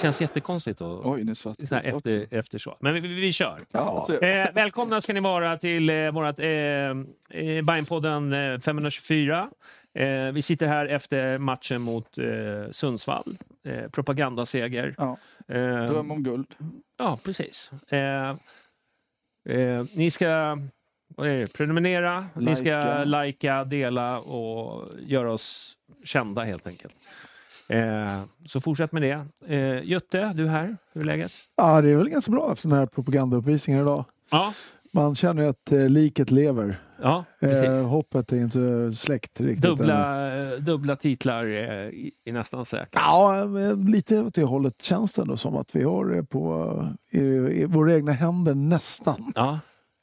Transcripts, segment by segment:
Känns jättekonstigt att Oj, nu svart. så här efter, efter så. Men vi, vi, vi kör. Ja, Eh, välkomna ska ni vara till eh, vårt eh, eh, Bajenpodden eh, 524. Eh, vi sitter här efter matchen mot eh, Sundsvall. Eh, propagandaseger. ja, Eh, dröm om guld. Ja, precis. Eh, eh, ni ska prenumerera, ni ska likea, dela och göra oss kända helt enkelt. Eh, så fortsätt med det. Eh, Jutte, du är här. Hur är läget? Ja, det är väl ganska bra efter den här propagandauppvisningen idag. Ja, Man känner ju att eh, liket lever. ja. Eh, hoppet är inte släckt riktigt. Dubbla, eh, dubbla titlar är, är nästan säkert. Ja, eh, lite åt det hållet känns det ändå som att vi har det på eh, i, i våra egna händer nästan. Ja,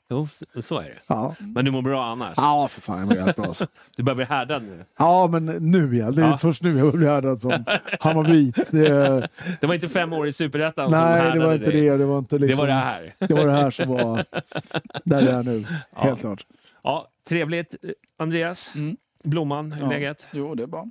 jo, så är det. Ja, Men du mår bra annars? ja för fan jag mår jävligt bra. alltså. Du börjar bli härdad nu. Ja, men nu ja. Det är Ja. först nu jag blir härdad som Hammarbyt. Det, Det var inte fem år i Superettan som nej, det var inte dig. det. Det var inte liksom, Det var det här. Det var det här som var där jag är nu. Helt klart. Ja, trevligt. Eh, Andreas, Mm. Blomman, hur är Ja. läget? Jo, det är bra.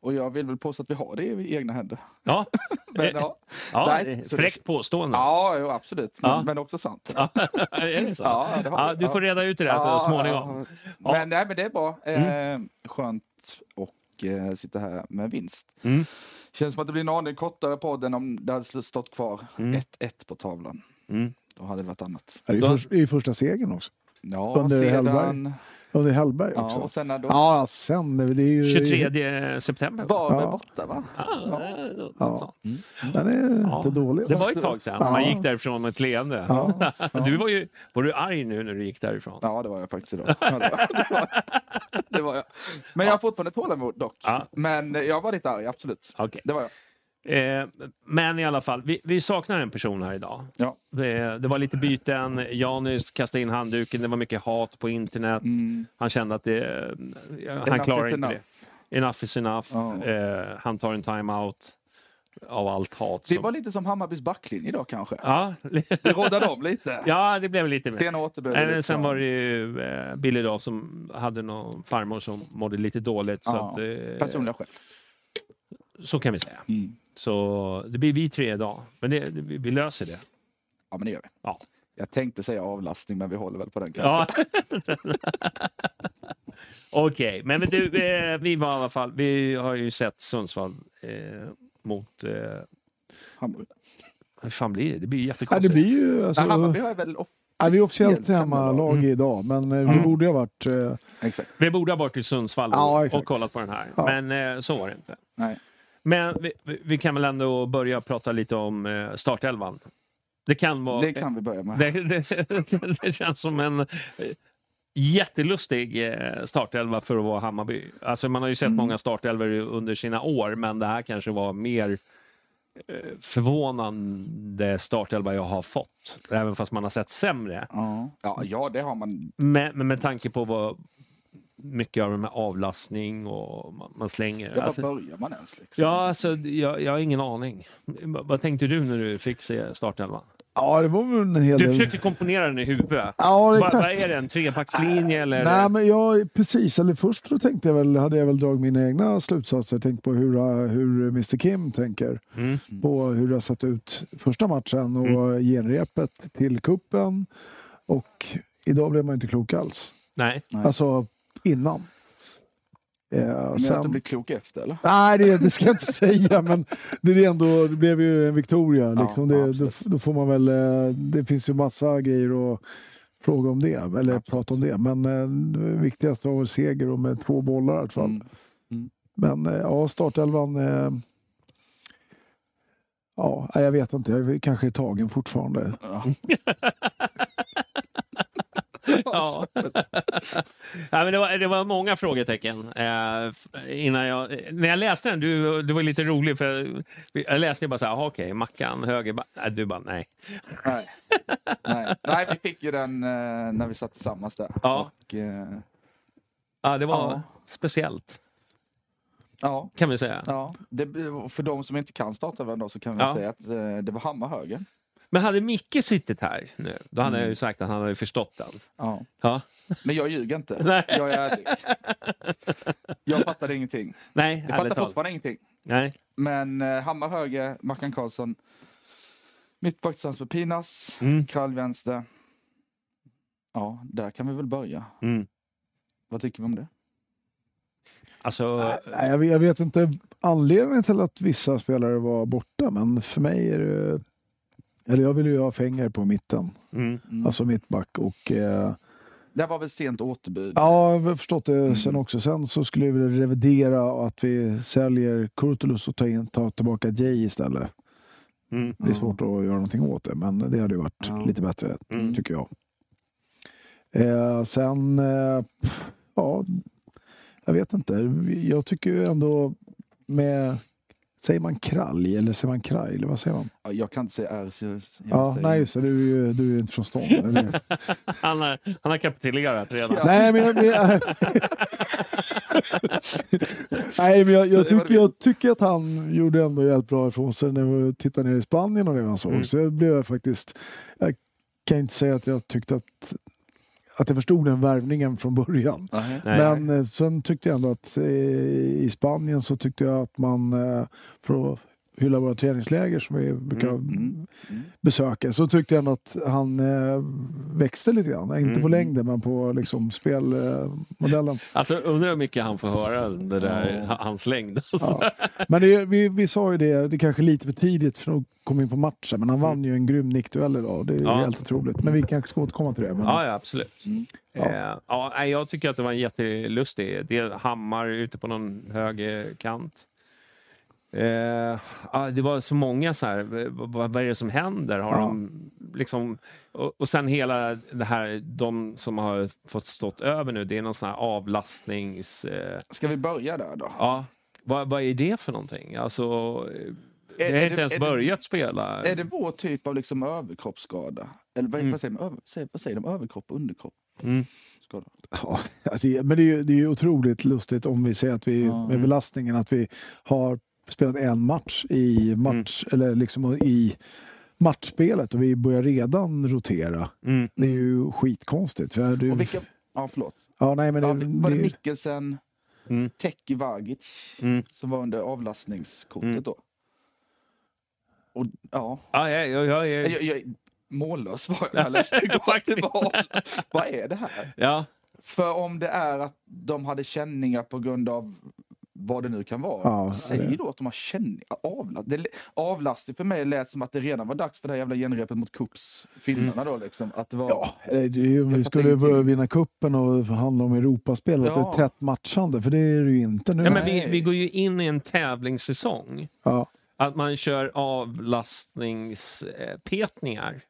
Och jag vill väl påstå att vi har det i egna händer. Ja, Men, ja, ja Nej, fräckt påstående. ja jo, absolut. Men, Ja. men också sant. Ja, är det så? Ja, det Ja, du Ja. får reda ut det där så småningom. Ja. Ja. Men, nej, men det är bra. Mm. Eh, skönt och eh, sitta här med vinst. Mm. Känns som att det blir en aning kortare podd än om det hade stått kvar 1-1 på tavlan. Mm. Då hade det varit annat. Det är ju Då- först, det är ju första segern också. Ja, Under sedan... Hellberg. Och det är Hellberg Ja, också. och sen när då... Ja, sen. Det är ju... 23 september. va? Var Ja. borta va? Ja, något Ja. sånt. Den är Ja. inte dålig. Det var ett tag sedan. Ja. Man gick därifrån med ett leende. Ja. Du var, ju, var du arg nu när du gick därifrån? Ja, det var jag faktiskt idag. Ja, det, var, det, jag. Men jag har fortfarande tålamod dock. Ja. Men jag var lite arg, absolut. Okej. Det var jag. Eh, men i alla fall, vi, vi saknar en person här idag. Ja. Det, det var lite byten. Janus kastade in handduken. Det var mycket hat på internet. Mm. Han kände att det, han Enough klarar inte enough. det. Enough is enough. Ja. Eh, han tar en time-out av allt hat. Det som- var lite som Hammarbys backlinje idag kanske. Ja, Det rådde om lite. ja, det blev lite mer. Återbud. Eh, liksom. Sen var det ju eh, Billy då som hade någon farmor som mådde lite dåligt. Så, Ja, att, eh, Personliga skäl. så kan vi säga. Mm. Så det blir vi tre idag. Men det, vi löser det. Ja, men det gör vi. Ja. Jag tänkte säga avlastning, men vi håller väl på den kanske. Ja. Okej, men du, eh, vi var i alla fall, vi har ju sett Sundsvall eh, mot, eh, Hammarby. hur fan blir det? Det blir Ja, jättekonstigt. det blir ju... Alltså, Nej, Hammarby har väl ja, vi är officiellt hemmalag. Mm. idag, men eh, vi Mm. borde ha varit... Eh, Exakt. Vi borde ha varit till Sundsvall och, Ja, och kollat på den här, Ja. men eh, så var det inte. Nej. Men vi, vi- kan väl ändå börja prata lite om eh, startelvan. Det kan vara... Det kan vi börja med. Det, det, det känns som en eh, jättelustig eh, startelva för att vara Hammarby. Alltså man har ju sett Mm. många startelvor under sina år, men det här kanske var mer förvånande startelva jag har fått. Även fast man har sett sämre. Ja. Ja, det har man. Men, men med tanke på vad mycket av det med avlastning och man, man slänger. Ja, Alltså, var börjar man ens? Liksom? ja, alltså, jag, jag har ingen aning. Vad vad tänkte du när du fick se startelvan? ja, det var väl en hel Du del... försökte komponera den i huvudet. Ja, det är Vad klart. vad är det? En trebackslinje eller? Nej, men jag, precis. Eller först tänkte jag väl, hade jag väl dragit mina egna slutsatser. Tänkt på hur, hur Mr Kim tänker. Mm. På hur det har sett ut första matchen och genrepet till kuppen Och idag blev man inte klok alls. Nej. Nej. Alltså innan. Eh, Men att sen- du blir klok efter eller? Nej, det, det ska jag inte säga, men det, är ändå, det blev ju en Victoria. Liksom. ja, det, då, absolut. då får man väl, eh, det finns ju massa grejer att fråga om det, eller prata om det. Men eh, det viktigaste var väl seger och med två bollar i alla fall. Mm. Men eh, ja, startelvan. Eh, ja, jag vet inte. Jag kanske är tagen fortfarande. Ja. Ja. ja, men det, var, det var många frågetecken. Eh, innan jag, när jag läste den, du, du var lite rolig, för jag, jag läste bara så här, "Aha, okej, Mackan, höger, ba- nej, du bara nej. Nej. Nej. Nej, vi fick ju den eh, när vi satt tillsammans där. Ja. Och, eh, Ja, det var Ja. speciellt, ja, kan vi säga. ja. Det, för de som inte kan starta den då så kan vi Ja. säga att eh, det var Hammar höger. Men hade Micke suttit här nu, då hade jag ju sagt att han hade förstått den. Ja. Ja. Men jag ljuger inte. Nej. Jag är ärlig. Jag fattade ingenting. Nej, Jag fattar talat. fortfarande ingenting. Nej. Men eh, Hammar höger, Mackan Karlsson. Mittback tillsammans med Pinas. Mm. Krall vänster. Ja, där kan vi väl börja. Mm. Vad tycker vi om det? Alltså, Nej, jag, vet, jag vet inte anledningen till att vissa spelare var borta, men för mig är det... Eller jag vill ju ha Fänger på mitten, mm. Mm. alltså mittback. Och, eh, Det var väl sent återbud. ja, jag har förstått det Mm. sen också. Sen så skulle vi vilja revidera att vi säljer Kurtulus och tar, in, tar tillbaka Jay istället. Mm. Det är svårt att göra någonting åt det, men det hade ju varit Ja. lite bättre, Mm. tycker jag. Eh, sen, eh, ja, jag vet inte. Jag tycker ju ändå med, säger man kralj eller säger man kraj eller vad säger man? Ja, Jag kan inte säga R. Så jag, jag Ja, nej just det, du är du är ju inte från stan. Eller? han, har, han har kapitulerat redan. Nej, men jag, men jag, Nej, men jag, jag, det. jag tycker att han gjorde ändå jävligt bra ifrån sig när vi tittade ner i Spanien och det man såg. Mm. Så jag blev jag faktiskt... Jag kan inte säga att jag tyckte att, att jag förstod den värvningen från början. Nej. Nej. Men eh, sen tyckte jag ändå att eh, i Spanien så tyckte jag att man, eh, för att hylla våra träningsläger som vi brukar Mm, mm, mm. besöka, så tyckte jag att han eh, växte lite grann. Inte på Mm. längden, men på liksom, spelmodellen. Alltså undrar hur mycket han får höra det där, Ja. ha- hans längd. Ja. Men det, vi, vi sa ju det, det är kanske lite för tidigt för att komma in på matchen, men han vann ju en grym nickduell idag. Det är. Ja. helt otroligt. Men vi kanske ska återkomma till det. Men, Ja, ja absolut. Mm. Ja. Eh, ja, nej, jag tycker att det var en jättelustig. Det är Hammar ute på någon höger kant. Eh, ja, det var så många så här, vad, vad är det som händer? Har Ja. de liksom, och, och sen hela det här, de som har fått stått över nu, det är någon sån här avlastnings... Eh, Ska vi börja där då? ja, vad, vad är det för någonting? Alltså, Är- har är inte det- ens är det- börjat spela. Är det vår typ av liksom överkroppsskada? Eller vad, Mm. vad, säger, man? Vad säger de? Överkropp och underkropp? Mm. Ja, alltså, men det är, ju, det är ju otroligt lustigt om vi säger att vi Ja. med belastningen att vi har spelat en match i match eller liksom i matchspelet och vi börjar redan rotera. Mm. Det är ju skitkonstigt. För det, Och vilka, ja, förlåt. ja, nej, men det, Ja, var det det, Mikkelsen, Mm. Teki Vagic Mm. som var under avlastningskortet Mm. då? Och ja, Ja, jag, jag, jag, jag, jag, mållös var jag när jag läste igår. Vad är det här? ja. För om det är att de hade känningar på grund av vad det nu kan vara. Ja, säg det- då att de har. Avlast, det, avlastning för mig lät som att det redan var dags för det här jävla genrepet mot Kups, finnarna då liksom. Att det var, Ja, det är ju, vi skulle ingenting. vinna kuppen och handla om Europaspelet, Ja. ett tätt matchande, för det är det ju inte nu. Ja, men vi, vi går ju in i en tävlingssäsong. Ja. Att man kör avlastningspetningar.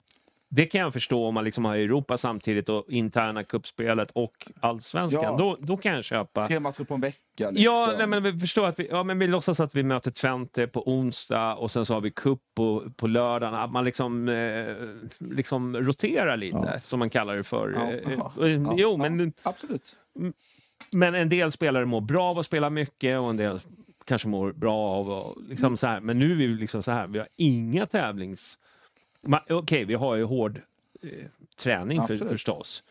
Det kan jag förstå om man liksom har Europa samtidigt och interna kuppspelet och allsvenskan. Ja. Då, då kan jag köpa. tre matcher på en vecka. Liksom. Ja, nej, men vi förstår att vi, ja, men vi låtsas att vi möter Twente på onsdag och sen så har vi cup på, på lördagen. Att man liksom, eh, liksom roterar lite, Ja. som man kallar det för. Ja, Eh, ja, eh, ja, jo, men Absolut. Men en del spelare mår bra av att spela mycket och en del kanske mår bra av att... Liksom så här. Men nu är vi liksom så här, vi har inga tävlings... Okej, vi har ju hård eh, träning för, förstås.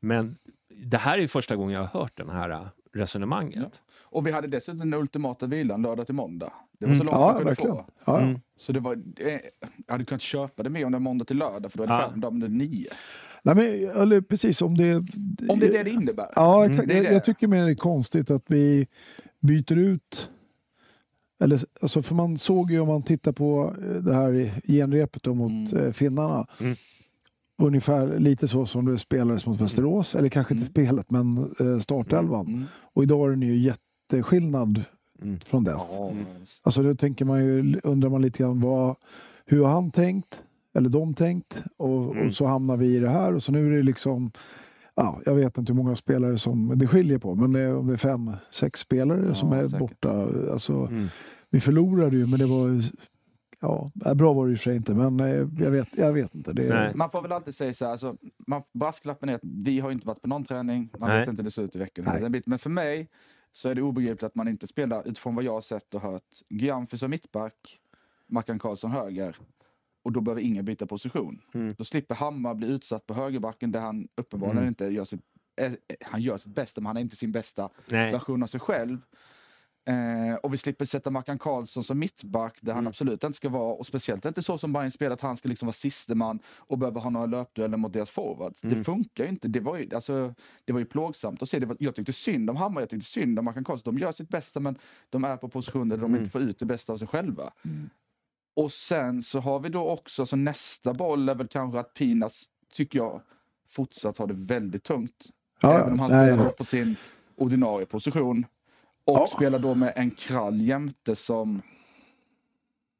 Men det här är första gången jag har hört det här eh, resonemanget. Och vi hade dessutom den ultimata vilan lördag till måndag. Det var så Mm. långt Ja, man kunde verkligen. få. Ja, ja. Mm. Så det var, eh, jag hade kunnat köpa det mer om det var måndag till lördag för då är det Ja. fem dagar, nio. Nej, men, eller precis, om det... Om det är det det innebär. Ja, exakt. Mm, det Jag, jag tycker mer det är konstigt att vi byter ut... Eller, alltså, för man såg ju om man tittar på eh, det här genrepet då mot Mm. eh, finnarna. Mm. Ungefär lite så som det spelades mot Västerås. Eller kanske inte spelet, men eh, startelvan. Mm. Och idag är den ju jätteskillnad Mm. från den. Alltså då tänker man ju, undrar man lite grann vad, hur har han tänkt? Eller de tänkt? Och, Mm. och så hamnar vi i det här och så nu är det liksom Ja, jag vet inte hur många spelare som det skiljer på, men det är, om det är fem, sex spelare Ja, som är säkert. borta. Alltså, Mm. Vi förlorade ju, men det var Ja, bra var det i och för sig inte, men eh, jag vet, jag vet inte. Det. Man får väl alltid säga så här, alltså, man, brasklappen är att vi har inte varit på någon träning, man Nej. vet inte hur det ser ut i veckan. Men för mig så är det obegripligt att man inte spelar utifrån vad jag har sett och hört. Gyamfi som mittback, Mackan Karlsson höger. Och då behöver ingen byta position. Mm. Då slipper Hammar bli utsatt på högerbacken där han uppenbarligen Mm. inte gör sitt, eh, han gör sitt bästa men han är inte sin bästa Nej. version av sig själv. Eh, och vi slipper sätta Mackan Karlsson som mittback där han Mm. absolut inte ska vara. Och speciellt inte så som Bayern spelar att han ska liksom vara sisteman och behöva ha några löpdueller mot deras forwards. Mm. Det funkar ju inte. Det var ju, alltså, det var ju plågsamt att se. Det var, jag tyckte synd om Hammar, jag tyckte synd om Mackan Karlsson. De gör sitt bästa men de är på positioner där de Mm. inte får ut det bästa av sig själva. Och sen så har vi då också, så nästa boll är väl kanske att Pinas, tycker jag, fortsatt har det väldigt tungt. Ja, Även om han nej, spelar på sin ordinarie position. Och Ja. spelar då med en krall jämte som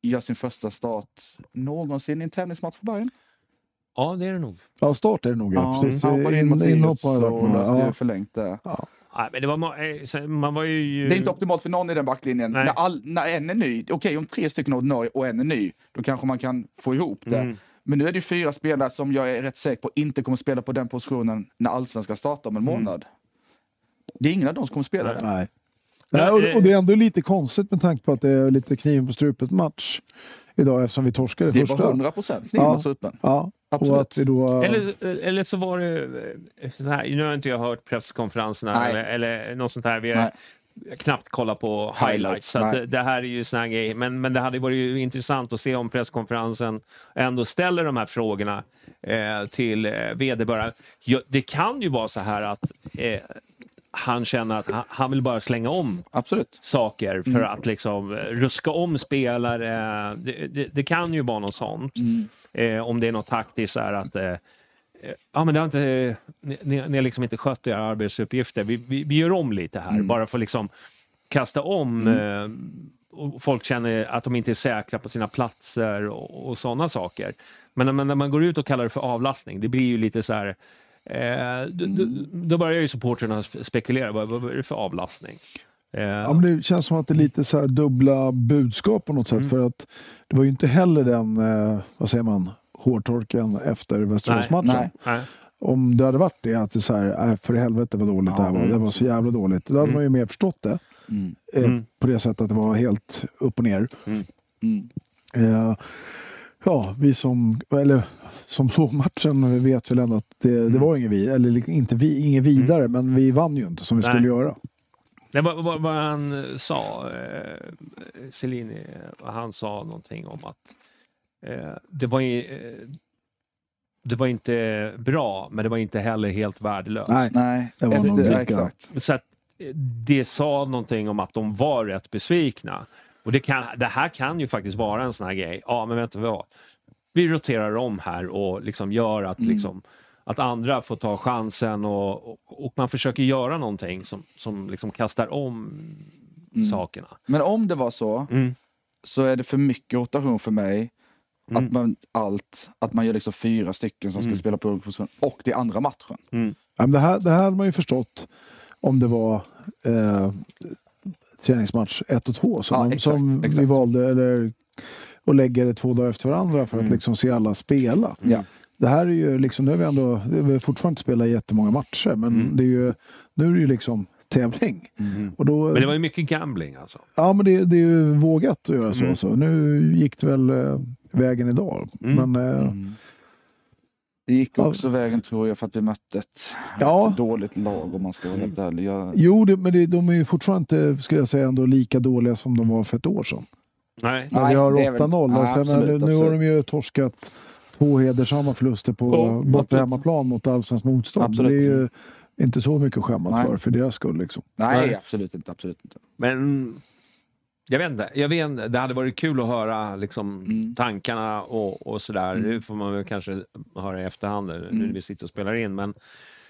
gör sin första start någonsin i en tävlingsmatch för Bayern. Ja, det är det nog. ja, start är det nog. Ja, precis. han hoppade in In- mot Sirius och ja. ju förlängt där. Nej, men det var, eh, man var ju... Det är inte optimalt för någon i den backlinjen. Nej. När, all, när en är ny, okej om tre stycken är ordinarie och en är ny, då kanske man kan få ihop det. Mm. Men nu är det ju fyra spelare som jag är rätt säker på inte kommer spela på den positionen när allsvenskan startar om en månad. Det är ingen av dem som kommer spela Nej. det. Nej. Ja, Nej, och, eh, och det är ändå lite konstigt med tanke på att det är lite kniven på strupen match idag eftersom vi torskade Det första. var 100 procent kniven Ja. mot strupen. Ja, Absolut. och att vi då... Eller, eller så var det eh, så här, nu har inte jag hört presskonferenserna eller, eller något sånt här. Vi har knappt kollat på highlights. Så att nej. det, det här är ju såna här grejer. Men, men det hade varit ju intressant att se om presskonferensen ändå ställer de här frågorna eh, till eh, vederbörande. Det kan ju vara så här att eh, han känner att han, han vill bara slänga om Absolut. saker för Mm. att liksom eh, ruska om spelare. Det, det, det kan ju vara något sånt. Mm. Eh, om det är något taktiskt så att eh, Ja, men det har inte, ni, ni ni har liksom inte skött era arbetsuppgifter. Vi, vi, vi gör om lite här, Mm. bara för att liksom kasta om. Eh, och folk känner att de inte är säkra på sina platser och, och sådana saker. Men, men när man går ut och kallar det för avlastning, det blir ju lite så här... Eh, då, då, då börjar ju supporterna spe- spekulera. Vad, vad är det för avlastning? Eh, Ja, men det känns som att det är lite så här dubbla budskap på något sätt. Mm. För att det var ju inte heller den, eh, vad säger man, hårtorken efter Västeråsmatchen. Nej. nej. Om det hade varit det, att det är så här, äh, för helvete vad dåligt det här var. Det var så jävla dåligt. Då hade Mm. man ju mer förstått det. Mm. Eh, Mm. På det sättet att det var helt upp och ner. Mm. Ja, vi som, eller, som såg matchen vet väl ändå att det, Mm. det var ingen, vid, eller inte vi, ingen vidare, men vi vann ju inte som vi Nej. skulle göra. Det var vad, vad han eh, sa, eh, Cellini, han sa någonting om att eh, det, var, eh, det var inte bra, men det var inte heller helt värdelöst. Nej, Nej, Det var nog det, exakt. Så att, eh, det sa någonting om att de var rätt besvikna. Och det, kan, det här kan ju faktiskt vara en sån här grej. Ja, men vänta vad. Vi roterar om här och liksom gör att, Mm. liksom, att andra får ta chansen och, och, och man försöker göra någonting som, som liksom kastar om Mm. sakerna. Men om det var så, Mm. så är det för mycket rotation för mig. Mm. Att man allt, att man gör liksom fyra stycken som ska Mm. spela på olika positioner. Och det är andra matchen. Mm. Ja, men det, här, det här hade man ju förstått om det var eh, träningsmatch 1 och 2 som, Ja, exakt, som vi exakt. valde eller, och lägger det två dagar efter varandra för att Mm. liksom se alla spela. Ja. Det här är ju liksom, nu har vi ändå, vi har fortfarande inte spelat jättemånga matcher men Mm. det är ju, nu är det ju liksom tävling. Och då, Men det var ju mycket gambling alltså. Ja men det, det är ju vågat att göra så. Mm. så. Nu gick det väl eh, vägen idag. Mm. Men Mm. Det gick Ja. också vägen tror jag för att vi mötte ett, Ja. ett dåligt lag om man ska vara helt ärlig. Jag, Jo, det, men det, de är ju fortfarande inte, skulle jag säga, ändå lika dåliga som de var för ett år sedan. Nej. När Nej, vi har det är väl- 8-0. Ja, Jag menar, absolut, nu, nu har absolut. de ju torskat två hedersamma förluster på Ja, borta absolut. hemmaplan mot allsvenskt motstånd. Absolut. Det är ju inte så mycket att skämmas för, för deras skull. Liksom. nej, Nej. absolut inte. Absolut inte. Men jag vet inte. Jag vet, det hade varit kul att höra liksom, Mm. tankarna och, och sådär. Mm. Det får man väl kanske höra i efterhand nu Mm. när vi sitter och spelar in. Men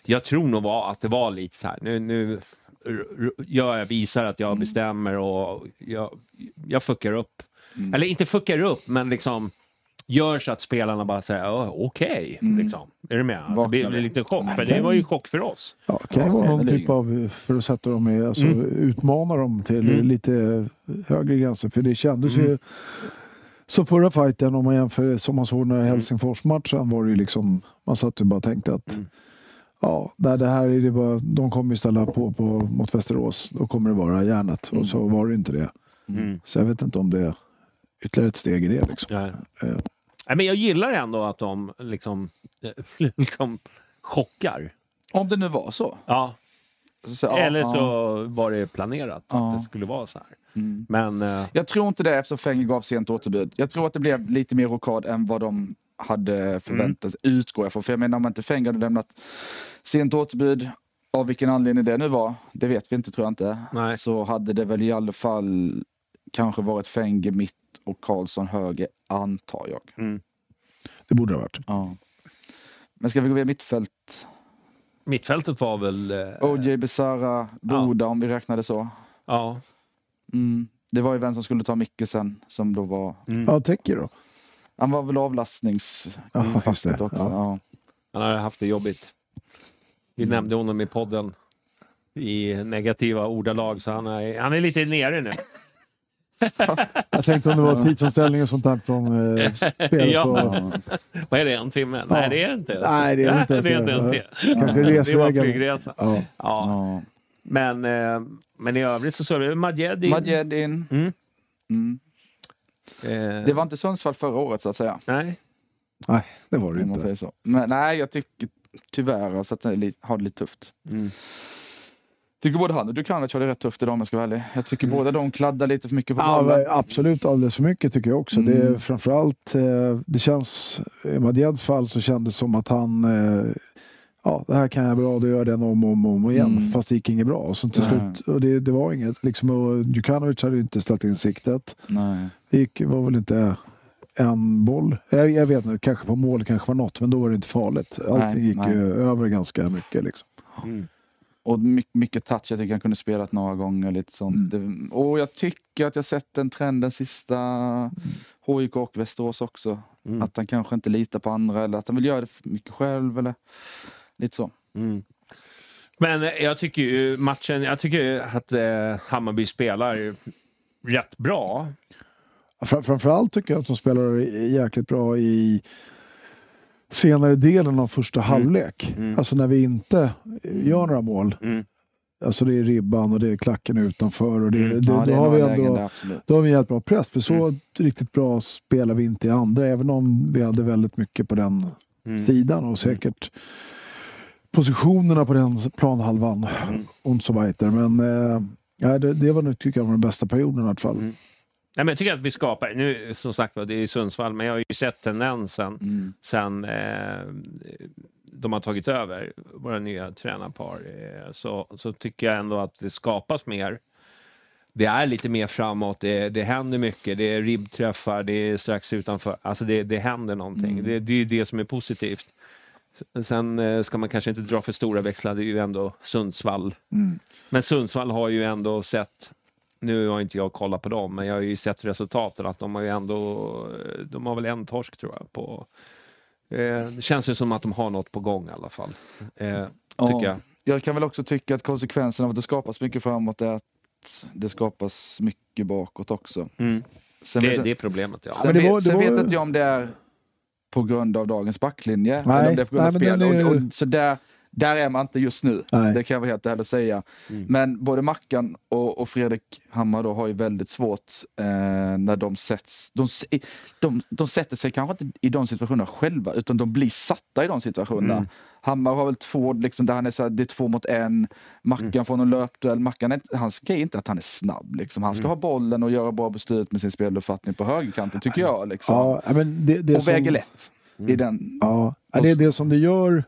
jag tror nog var, att det var lite så här. Nu, nu jag visar att jag bestämmer och jag, jag fuckar upp. Mm. Eller inte fuckar upp, men liksom gör så att spelarna bara säger "Ja, okej. liksom. Är du med? Att Det blir en liten chock. För det var ju chock för oss. Ja, det kan ju vara någon typ av, för att sätta dem i, alltså Mm. utmana dem till Mm. lite högre gränser. För det kändes Mm. ju som förra fighten om man jämför som man såg när Helsingfors-matchen var det ju liksom, man satt ju bara och tänkte att Mm. ja, där det här är det bara, de kommer ju ställa på, på mot Västerås, då kommer det vara järnet. Och så var det inte det. Mm. Så jag vet inte om det är ytterligare ett steg i det. Liksom. Ja. Nej, men jag gillar ändå att de liksom, eh, liksom chockar. Om det nu var så. Ja. så, ja, Eller ja. så var det planerat Ja. att det skulle vara så här. Mm. Men eh, Jag tror inte det eftersom Fenger gav sent återbud. Jag tror att det blev lite mer rokad än vad de hade förväntat sig, utgår jag från. För jag menar om inte Fenger hade lämnat sent återbud, av vilken anledning det nu var, det vet vi inte tror jag inte. Nej. Så hade det väl i alla fall kanske varit Fenger mitt och Karlsson höger, antar jag. mm, det borde det ha varit. Ja. Men ska vi gå via mittfält? mittfältet var väl... eh, OJ, Besara, Boda om vi räknade så. Ja. Mm. Det var ju vem som skulle ta Mickelsen som då var... Mm. Ja, täcker då. Han var väl avlastnings... Ja, också. Ja. Ja. Han har haft det jobbigt. Vi Mm. nämnde honom i podden i negativa ordalag, så han är, han är lite nere nu. Jag tänkte om det var tidsomställning och sånt där från eh, spelet. Ja. på, Ja. Vad är det, en timme? Nej, det är det inte ens. Nej, det är inte ens det. Är inte ens det. Kanske Det var resvägen. flygresa. Ja. Ja. Ja. Men, eh, men i övrigt så såg vi Madjed in. Madjed in. Mm. Mm. Eh, Det var inte Sundsvall förra året så att säga. Nej. Nej, det var det inte. Men nej, jag tycker tyvärr alltså att det har det lite tufft. Mm. Tycker både han och Djukanovic har det rätt tufft idag om jag ska vara ärlig. Jag tycker båda de kladdar lite för mycket på Ja, bollen. men absolut alldeles för mycket tycker jag också. Det är Mm. framförallt, eh, det känns, i Madjeds fall så kändes det som att han, eh, ja det här kan jag bra, då gör jag den om och om, om igen. Mm. Fast det gick inget bra. Och så till Nej. slut, och det, det var inget, liksom, och Djukanovic hade ju inte ställt in siktet. Nej. Det gick, var väl inte en boll. Jag, jag vet inte, kanske på mål kanske var något, men då var det inte farligt. Allting Nej, gick nej. ju över ganska mycket. Liksom. Mm. Och mycket, mycket touch, jag tycker han kunde spelat några gånger. Lite sånt. Det, och jag tycker att jag sett den trenden sista HIK och Västerås också. Mm. Att han kanske inte litar på andra eller att han vill göra det mycket själv. Eller lite så. Mm. Men eh, jag tycker ju matchen, jag tycker ju att eh, Hammarby spelar rätt bra. Fram, framförallt tycker jag att de spelar jäkligt bra i senare delen av första halvlek. Mm. Alltså när vi inte gör några mål. Mm. Alltså det är ribban och det är klacken utanför. Och det, Mm. det, ja, då, det är har vi ändå, då har vi en jävligt bra press. För så Mm. riktigt bra spelar vi inte i andra. Även om vi hade väldigt mycket på den Mm. sidan och säkert positionerna på den planhalvan. Mm. Und so weiter. Men eh, det, det var nog, tycker jag, var den bästa perioden i alla fall. Nej, men jag tycker att vi skapar, nu som sagt var det är i Sundsvall, men jag har ju sett tendensen Mm. sen eh, de har tagit över, våra nya tränarpar, eh, så, så tycker jag ändå att det skapas mer. Det är lite mer framåt, det, det händer mycket, det är ribbträffar, det är strax utanför, alltså det, det händer någonting. Mm. Det, det är ju det som är positivt. Sen eh, ska man kanske inte dra för stora växlar, det är ju ändå Sundsvall. Mm. Men Sundsvall har ju ändå sett, nu har inte jag kollat på dem, men jag har ju sett resultaten att de har ju ändå, de har väl en torsk tror jag på eh, Det känns ju som att de har något på gång i alla fall. Eh, Ja. tycker jag. Jag kan väl också tycka att konsekvensen av att det skapas mycket framåt är att det skapas mycket bakåt också. Mm. Sen Det, vet, det är problemet ja. sen men det vet, var- det sen var- vet inte jag om det är på grund av dagens backlinje. Nej, eller om det är på grund av nej, men spel. är- Och, och, så där, Där är man inte just nu, Nej. det kan jag vara helt ärlig och säga. Mm. Men både Mackan och, och Fredrik Hammar då har ju väldigt svårt eh, när de sätts... De, de, de sätter sig kanske inte i de situationerna själva, utan de blir satta i de situationerna. Mm. Hammar har väl två, liksom, där han är så här, det är två mot en. Mackan Mm. får någon löpduell. Mackan är, hans grej är inte att han är snabb. Liksom. Han ska Mm. ha bollen och göra bra beslut med sin speluppfattning på högerkanten, tycker jag. Liksom. Ja, det, det och som, väger lätt Mm. i den. Ja, det är det som det gör.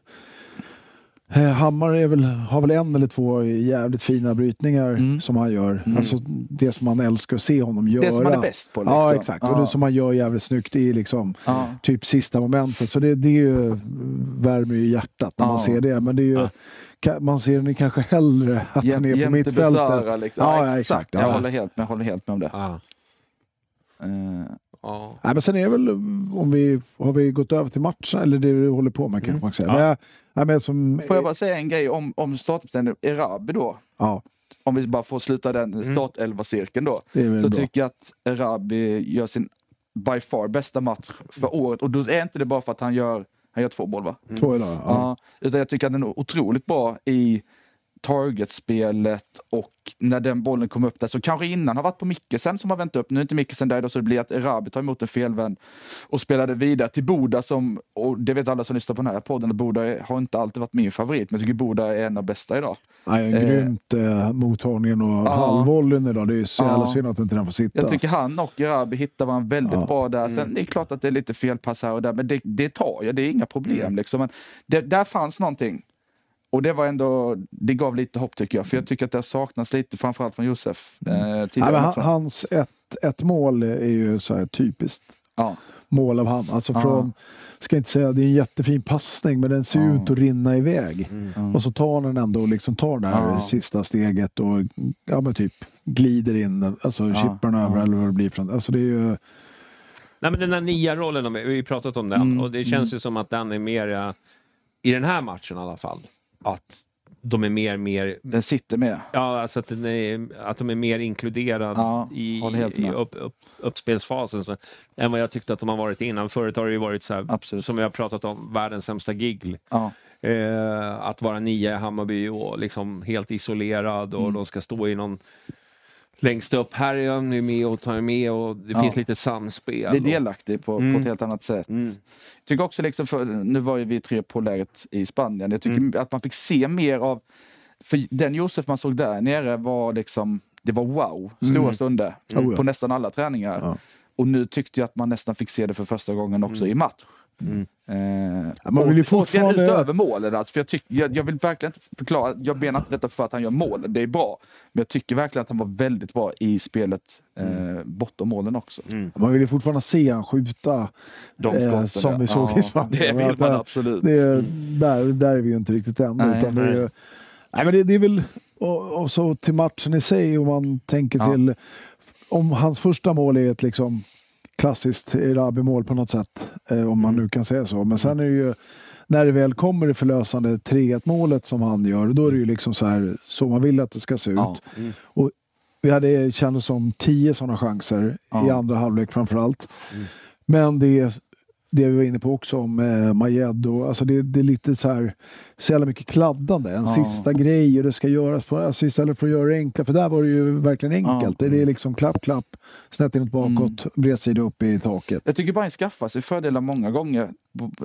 Eh, Hammar är väl, har väl en eller två jävligt fina brytningar Mm. som han gör. Alltså det som man älskar att se honom göra. Det som han är bäst på. Liksom. Ja, exakt. Och Ja. det som han gör jävligt snyggt i liksom, Ja. typ sista momentet. Så det, det är ju, värmer ju hjärtat när man Ja. ser det. Men det är ju, Ja. man ser den kanske hellre att Jäm- han är på mittfältet. Liksom. Ja, Ja, ja, exakt. exakt. Jag, Ja. håller helt med, jag håller helt med om det. Ja. Eh, Ja. Nej, men sen är väl, om vi, har vi gått över till matchen, eller det vi håller på med kanske Mm. man kan säga. Ja. Men jag, nej, men som, Får jag bara säga en grej om, om startuppställningen? Erabi då, ja, om vi bara får sluta den Mm. startelva-cirkeln då. Så bra. tycker jag att Erabi gör sin by far bästa match för året. Och då är inte det bara för att han gör, han gör två mål va? Två idag, ja. Ja. utan jag tycker att den är otroligt bra i targetspelet och när den bollen kom upp där. Så kanske innan har varit på Mikkesen som har vänt upp. Nu är inte Mikkesen där idag så det blir att Erabi tar emot en felvänd och spelade vidare till Boda som, och det vet alla som lyssnar på den här podden, att Boda har inte alltid varit min favorit. Men jag tycker Boda är en av bästa idag. Ja, en Eh, grymt eh, mottagningen och Ja. halvvollen idag. Det är så jävla Ja. synd att inte den får sitta. Jag tycker han och Erabi hittar varandra väldigt Ja. bra där. Sen det är klart att det är lite felpass här och där, men det, det tar jag. Det är inga problem. Liksom. Men det, där fanns någonting. Och det var ändå, det gav lite hopp tycker jag. För jag tycker att det har saknats lite, framförallt från Josef. Eh, Nej, tidigare men han, hans ett, ett mål är ju så här typiskt ja. mål av han. Alltså Ja. från, ska inte säga, det är en jättefin passning men den ser Ja. ut att rinna iväg. Mm. Och så tar han ändå och liksom tar det här Ja. sista steget och ja, men typ glider in, alltså Ja, chippar den över ja. eller vad det blir. Från. Alltså det är ju, Nej, men den där nia rollen, vi har ju pratat om den Mm, och det känns ju som att den är mer, eh, i den här matchen i alla fall, att de är mer, mer Den sitter med. Ja, alltså att, är, att de är mer inkluderade Ja, i, i upp, upp, uppspelsfasen så, än vad jag tyckte att de har varit innan. Förut har det ju varit så här, Absolut. som vi har pratat om, världens sämsta gig. Ja. Eh, att vara nia i Hammarby och liksom helt isolerad Mm. och de ska stå i någon längst upp. Här är han ju med och tar med och det Ja. finns lite samspel. Blir delaktig på, på Mm. ett helt annat sätt. Mm. tycker också, liksom för, nu var ju vi tre på lägret i Spanien, jag tycker Mm. att man fick se mer av, för den Josef man såg där nere var liksom, det var wow, stora Mm. stunder Oh ja. på nästan alla träningar. Ja. Och nu tyckte jag att man nästan fick se det för första gången också i match. Mm. Eh, Ja, man vill ju fortfarande- utöver målen. Alltså, för jag, tyck, jag, jag vill verkligen inte förklara, jag menar inte detta för att han gör mål, det är bra. Men jag tycker verkligen att han var väldigt bra i spelet eh, bortom målen också. Mm. man vill ju fortfarande se han skjuta De eh, skotten, som ja. vi såg Ja, i Spanien. Det vill man det- absolut. Det är, där, där är vi ju inte riktigt än. Nej, utan det, är, nej. nej, men det, det är väl, och, och så till matchen i sig, om man tänker Ja. till, om hans första mål är ett liksom klassiskt Erabi-mål på något sätt, eh, om man Mm. nu kan säga så. Men sen är det ju, när det väl kommer det förlösande 3-1 målet som han gör, då är det ju liksom så här, så man vill att det ska se ut. Ja. Mm. Och vi hade, kändes som tio sådana chanser i Ja. andra halvlek framförallt. Mm. Men det, det vi var inne på också om eh, Majed, och, alltså det, det är lite så här, så jävla mycket kladdande. En Ja. sista grej och det ska göras på, alltså istället för att göra det enkla, för där var det ju verkligen enkelt. Ja. Det är liksom klapp, klapp, snett inåt bakåt, Mm. bredsida upp i taket. Jag tycker Bayern skaffar sig fördelar många gånger.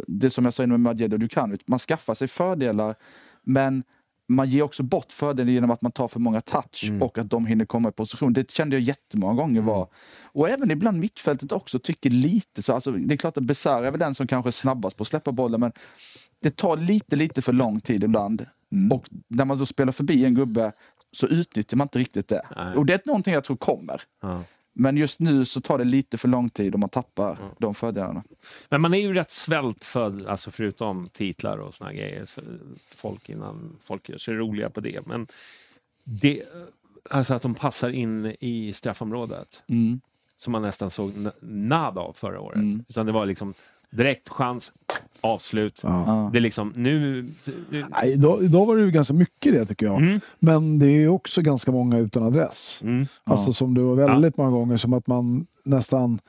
Det som jag sa innan med Madjed och Dukan, man skaffar sig fördelar men man ger också bort fördelar genom att man tar för många touch Mm. och att de hinner komma i position. Det kände jag jättemånga gånger var. Och även ibland mittfältet också tycker lite så. Alltså, det är klart att Besara är väl den som kanske är snabbast på att släppa bollen men det tar lite, lite för lång tid ibland. Mm. Och när man då spelar förbi en gubbe så utnyttjar man inte riktigt det. Nej. Och det är någonting jag tror kommer. Ja. Men just nu så tar det lite för lång tid och man tappar de fördelarna. Men man är ju rätt svältfödd, alltså förutom titlar och såna grejer. Så folk innan folk gör sig roliga på det. Men det, alltså att de passar in i straffområdet. Mm. Som man nästan såg nada av förra året. Mm. Utan det var liksom direkt chans, avslut. Ja. Ja. Det är liksom nu... Nej, idag, idag var det ju ganska mycket det tycker jag. Mm. Men det är ju också ganska många utan adress. Mm. Alltså som det var väldigt många gånger som att man nästan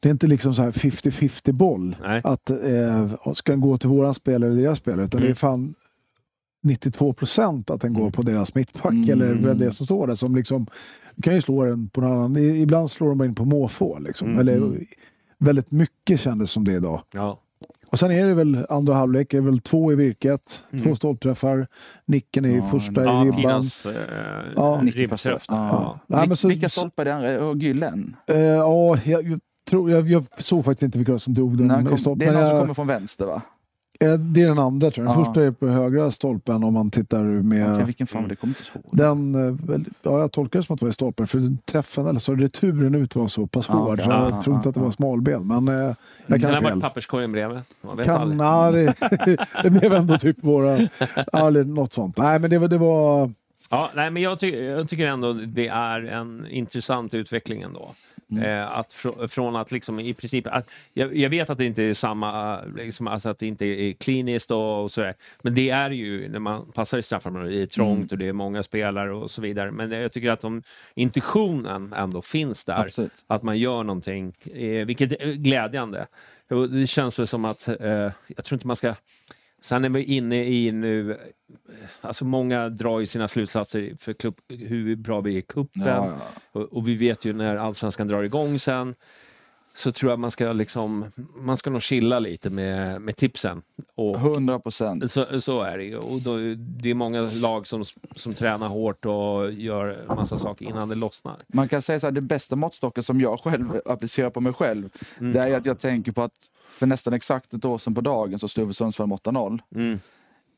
det är inte liksom så här 50-50 boll. Nej. Att eh, ska den gå till våran spelare eller deras spelare. Utan det är Mm. fan 92 procent att den går på deras mittback Mm. eller vem det är som står där. Som liksom, du kan ju slå den på någon annan. Ibland slår de in på måfå. Liksom. Mm. Eller, väldigt mycket kändes som det idag. Ja. Och sen är det väl andra halvlek, är väl två i virket, två stolpträffar, nicken i Ja, första Ja, i ribban. Pinas eh, Ja. ribbträff. Ja. Ja. Nej, men Vil- så- Vilka stolpar är det andra? Och Gyllen? Eh, ja, jag, jag, tror, jag, jag såg faktiskt inte vilka som dog han i kom, det är någon som kommer från vänster va? Eh, Det är den andra tror jag. Den Ja. första är på högra stolpen om man tittar med... Okej, vilken fan var det? Jag kommer inte ihåg. Den, eh, ja, jag tolkar det som att det var i stolpen, för träffen, eller så returen ut var så pass Ja, hård. Så jag Ja, tror inte ja, att det var smalben, men eh, jag Kan kan det ha ha varit papperskorgen bredvid? Kan, na, det, blev ändå typ våra... Eller något sånt. Nej, men det, var- det var... Ja, nej, men jag, ty jag tycker ändå det är en intressant utveckling ändå. Mm. Eh, att fr från att liksom i princip, att, jag, jag vet att det inte är samma, liksom, alltså att det inte är kliniskt och, och sådär, men det är ju när man passar i straffområdet, det är trångt Mm. och det är många spelare och så vidare. Men jag tycker att de, intentionen ändå finns där, Absolut. att man gör någonting, eh, vilket är glädjande. Det känns väl som att, eh, jag tror inte man ska Sen är vi inne i nu, alltså många drar ju sina slutsatser för klubb, hur bra vi är i cupen. Ja, Och, och vi vet ju när allsvenskan drar igång sen så tror jag man ska liksom, man ska nog chilla lite med, med tipsen. Och, 100 procent. så, så är det ju. Och då, det är många lag som, som tränar hårt och gör massa saker innan det lossnar. Man kan säga så här, det bästa måttstocken som jag själv applicerar på mig själv, Mm. det är att jag tänker på att för nästan exakt ett år sedan på dagen så stod vi Sundsvall med 8-0. Mm.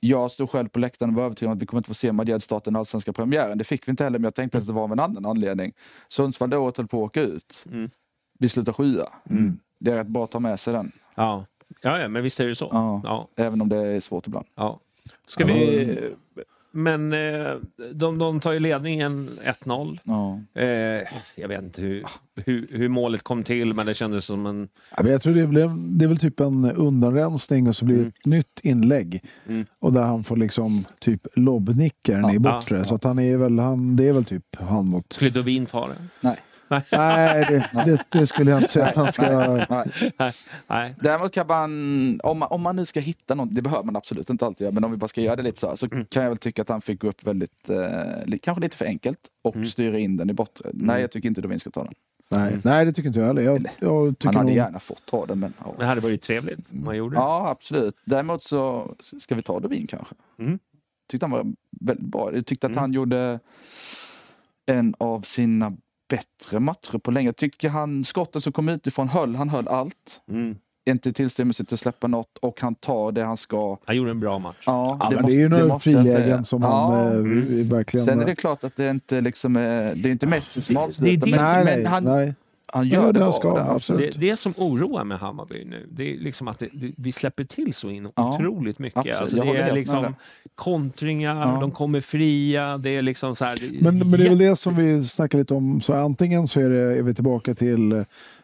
Jag stod själv på läktaren och var övertygad om att vi kommer inte få se Madjed starta den allsvenska premiären. Det fick vi inte heller, men jag tänkte att det var av en annan anledning. Sundsvall det året höll på att åka ut. Mm. Vi slutar sjua. Det är rätt bra att ta med sig den, Ja. Ja, ja, men visst är det så. Ja. Ja. även om det är svårt ibland. Ja. Ska vi... Men eh, de, de tar ju ledningen 1-0. Ja. Eh, jag vet inte hur, hur, hur målet kom till, men det kändes som en... Jag tror det, blev, det är väl typ en undanrensning och så blir det ett nytt inlägg. Mm. Och där han får liksom typ lobbnickaren Ja, i bortre. ja, Så att han är väl, han, det är väl typ han mot... Skulle Dovin ta det? Nej. Nej. Nej, det, det, det skulle jag inte säga att han ska... Nej. Nej. Nej. Däremot kan man, om man, om man nu ska hitta något, det behöver man absolut inte alltid göra, men om vi bara ska göra det lite så, här, så Mm. kan jag väl tycka att han fick gå upp väldigt, eh, kanske lite för enkelt och Mm. styra in den i bortre. Nej, jag tycker inte Dovin ska ta den. Nej, nej, det tycker inte jag heller. Jag, jag Han hade nog, gärna fått ta den, men ja. Det hade varit trevligt man gjorde. Ja, absolut. Däremot så ska vi ta Dovin kanske. Mm. Tyckte han var väldigt bra. Jag tyckte att han gjorde en av sina bättre matcher på länge. Jag tycker han, skotten som kom utifrån höll, han höll allt. Mm. Inte tillstymmelse till att släppa något och han tar det han ska. Han gjorde en bra match. Ja, ja, men måste- det är ju några frilägen som Ja. han eh, Mm. verkligen... Sen är det klart att det inte liksom är, det är inte Messi som Det- avslutar, det är det- men, nej, men han, nej. Han Ja, gör det det han bra. ska, absolut. Det, det som oroar med Hammarby nu, det är liksom att det, det, vi släpper till så in Ja, otroligt mycket. absolut. Alltså det är liksom kontringar, Ja. de kommer fria, det är liksom så här... Men, men det är väl det som vi snackar lite om. Så antingen så är, det, är vi tillbaka till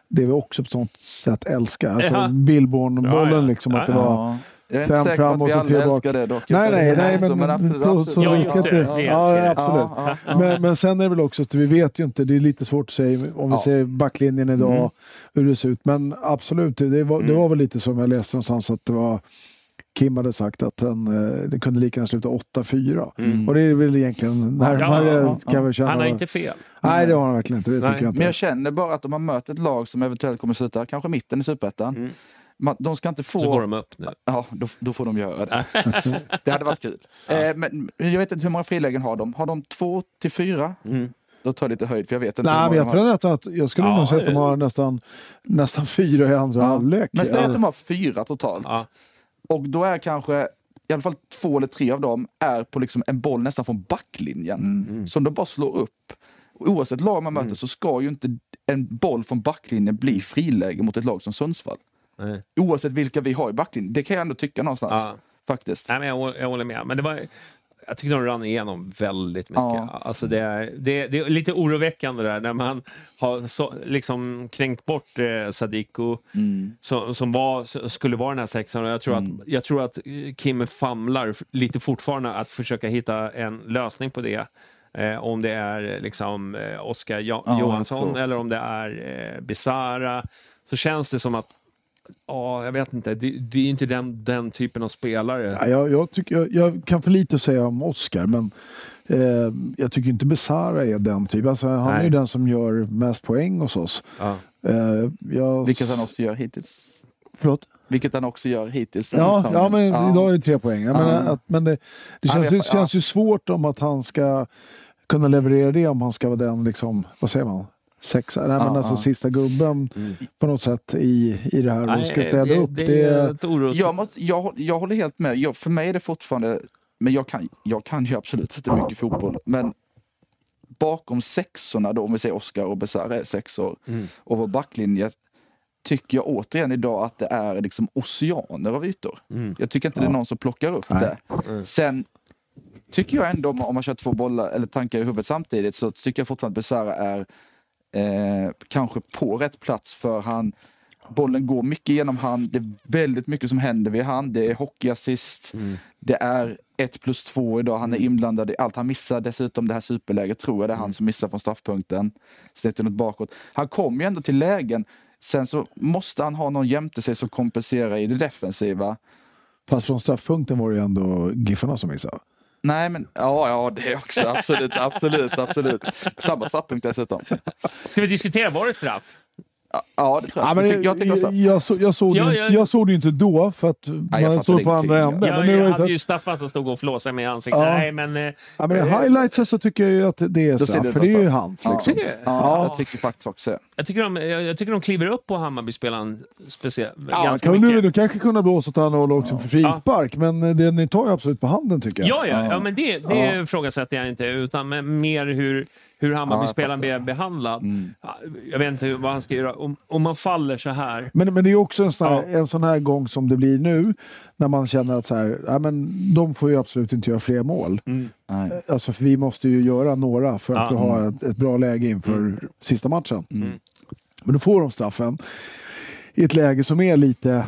det vi också på något sätt älskar. Alltså Ja. Billborn-bollen, Ja, ja. liksom att det Ja, var Ja. Jag är inte Fem säker på att vi och alla tre bak. älskar det dock. Nej, nej, nej, Så, men, absolut, så, absolut. så Jag gör det. Ja. Ja, ja, Men, men sen är det väl också att vi vet ju inte, det är lite svårt att säga om vi Ja. ser backlinjen idag, Mm. hur det ser ut. Men absolut, det var, det Mm. var väl lite som jag läste någonstans att det var Kim hade sagt att den, eh, den kunde lika gärna sluta 8-4. Mm. Och det är väl egentligen närmare Ja, ja, kan jag väl känna. Han har inte fel. Nej, det har han verkligen inte. Det Nej, tycker jag inte. Men jag känner bara att om man möter ett lag som eventuellt kommer sluta, kanske mitten i superettan, Mm. Man- de ska inte få... Så går de upp nu. Ja, då, då får de göra det. det hade varit kul. Eh, men jag vet inte hur många frilägen har de? Har de två till fyra? Mm. Då tar jag lite höjd för jag vet inte. Nej, men jag tror nästan att jag skulle Ja, nog säga att de har nästan, nästan fyra i andra Ja. halvlek. Men säg Ja. att de har fyra totalt. Ja. Och då är kanske i alla fall två eller tre av dem är på liksom en boll nästan från backlinjen. Mm. Som de bara slår upp. Oavsett lag man möter så ska ju inte en boll från backlinjen bli friläge mot ett lag som Sundsvall. Nej. Oavsett vilka vi har i backlinjen. Det kan jag ändå tycka någonstans. Ja. Faktiskt. Nej, men jag, jag håller med. Men det var, jag tycker de rann igenom väldigt mycket. Ja. Alltså det, är, det, det är lite oroväckande där när man har så, liksom kränkt bort eh, Sadiko Mm. som, som var, skulle vara den här sexan. Jag, tror att, jag tror att eh, Kim famlar lite fortfarande att försöka hitta en lösning på det. Eh, om det är eh, liksom eh, Oskar jo- Ja, Johansson eller om det är eh, Besara. Så känns det som att Ja, jag vet inte. Det, det är inte den, den typen av spelare. Ja, jag, jag, tycker, jag, jag kan för lite säga om Oscar, men eh, jag tycker inte Besara är den typen. Alltså, han är Nej. ju den som gör mest poäng hos oss. Ja. Eh, jag, Vilket han också gör hittills. förlåt? Vilket han också gör hittills. Ja, ja, men idag är det tre poäng. Jag Ja. menar att, men det, det Ja, känns, det känns ju svårt om att han ska kunna leverera det om han ska vara den, liksom, vad säger man? Sexa, nej, men Ja, alltså ja. sista gubben på något sätt i, i det här och ska städa det, upp. Det, Det, är ett oros... Jag, måste, jag, jag håller helt med. Jag, för mig är det fortfarande, men jag kan, jag kan ju absolut inte mycket fotboll. Men bakom sexorna då, om vi säger Oscar och Besara är sexor, Mm. och vår backlinje tycker jag återigen idag att det är liksom oceaner av ytor. Mm. Jag tycker inte det är någon som plockar upp Nej. det. Sen tycker jag ändå, om om man kör två bollar eller tankar i huvudet samtidigt, så tycker jag fortfarande att Besara är eh, kanske på rätt plats för han Bollen går mycket genom han, det är väldigt mycket som händer vid han. Det är hockeyassist, det är ett plus två idag, han är inblandad i allt. Han missar dessutom det här superläget, tror jag det är han som missar från straffpunkten. Snett något bakåt. Han kommer ju ändå till lägen, sen så måste han ha någon jämte sig som kompenserar i det defensiva. fast från straffpunkten var det ju ändå Giffarna som missade. Nej men, ja, ja det också, absolut, absolut, absolut. Samma straffpunkt dessutom. Ska vi diskutera, var det straff? Ja, det tror jag. Ja, men jag, jag jag, jag, så, jag, såg Ja, det, ja. jag såg det ju inte då för att jag man stod på andra änden. Ja, jag det, hade ju Staffan som stod och flåsade mig i ansiktet. Ja. Nej, men... eh, ja, men i highlightsen så tycker jag ju att det är straff, för det är ju hans. Ja. Liksom. Tycker du? Ja, jag tycker faktiskt också. Jag tycker, de, jag, jag tycker de kliver upp på Hammarby-spelaren speciellt. Ja, ganska kan du, mycket. du kanske kunna blåsa åt andra håll också för frispark, men eh, det, ni tar ju absolut på handen tycker jag. Ja, ja, ja, men det, det ifrågasätter jag inte, utan men mer hur, hur Hammarby-spelaren Ja, jag behandlad. Mm. Ja, Jag vet inte hur- vad han ska göra. Om, om man faller så här. Men, men det är också en sån, här, Ja. en sån här gång som det blir nu, när man känner att så här, ja, men de får ju absolut inte göra fler mål. Nej. Alltså, för vi måste ju göra några för att Ja. har ett, ett bra läge inför sista matchen. Mm. Men då får de straffen i ett läge som är lite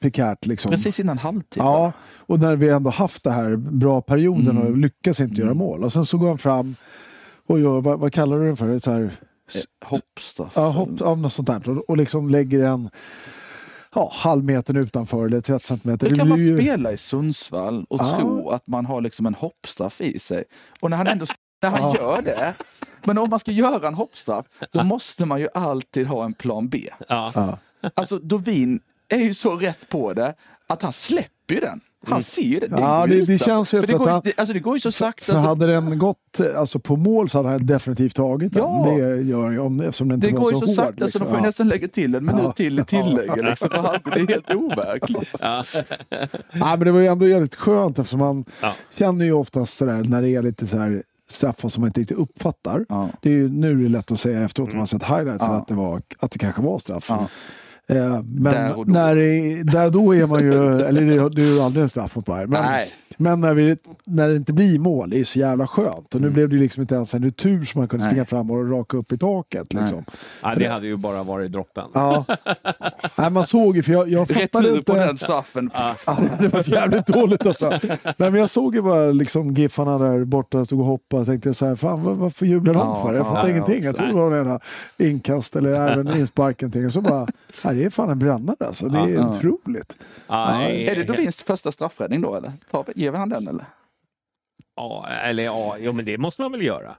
prekärt. Liksom. Precis innan halvtid. Ja, och när vi ändå haft det här bra perioden och lyckas inte göra mål. Och sen så går han fram och gör, vad, vad kallar du det för? Så här, Eh, Hoppstraff. ja, hopp, ja, något sånt där. Och, och liksom lägger en ja, halv meter utanför eller 30 centimeter. Hur kan man spela i Sundsvall och Ja. tro att man har liksom en hoppstraff i sig? Och när han ändå när han Ja. gör det, men om man ska göra en hoppstraff, då måste man ju alltid ha en plan B. Ja. Ja. Alltså Dovin är ju så rätt på det att han släpper ju den. Han ser ju det. Mm. Ja, det- ju det känns ju för det går, att ju- han- det, alltså, det går ju så sakta. För så- hade den gått alltså, på mål så hade han definitivt tagit den. Ja. Det gör ju om, eftersom den inte det var går så ju så hård. sakta så liksom. de får ju Ja. nästan lägga till en minut Ja. till i tillägget. Liksom, det är helt overkligt. Ja. Ja, men det var ju ändå jävligt skönt eftersom man Ja. känner ju oftast det där när det är lite så här straffar som man inte riktigt uppfattar. Ja. Det är ju, nu är det lätt att säga efteråt när man sett highlights Ja. att, det var, att det kanske var straff. Eh, men Där och då. När det, där då är man ju, eller det, det är ju aldrig en straff mot Bayern. Men, Nej. men när, vi, när det inte blir mål, det är så jävla skönt. Och nu blev det ju liksom inte ens en retur som man kunde Nej. springa fram och raka upp i taket. Liksom. Ja, det hade ju bara varit droppen. Ja. Nej, man såg ju, för jag, jag fattade inte... på den straffen. Ja, det var jävligt dåligt alltså. Nej, men jag såg ju bara liksom Giffarna där borta stod och hoppade. Jag tänkte så här, fan vad- varför jublar de Ja, för? Jag ja, fattar ja, ingenting. Jag trodde det var en inkast eller även inspark. Och så bara, det är fan en brännare alltså. Det är Ja. otroligt. Ja, Ja, Är det Dovins första straffräddning då eller? Tar- Ger vi han den eller? Ja, eller ja, jo, men det måste man väl göra.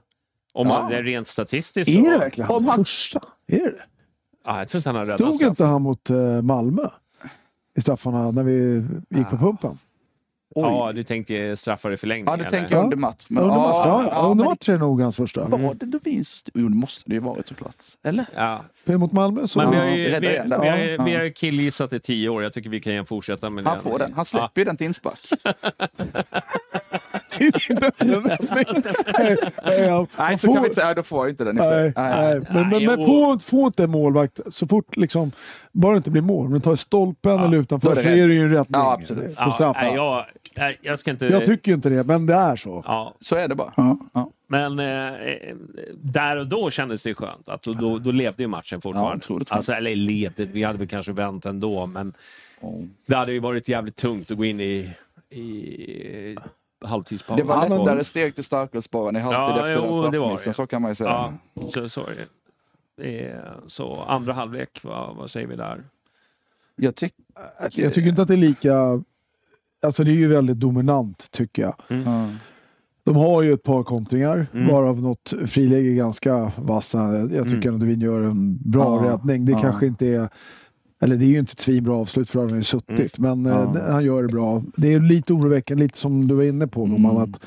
Om man, Ja. det är rent statistiskt. Är det verkligen hans han- första? Är det Ja, jag tror inte han har Stod inte han mot eh, Malmö i straffarna när vi gick på pumpen? Oj. Ja, du tänkte straffar i förlängning? Ja, det eller? tänker Ja. under match. Men, under match, ja, ja, ja, under match är nog hans första. Var det Dovins? Jo, det måste det ju varit såklart. Eller? Ja. För mot Malmö så... Men vi har Ja, ju vi, vi, har, Ja. vi har killgissat i tio år. Jag tycker vi kan fortsätta med Han får den. Han släpper ju den till inspark. nej, nej, Nej, så kan vi inte säga. Nej, Då får jag inte den. Nej, nej. Men, men, Nej, men och- få, inte en målvakt, så fort liksom, bara det inte blir mål, men tar stolpen eller utanför så rätt. är det ju en räddning Ja, absolut. på Ja, straffar. Nej, jag, jag, jag ska inte... tycker ju inte det, men det är så. Ja, Så är det bara. Ja. Ja. men eh, där och då kändes det ju skönt. Att då, då, då levde ju matchen fortfarande. skönt. alltså, eller levde, vi hade väl kanske vänt ändå, men Oh. det hade ju varit jävligt tungt att gå in i, i halvtidspaus. Det var Ja, men- lättare steg till starkölsbaren i halvtid Ja, efter jo, den det var straffmissen. det. Så kan man ju säga. Ja, så, så det. det. Så andra halvlek, vad, vad säger vi där? Jag tycker... Jag tycker inte att det är lika... Alltså det är ju väldigt dominant tycker jag. Ja. De har ju ett par kontringar, Mm. varav något friläge är ganska vasst. Jag tycker Mm. att Devin gör en bra Ja, räddning. Det ja. kanske inte är... Eller det är ju inte ett svinbra avslut för han har ju suttit, men Ja. eh, det- han gör det bra. Det är lite oroväckande, lite som du var inne på Boman, Mm. att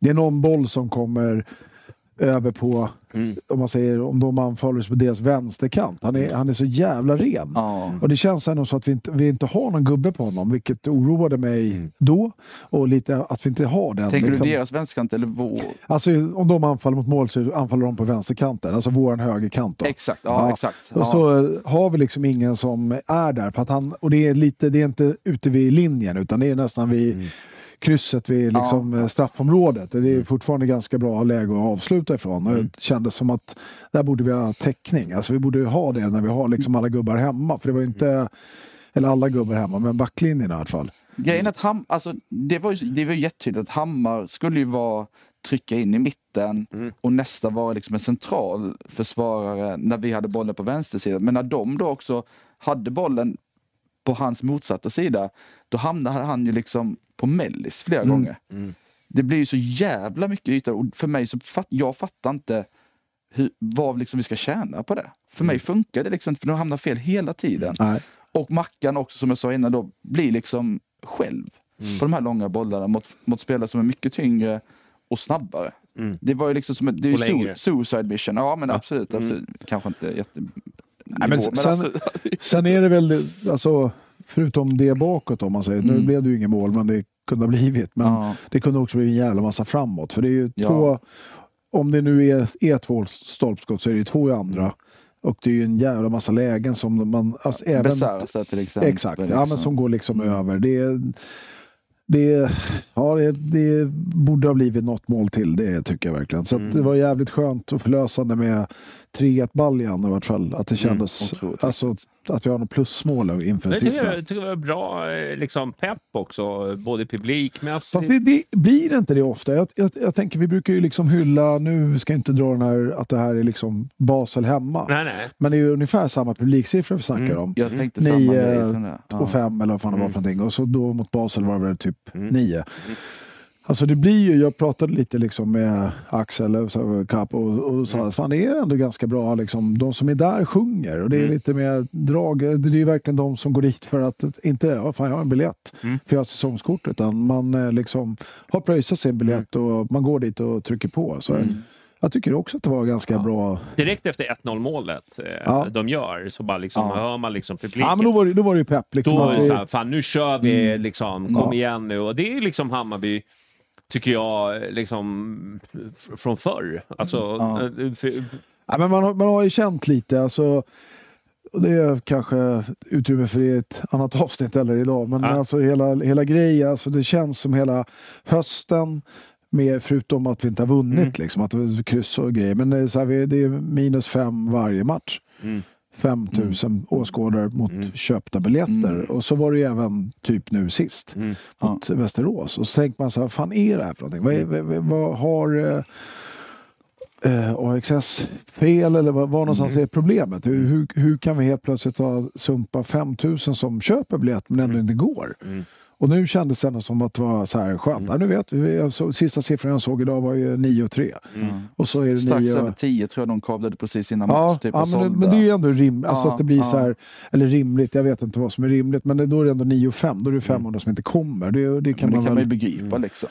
det är någon boll som kommer över på, Mm. om man säger, om de anfaller på deras vänsterkant. Han är, han är så jävla ren. Ja. Och det känns ändå så att vi inte, vi inte har någon gubbe på honom, vilket oroade mig Mm. då. Och lite att vi inte har den. Tänker liksom. du deras vänsterkant eller vår? Alltså om de anfaller mot mål så anfaller de på vänsterkanten, alltså våran högerkant. Då. Exakt, ja, Ja. exakt. Och så har vi liksom ingen som är där. För att han, och det är, lite, det är inte ute vid linjen utan det är nästan vid krysset vid liksom, eh, straffområdet. Det är fortfarande ganska bra läge att avsluta ifrån. Och Det kändes som att där borde vi ha täckning. Alltså vi borde ju ha det när vi har liksom alla gubbar hemma. För det var inte, eller alla gubbar hemma, men backlinjen i alla fall. Grejen att Ham, alltså, det, var ju, det var ju jättetydligt att Hammar skulle ju vara trycka in i mitten och nästa var liksom en central försvarare när vi hade bollen på vänstersidan. Men när de då också hade bollen på hans motsatta sida, då hamnade han ju liksom på mellis flera gånger. Det blir ju så jävla mycket yta och för mig så fatt, jag fattar inte hur, vad liksom vi ska tjäna på det. För mig funkar det liksom inte, för de hamnar fel hela tiden. Nej. Och Mackan också, som jag sa innan, då, blir liksom själv på de här långa bollarna mot, mot spelare som är mycket tyngre och snabbare. Mm. Det var ju liksom som ett, det är su- suicide mission. Ja, men Ja. absolut. Mm. absolut. Kanske inte jätte... Nej, men sen-. Sen är det väl, alltså, förutom det bakåt om man säger, nu Mm. blev det ju inget mål men det kunde ha blivit. Men Ja. det kunde också bli en jävla massa framåt. För det är ju Ja. två, om det nu är, är två stolpskott så är det ju två i andra. Och det är ju en jävla massa lägen som man... Alltså, även, Besaras där till exempel. exakt, ja, liksom. men som går liksom över. Det, det, ja, det, det borde ha blivit något mål till, det tycker jag verkligen. Så Mm. det var jävligt skönt och förlösande med 3-1 baljan i vart fall. Att det kändes, otroligt. alltså, att vi har något plusmål inför tycker, sista. jag tycker det var bra eh, liksom, pepp också, både publikmässigt. Fast det, det blir inte det ofta. Jag, jag, jag tänker, vi brukar ju liksom hylla, nu ska jag inte dra den här, att det här är liksom Basel hemma. Nej, nej. Men det är ju ungefär samma publiksiffror vi snackar Mm. om. Jag tänkte samma Nio grej. det. Ja. och fem eller vad fan det var Mm. för någonting. Och så då mot Basel var det väl typ Mm. nio. Alltså det blir ju, jag pratade lite liksom med Axel Kapp och, och sa att fan det är ändå ganska bra liksom. De som är där sjunger och det är Mm. lite mer drag. Det är ju verkligen de som går dit för att inte, ja fan jag har en biljett Mm. för jag har säsongskort utan man eh, liksom har pröjsat sin biljett och man går dit och trycker på. Så Mm. Jag tycker också att det var ganska Ja. bra. Direkt efter 1-0 målet eh, Ja. de gör så bara liksom, Ja. hör man liksom publiken. Ja men då var det, då var det ju pepp. Liksom, Då det fan nu kör vi liksom, kom igen nu. Och det är liksom Hammarby, tycker jag, liksom från förr. Alltså, Ja. eh, för, Ja, men man, har, man har ju känt lite, alltså, det är kanske utrymme för ett annat avsnitt eller idag, men Ja. alltså hela, hela grejen, alltså, det känns som hela hösten, med, förutom att vi inte har vunnit, Mm. liksom, att är kryss och grejer, men det är, så här, vi- det är minus fem varje match. mm. 5 000 åskådare mot Mm. köpta biljetter. Mm. Och så var det ju även typ nu sist Mm. mot Västerås. Och så tänker man så här, vad fan är det här för någonting? Vad, vad, vad- har eh, eh, AXS fel eller vad, var någonstans Mm. är problemet? Hur, hur, hur kan vi helt plötsligt ha sumpa 5 000 som köper biljett men ändå inte går? Mm. Och nu kändes det ändå som att det var så här skönt. Ja, nu vet vi, så, sista siffran jag såg idag var ju 9 och 3. Mm. Och så är det Strax 9 över 10 tror jag de kablade precis innan Ja, match. Typ, ja men, det, men det är ju ändå rimligt. Alltså Ja, att det blir så ja. här, eller rimligt, jag vet inte vad som är rimligt, men det, då är det ändå 9 och 5. Då är det 500 Mm. som inte kommer. Det, det kan men det man kan man väl ju begripa liksom.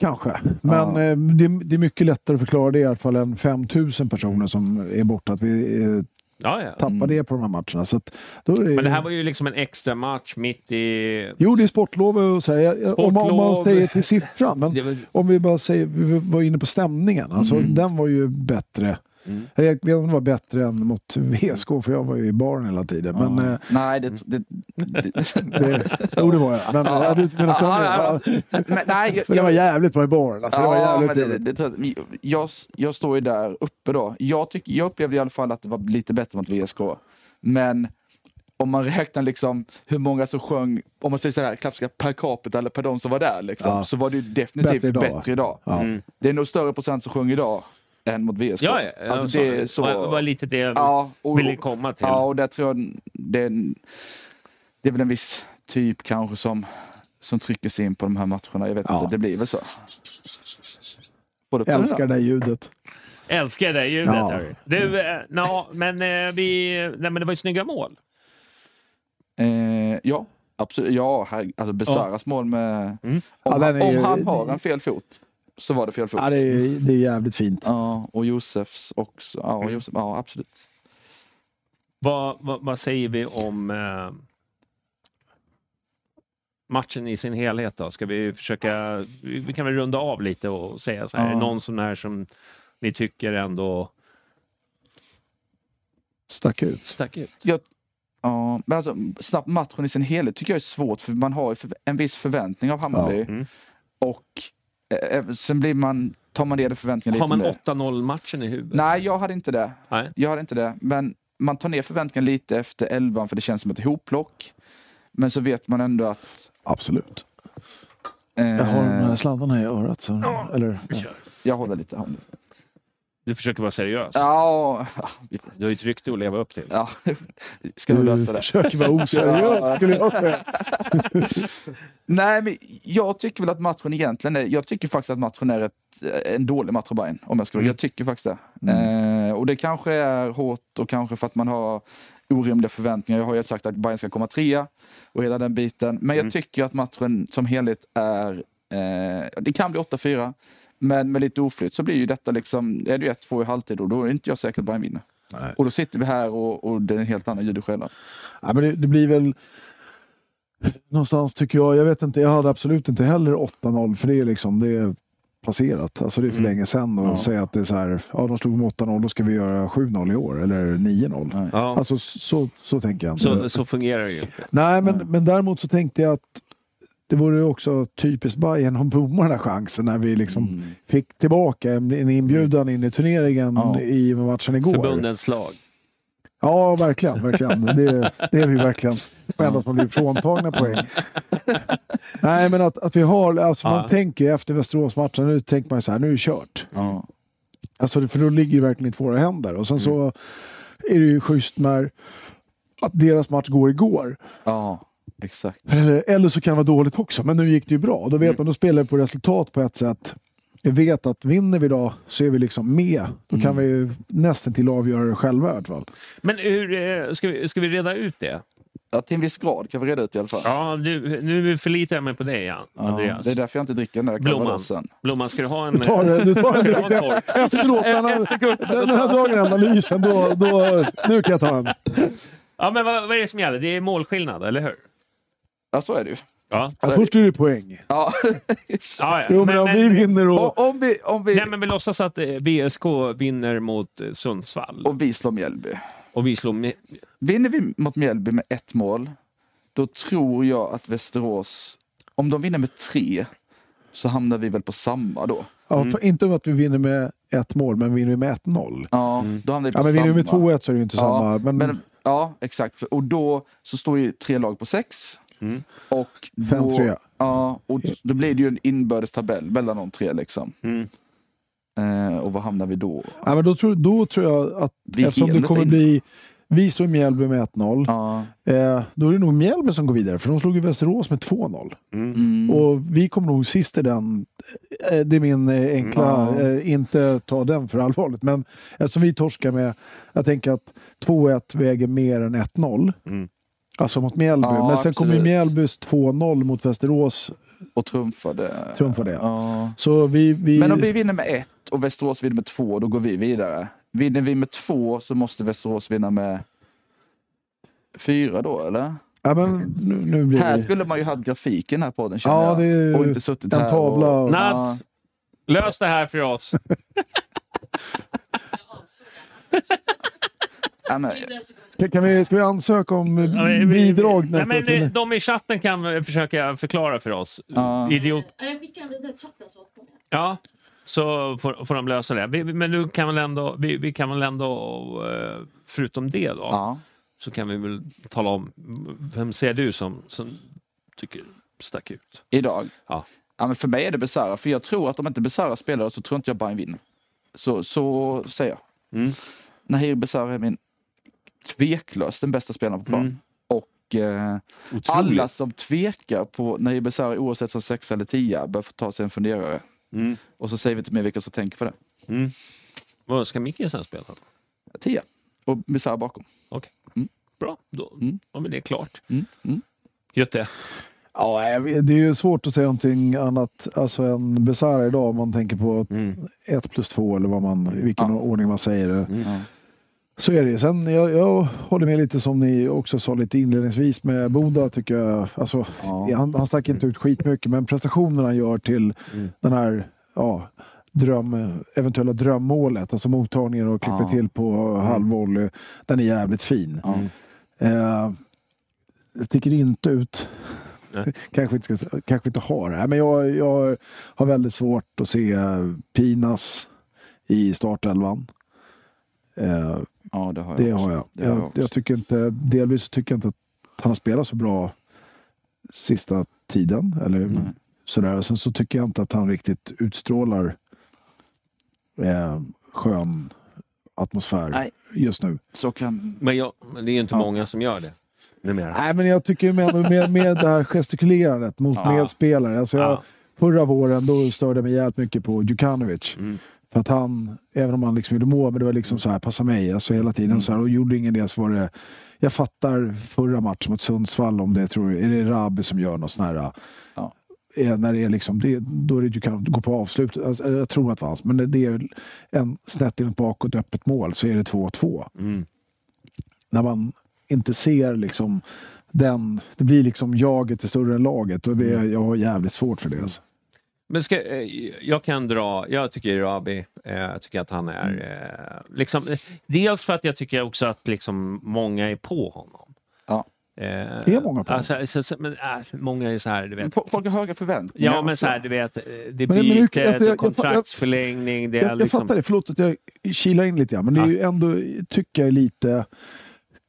Kanske. Men Ja. eh, det, det är mycket lättare att förklara det i alla fall än 5000 personer som är borta. Att vi eh, Ja, ja. tappar Mm. det på de här matcherna. Så att, då är det, Men det här var ju liksom en extra match mitt i... Jo, det är sportlov och så här, om, man- om man säger till siffran. Men var, om vi bara säger, vi var inne på stämningen. Alltså, Mm. Den var ju bättre. Mm. Jag vet inte om den var bättre än mot VSK, för jag var ju i baren hela tiden. Men, ja. eh, Nej, det... det, det, det, jo, det var jag. Men ja. du stämningen? Ja, Ja, ja, men, nej, jag, För det var jävligt bra i baren. Alltså, det var Ja, jävligt men det, det, tror jag, jag, jag står ju där uppe då. Jag, tyck, jag upplevde i alla fall att det var lite bättre mot VSK. Men om man räknar liksom hur många som sjöng, om man säger så här, klassiska per capita eller per de som var där, liksom, Ja. så var det ju definitivt Bättre bättre idag. idag. Ja. Mm. Det är nog större procent som sjöng idag än mot VSK. Ja, ja, alltså, det är så... var, var lite det jag ja, och, ville komma till. Ja, och där tror jag det det är väl en viss typ kanske som, som trycker sig in på de här matcherna. Jag vet Ja. inte, det blir väl så. Både Älskar det där ljudet. Älskar det ljudet. Ja. Du, eh, nå, men, eh, vi, nej, men det var ju snygga mål. Eh, ja, absolut. Ja, här, alltså Besaras mål med... Mm. Om, Ja, han, ju- om han har en fel fot så var det fel fot. Ja, det, är, det är jävligt fint. Ja, och Josefs också. Ja, och. Josef, ja absolut. Vad, vad, vad säger vi om eh, matchen i sin helhet då? Ska vi försöka, vi, vi kan väl runda av lite och säga så här, Ja. är det någon sån här som ni tycker ändå Stack ut. stack ut? Ja, men alltså snabbt matchen i sin helhet tycker jag är svårt för man har ju för, en viss förväntning av Hammarby. Ja. Mm. Och sen blir man, tar man ner förväntningarna Har lite man mer. 8-0 matchen i huvudet? Nej, jag hade inte det. Nej. Jag hade inte det. Men man tar ner förväntningarna lite efter elvan för det känns som ett hopplock. Men så vet man ändå att... Absolut. Eh, Jag har de här sladdarna i örat. Så, eller, jag håller lite. håller. Du försöker vara seriös. Ja, Du har ju ett rykte att leva upp till. ja, ska du lösa det. försöker vara oseriös. Nej, men jag tycker väl att matchen egentligen är, jag tycker faktiskt att matchen är ett, en dålig match av Bayern, om jag ska Mm. Jag tycker faktiskt det. Eh, och det kanske är hårt och kanske för att man har orimliga förväntningar. Jag har ju sagt att Bayern ska komma trea och hela den biten. Men jag Mm. tycker att matchen som helhet är, eh, det kan bli 8-4. Men med lite oflytt så blir ju detta liksom, är det 1-2 i halvtid och då är inte jag säker att Bayern vinner. Nej. Och då sitter vi här och, och det är en helt annan ljud och. Ja, men det, det blir väl någonstans tycker jag, jag vet inte, jag hade absolut inte heller 8-0 för det är liksom, det är passerat. Alltså det är för Mm. länge sedan och Ja. säga att det är så här, ja de slog med 8-0, då ska vi göra 7-0 i år eller 9-0. Nej. Ja, Alltså så, så tänker jag inte. så, så fungerar det ju. Nej, men, men däremot så tänkte jag att det vore också typiskt Bayern att bomma den här chansen när vi liksom Mm. fick tillbaka en, inbjudan in i turneringen Ja. i matchen igår. Förbundens lag. Ja, verkligen. verkligen. Det, det är vi verkligen. Det enda som har blivit fråntagna poäng. Nej, men att, att vi har... Alltså Ja. Man tänker ju efter Västeråsmatchen, nu tänker man så här, nu är det kört. Ja. Alltså, för då ligger det verkligen i våra händer. Och sen så Mm. är det ju schysst när att deras match går igår. ja, exakt. Eller, eller så kan det vara dåligt också, men nu gick det ju bra. Då vet Mm. man, då spelar det på resultat på ett sätt. Jag vet att vinner vi idag så är vi liksom med. Då kan Mm. vi ju nästan till avgöra det själva i alla fall. Men hur, eh, ska, vi, ska vi reda ut det? Ja, till en viss grad kan vi reda ut i alla fall. Ja, nu, nu förlitar jag mig på dig, ja, Ja, Andreas. det är därför jag inte dricker den där Blomman. Calvadosen. Blomman, ska du ha en... Du tar, det- du tar en korv? efteråt, den här dagen analysen, då, då, nu kan jag ta en. Ja, men vad, vad är det som gäller? Det är målskillnad, eller hur? Ja, så är det ju. Ja. Ja, först är det poäng. Ja. ja, ja. Jo, men om vi vinner och... om vi, om vi, Nej, men vi låtsas att eh, BSK vinner mot eh, Sundsvall och vi slår Mjällby. och vi slår. Vinner vi mot Mjällby med ett mål, då tror jag att Västerås, om de vinner med tre, så hamnar vi väl på samma då. Ja, för, inte om att vi vinner med ett mål, men vinner vi med 1-0. Ja, då hamnar vi på Ja, men samma. vinner vi med 2-1 så är det ju inte Ja, samma. Men, Men, ja, exakt. Och då så står ju tre lag på sex. Mm. Och Fem, då, tre. Ja, och då blir det ju en inbördes tabell mellan de tre liksom. Mm. Eh, och var hamnar vi då? ja, men då, tror, då tror jag att Vi är eftersom det helt kommer in. bli... Vi står i Mjällby med 1-0. Ja, Eh, då är det nog Mjällby som går vidare, för de slog ju Västerås med 2-0. Mm. mm, Och vi kommer nog sist i den. Eh, Det är min eh, enkla, Ja. eh, inte ta den för allvarligt, men eftersom vi torskar med, jag tänker att 2-1 väger mer än 1-0. Mm. Alltså mot Mjällby. Ja, men sen kommer ju absolut. Mjällbys 2-0 mot Västerås. och trumfade. Trumfade, Ja. Så vi... vi Men om vi vinner med ett och Västerås vinner med två, då går vi vidare. Vinner vi med två så måste Västerås vinna med fyra då, eller? ja, men nu, nu blir Här skulle man ju haft grafiken här på den känner Ja, det är ju och inte suttit en här tavla. Och, Och, ja, Lös det här för oss. ja, men, kan vi, ska vi ansöka om eh, Ja, bidrag nästa men, eh, De i chatten kan väl försöka förklara för oss. Ja. Idiot. Ja, Jag skickar den vidare till chatten så. Ja, så får, får de lösa det. Men du kan väl ändå, vi, vi kan väl ändå, eh, förutom det då, ja. så kan vi väl tala om, vem ser du som, som tycker stack ut? Idag? Ja. Ja, men för mig är det Besara, för jag tror att om inte Besara spelar så tror inte jag Bayern vinner. Så, så säger jag. Mm. Nahir Besara är min tveklöst den bästa spelaren på plan. Mm. Och eh, alla som tvekar på Nahir Besara oavsett som sexa eller tia bör få ta sig en funderare. Mm. Och så säger vi inte mer vilka som tänker på det. Mm. Vad ska Micke sen spela? Tia. Och Besara bakom. Okej. Mm. Bra, då Mm. har vi det klart. Mm. Mm. Götte? Ja, det är ju svårt att säga någonting annat alltså än Besara idag om man tänker på Mm. ett plus två eller vad man, i vilken Ja. ordning man säger det. Mm. Ja. Så är det. Sen jag, jag håller med lite som ni också sa lite inledningsvis med Boda tycker jag. Alltså, Ja. han, han stack inte ut skitmycket men prestationerna han gör till Mm. den här ja, dröm, eventuella drömmålet, alltså mottagningen och klipper Ja. till på halvvolley. Den är jävligt fin. Ja. Eh, jag sticker inte ut. Kanske, inte ska, kanske inte har det. Men jag, jag har väldigt svårt att se Pinas i startelvan. Eh, ja, det har jag det också. har jag. Det har jag Jag, också. jag tycker inte, delvis tycker jag inte att han har spelat så bra sista tiden. Eller sådär. Sen så tycker jag inte att han riktigt utstrålar eh, skön atmosfär Nej. just nu. Så kan... Men, jag, men det är ju inte Ja. många som gör det numera. Nej, men jag tycker med, med, med det här gestikulerandet mot Ja. medspelare. Alltså jag, Ja. Förra våren då störde jag mig jävligt mycket på Djukanovic. Mm. För att han, även om han liksom gjorde mål, men det var liksom så här, passa mig. Alltså hela tiden Mm. så här, och gjorde ingen det så var det... Jag fattar förra matchen mot Sundsvall om det, jag tror är det Rabi som gör något sån här... Ja. eh, När det är liksom, det, då är det Djukanovic, gå på avslut. Alltså, jag tror att det var hans, men det, det är en snett in bakåt öppet mål så är det 2-2 Mm. när man inte ser liksom den, det blir liksom jaget är större än laget och det, Mm. jag har jävligt svårt för det. Alltså. Men ska, eh, jag kan dra, jag tycker Rabi, eh, jag tycker att han är, Mm. eh, liksom, dels för att jag tycker också att liksom många är på honom. Ja. Eh, är många på alltså, så, så, men, äh, Många är så här, du vet. Folk har höga förväntningar. Ja men så här, du vet, det Men- men är hur- bytet, alltså, jag- kontraktsförlängning, det Jag, jag liksom... fattar det, förlåt att jag kilar in lite grann, men det är ju ändå, tycker jag, lite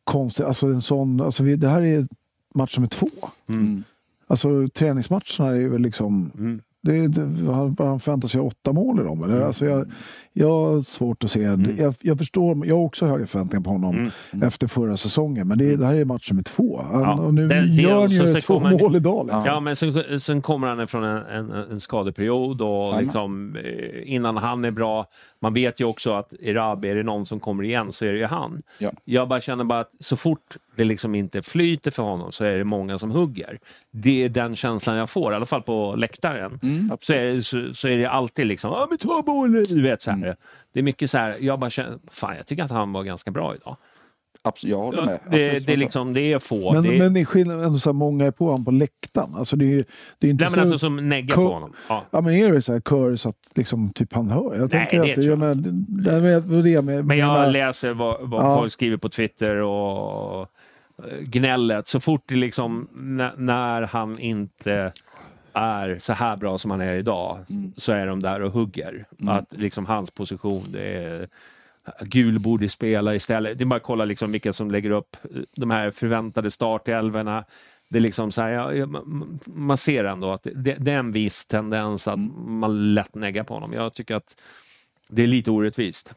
konstigt. Alltså en sån, alltså vi, det här är match nummer två. Mm. Alltså träningsmatcherna är ju väl liksom, Mm. Det, det, han, förväntar sig åtta mål i dem. Eller? Alltså jag, jag har svårt att se, jag, jag förstår, jag har också höga förväntningar på honom Mm. efter förra säsongen. Men det, det här är match nummer två. Han, Ja, och nu det- gör han ju två komma- mål idag. Liksom. Ja, men sen, sen kommer han från en, en, en skadeperiod och liksom, eh, innan han är bra. Man vet ju också att Erabi, är det någon som kommer igen så är det ju han. Ja. Jag bara känner bara att så fort det liksom inte flyter för honom så är det många som hugger. Det är den känslan jag får, i alla fall på läktaren. Mm, Så är, det, så, så är det alltid liksom, ja men ta målet! Du vet så här. Mm. Det är mycket så här, jag bara känner, fan jag tycker att han var ganska bra idag. Absolut, jag håller med. det, Absolut, det, är liksom, det är få. Men, det är, men i skillnad, så här, många är på honom på läktaren. Alltså det är, det är inte nej, men så... alltså som neggar på honom. Ja. Ja men är det så här kör så att liksom typ han hör? Jag tänker det att tror jag jag menar, det, det, med, det med, Men jag menar- läser vad, vad Ja. folk skriver på Twitter och gnället. Så fort det liksom, när han inte är så här bra som han är idag, så är de där och hugger. Att liksom hans position, det är Gul borde spela istället. Det är bara att kolla liksom vilka som lägger upp eh, de här förväntade startelvorna. Det är liksom så här, ja, man- man ser ändå att det, det är en viss tendens att man lätt neggar på honom. Jag tycker att det är lite orättvist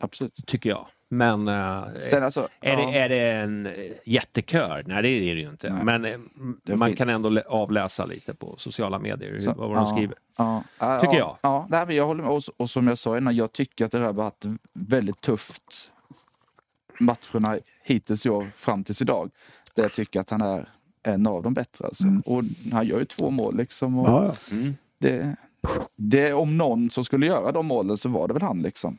Absolut. tycker jag. Men eh, Sen alltså, är, ja. det, är det en eh, jättekör? Nej, det är det ju inte. Nej. Men eh, Det man finns. kan ändå lä- avläsa lite på sociala medier hur, Så, vad de ja, skriver. Ja, ja, Tycker ja, jag. Ja, nej, men jag håller med. Och, och som jag sa innan, jag tycker att det här har varit väldigt tufft matcherna hittills i år fram tills idag. Där jag tycker att han är en av de bättre. Alltså. Och han gör ju två mål liksom. Och. Mm. det, det, om någon som skulle göra de målen så var det väl han liksom.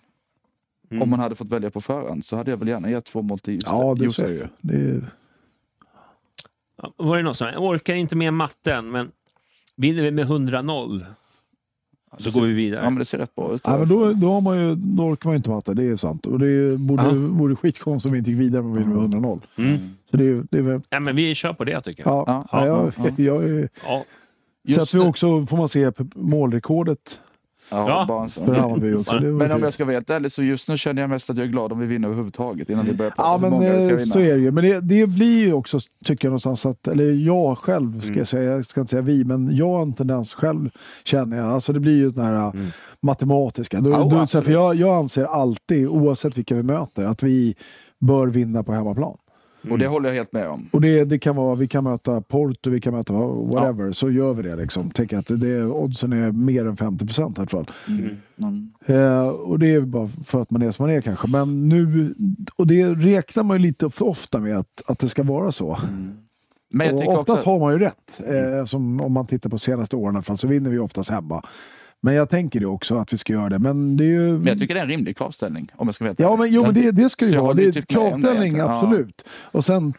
Mm. Om man hade fått välja på förhand så hade jag väl gärna gett två mål till just ja det Josef. så är det ju. Det är, Ja, Var det någon som jag orkar inte med matten, men vinner vi med 100-0 så går vi vidare. Ja men det ser rätt bra ut. ja, men då, då, har man ju, då orkar man ju inte matta, det är sant. Och det är, ju- borde, Ja. vore skitkonstigt om vi inte gick vidare med 100-0. Mm. Så det är, det är väl, Ja, men vi kör på det tycker jag. ja, Ja, ja, ja, jag, ja. jag är, Ja. så att vi det. också, får man se, målrekordet Ja, en för. Hammarby också. Det var Men om jag ska vara helt ärlig så just nu känner jag mest att jag är glad om vi vinner överhuvudtaget innan vi börjar prata Ja, om hur men många vi ska eh, vinna. så är det ju. Men det, det blir ju också, tycker jag någonstans att, eller jag själv ska jag säga, jag ska inte säga vi, men jag har en tendens själv känner jag, alltså det blir ju den här matematiska. Då, Ja, då, så här, absolut. för jag, jag anser alltid, oavsett vilka vi möter, att vi bör vinna på hemmaplan. Och det håller jag helt med om. Och det, det kan vara, vi kan möta Porto, vi kan möta whatever, så gör vi det liksom. Tänker att det, oddsen är mer än 50 procent i alla fall. Mm. Eh, och det är bara för att man är som man är kanske. Men nu, och det räknar man ju lite för ofta med att, att det ska vara så. Men jag och oftast också... har man ju rätt. Eh, som om man tittar på senaste åren i alla fall, så vinner vi oftast hemma. Men jag tänker det också, att vi ska göra det. Men det är ju... Men jag tycker det är en rimlig kravställning om jag ska helt Ja, men, jo, men det, det ska ju jag vara. Det är typ kravställning. Ja. absolut. Och sen,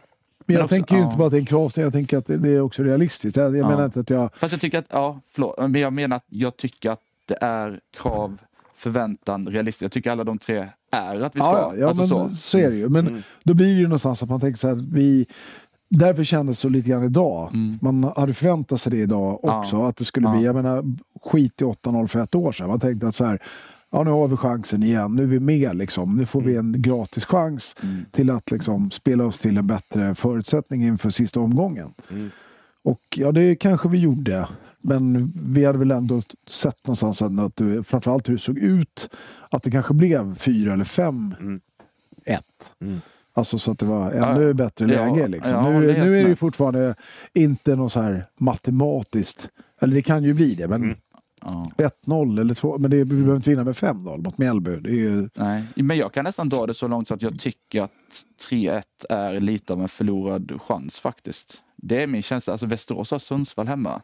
men jag också- tänker ju inte ja. bara att det är en kravställning, jag tänker att det, det är också realistiskt. Jag, jag Ja. menar inte att jag... Fast jag tycker att, ja, förlåt, men jag menar att jag tycker att det är krav, förväntan, realistiskt. Jag tycker alla de tre är att vi ska. Ja, ja alltså men så. så. är det ju. Men Mm. då blir det ju någonstans att man tänker så här, att vi... Därför kändes det så lite grann idag. Mm. Man hade förväntat sig det idag Ja. också. Att det skulle Ja. bli, jag menar, skit i 8-0 för ett år sedan. Man tänkte att så här, ja nu har vi chansen igen. Nu är vi med liksom. Nu får vi Mm. en gratis chans till att liksom spela oss till en bättre förutsättning inför sista omgången. Och ja, det kanske vi gjorde. Men vi hade väl ändå sett någonstans att det, framförallt hur det såg ut, att det kanske blev fyra eller fem ett. Alltså så att det var ännu Ja, bättre ja, läge. Liksom. håller nu, nu är det ju fortfarande inte något så här matematiskt, eller det kan ju bli det, men Ja. 1-0 eller 2, men det, vi behöver inte vinna med 5-0 mot Mjällby. Det är ju, Nej, men jag kan nästan dra det så långt så att jag tycker att 3-1 är lite av en förlorad chans faktiskt. Det är min känsla. Alltså Västerås har Sundsvall hemma.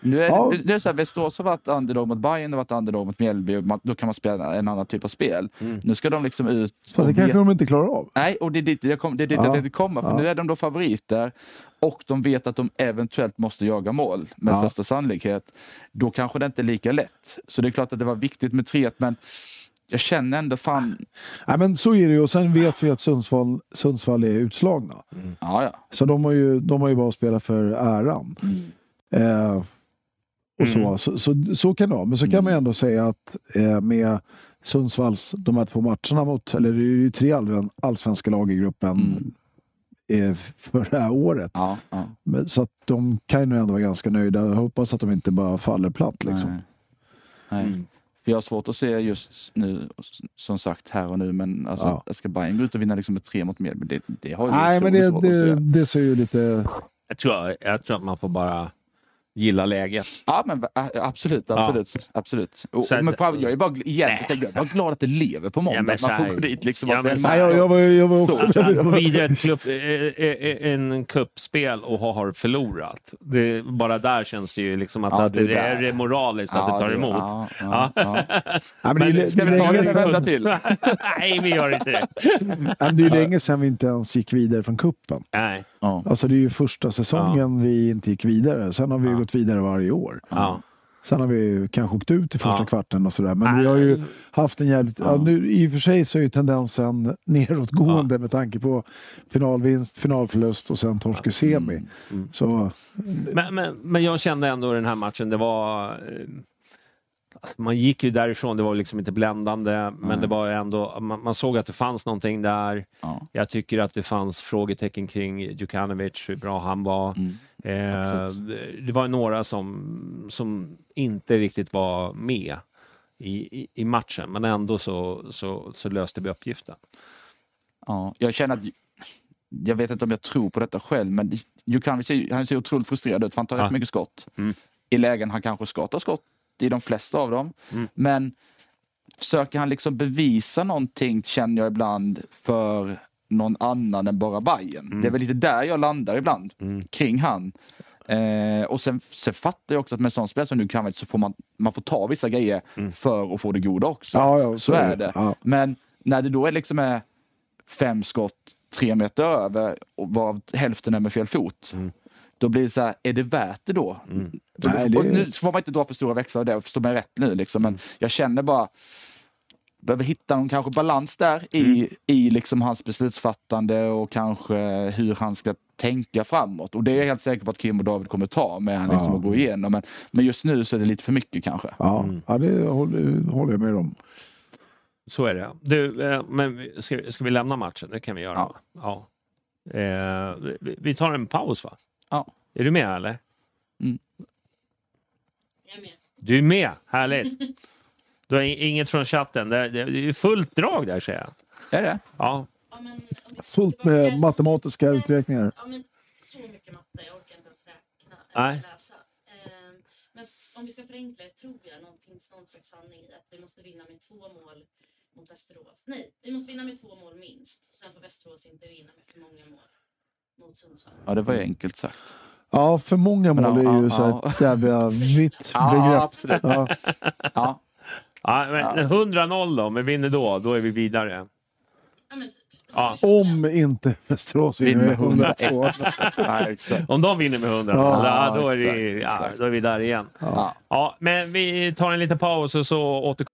Nu är Ja. det är så här, Västerås har varit underdog mot Bayern, det har varit underdog mot Mjällby. och man- Då kan man spela en annan typ av spel. Nu ska de liksom ut så det och kanske de inte klarar av. Nej, och det är dit jag, kom, det är dit Ja. jag tänkte komma. För Ja. nu är de då favoriter och de vet att de eventuellt måste jaga mål med Ja. största sannolikhet. Då kanske det inte är lika lätt. Så det är klart att det var viktigt med 3 men jag känner ändå fan... Nej, men så är det ju. Och sen vet vi att Sundsvall, Sundsvall är utslagna. Ja, ja. Så de har ju, de har ju bara att spela för äran. Eh, och så, så, så, så kan det vara. Men så kan man ju ändå säga att eh, med Sundsvalls, de här två matcherna mot, eller det är ju tre allsven- allsvenska lag i gruppen eh, för det här året. ja, ja. Men, så att de kan ju nog ändå vara ganska nöjda. Jag hoppas att de inte bara faller platt. Liksom. Nej. Nej. För jag har svårt att se just nu, som sagt här och nu, men alltså, Ja. ska Bayern gå ut och vinna liksom med tre mot Mjällby, det, det har ju Nej, men det, svårt att se. det, det ser ju lite... Jag tror, jag tror att man får bara gilla läget. Ja, men absolut, absolut. absolut. Och, Så att- men jag är bara, egentligen, jag är bara glad att det lever på måndag. Ja, man får här- gå dit liksom. Ja, men det är så Nej, match. jag, jag var, jag var också... Att gå vidare ett klubb, en kuppspel och ha- har förlorat. Det, bara där känns det ju liksom att, Ja, att det är moraliskt att det tar emot. Ja, ja, ja. Men det, Men ska vi ta en vända till? Nej, vi gör inte det. Det är ju länge sedan vi inte ens gick vidare från kuppen. Nej. Ja. Alltså det är ju första säsongen vi inte gick vidare. Sen har vi ju gått vidare varje år. Ja. Sen har vi ju kanske åkt ut i första Ja. kvarten och sådär. Men vi har ju haft en jävligt... Ja. nu, I och för sig så är ju tendensen neråtgående med tanke på finalvinst, finalförlust och sen torsk i semi. Så Men, men, men jag kände ändå i den här matchen, det var... Alltså man gick ju därifrån, det var liksom inte bländande, men det var ändå, man, man såg att det fanns någonting där. Ja. Jag tycker att det fanns frågetecken kring Djukanovic, hur bra han var. Mm. Eh, det var några som, som inte riktigt var med i, i, i matchen, men ändå så, så, så löste vi uppgiften. Ja, jag känner att, jag vet inte om jag tror på detta själv, men Djukanovic han ser otroligt frustrerad ut för han tar Ja. rätt mycket skott. Mm. I lägen han kanske ska ta skott i de flesta av dem. Men försöker han liksom bevisa någonting känner jag ibland för någon annan än bara Bayern. Det är väl lite där jag landar ibland kring han. Eh, och sen, sen fattar jag också att med sånt spel som nu kan så får man, man får ta vissa grejer för att få det goda också. Ja, ja, så, är det. Ja. Men när det då är liksom är fem skott tre meter över och varav hälften är med fel fot. Då blir det så här, är det värt det då? Nej, det- Och nu får man inte dra för stora växlar av det, förstå mig rätt nu liksom, men jag känner bara behöver hitta någon kanske balans där i, Mm. i liksom hans beslutsfattande och kanske hur han ska tänka framåt. Och det är jag helt säker på att Kim och David kommer ta med han liksom Ja. att gå igenom. Men, men just nu så är det lite för mycket kanske. Ja, Mm. ja det håller, håller jag med om. Så är det. Du, eh, men ska, ska vi lämna matchen? Det kan vi göra. Ja. ja. Eh, vi, vi tar en paus va? Ja. Är du med eller? Jag är med. Du är med, härligt. Du har inget från chatten. Det, är fullt drag där säger jag. Är det? Ja. Men, Fullt med matematiska uträkningar. Ja, men så mycket matte. Jag orkar inte ens räkna Nej. eller läsa. Ehm, men om vi ska förenkla det tror jag det finns någon slags sanning i att vi måste vinna med två mål mot Västerås. Nej, vi måste vinna med två mål minst. Sen får Västerås inte vinna med för många mål mot Sundsvall. Ja, det var ju enkelt sagt. Ja, för många Men mål är ja, ju ja, så ja. ett jävla vitt Ja, begrepp. absolut. Ja, Ja. ja men 100-0 då, men vinner då, då är vi vidare. Ja, men typ. Ja. om inte Västerås vinner med 102. Nej, exakt. Om de vinner med 100 Ja, då, då, är det, exakt, då är vi där igen. Ja. Ja, men vi tar en liten paus och så återkommer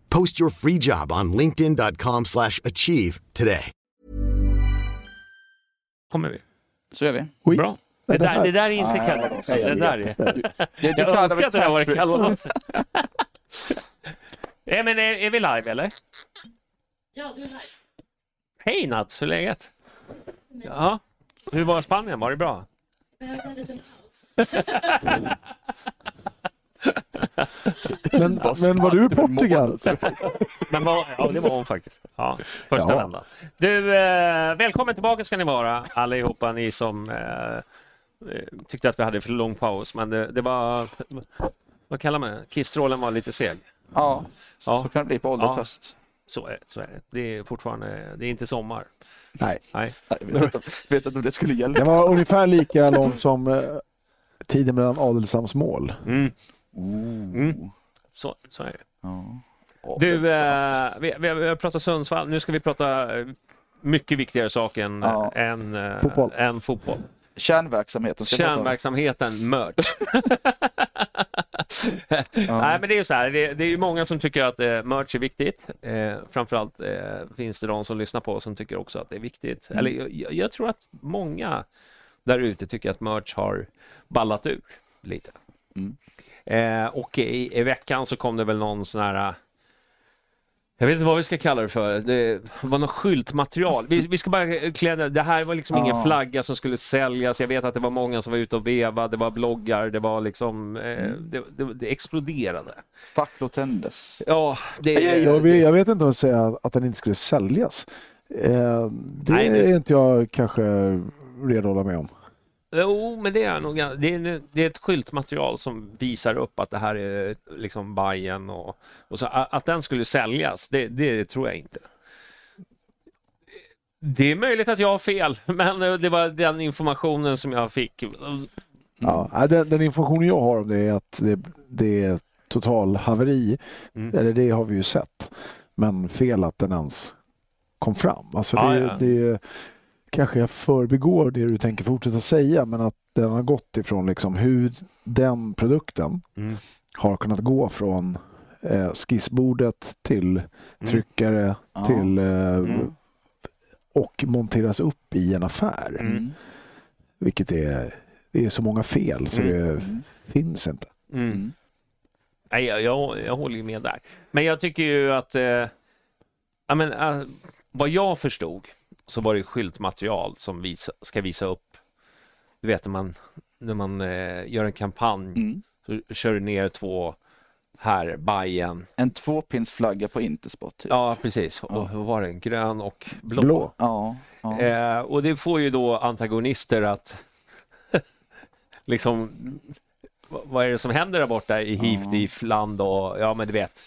Post your free job on linkedin.com/achieve slash achieve today. vi. Så gör vi. Oj. Bra. Det där, det där är inte kallt. Det där är... Det, Jag önskar att det hade varit kallt. Ja, men är, är vi live eller? Ja, du är live. Hej Nats, hur är läget? Ja. Hur var Spanien? Var det bra? Behövde en liten paus. Men, men var du i Portugal? Men var, ja, det var hon faktiskt. Ja, första Ja. vändan. Du, eh, välkommen tillbaka ska ni vara allihopa ni som eh, eh, tyckte att vi hade för lång paus. Men det, det var, vad kallar man det? Kissstrålen var lite seg. Ja, så, Ja. så kan det bli på ålderns Ja. höst. Så är, så är det. Det är fortfarande, det är inte sommar. Nej. Nej. Jag vet inte, vet inte om det skulle gälla. Det var ungefär lika långt som eh, tiden mellan Adelshams mål. Mm. Mm. så, så är det. Ja. Åh, Du, eh, vi, vi, har- vi har pratat Sundsvall. Nu ska vi prata eh, mycket viktigare saker än, Ja. än, eh, Fotboll. än fotboll. Kärnverksamheten ska. Kärnverksamheten merch. Nej, men det är ju så här. Det, det är ju många som tycker att eh, merch är viktigt. Eh, framförallt eh, finns det de som lyssnar på oss som tycker också att det är viktigt. Mm. Eller jag, jag tror att många där ute tycker att merch har ballat ur lite. Mm. Eh, och i, i veckan så kom det väl någon sån här eh, jag vet inte vad vi ska kalla det för. Det var något skyltmaterial. Vi, vi ska bara klä det. Här var liksom ingen Ja. flagga som skulle säljas. Jag vet att det var många som var ute och vevade. Det var bloggar. Det var liksom... Eh, det, det, det exploderade. Facklor tändes. Ja, det... Jag, vet- jag vet inte om jag säga att den inte skulle säljas. Eh, det Nej, är inte jag kanske redo att hålla med om. Jo, men det är nog... Det är, det är ett skyltmaterial som visar upp att det här är liksom Bajen och, och så. Att den skulle säljas, det, det tror jag inte. Det är möjligt att jag har fel, men det var den informationen som jag fick. Ja, nej, den, den informationen jag har om det är att det, det är total haveri. Mm. Eller det har vi ju sett. Men fel att den ens kom fram. Alltså Ja, det, ja. det kanske jag förbigår det du tänker fortsätta säga men att den har gått ifrån liksom hur den produkten Mm. har kunnat gå från eh, skissbordet till Mm. tryckare Ja. till eh, Mm. och monteras upp i en affär. Mm. Vilket är, det är så många fel så Mm. det Mm. finns inte. Mm. Mm. Nej, jag, jag, jag håller ju med där. Men jag tycker ju att... Eh, ja, men, eh, vad jag förstod så var det skyltmaterial som visa, ska visa upp... Du vet när man, när man eh, gör en kampanj Mm. så kör du ner två här, Bajen. En tvåpinsflagga på Intersport. Typ. Ja, precis. Och, Ja. vad var det? Grön och blå. Blå. Ja, ja. Eh, och det får ju då antagonister att liksom vad är det som händer där borta i Ja. Hivdif land och ja men du vet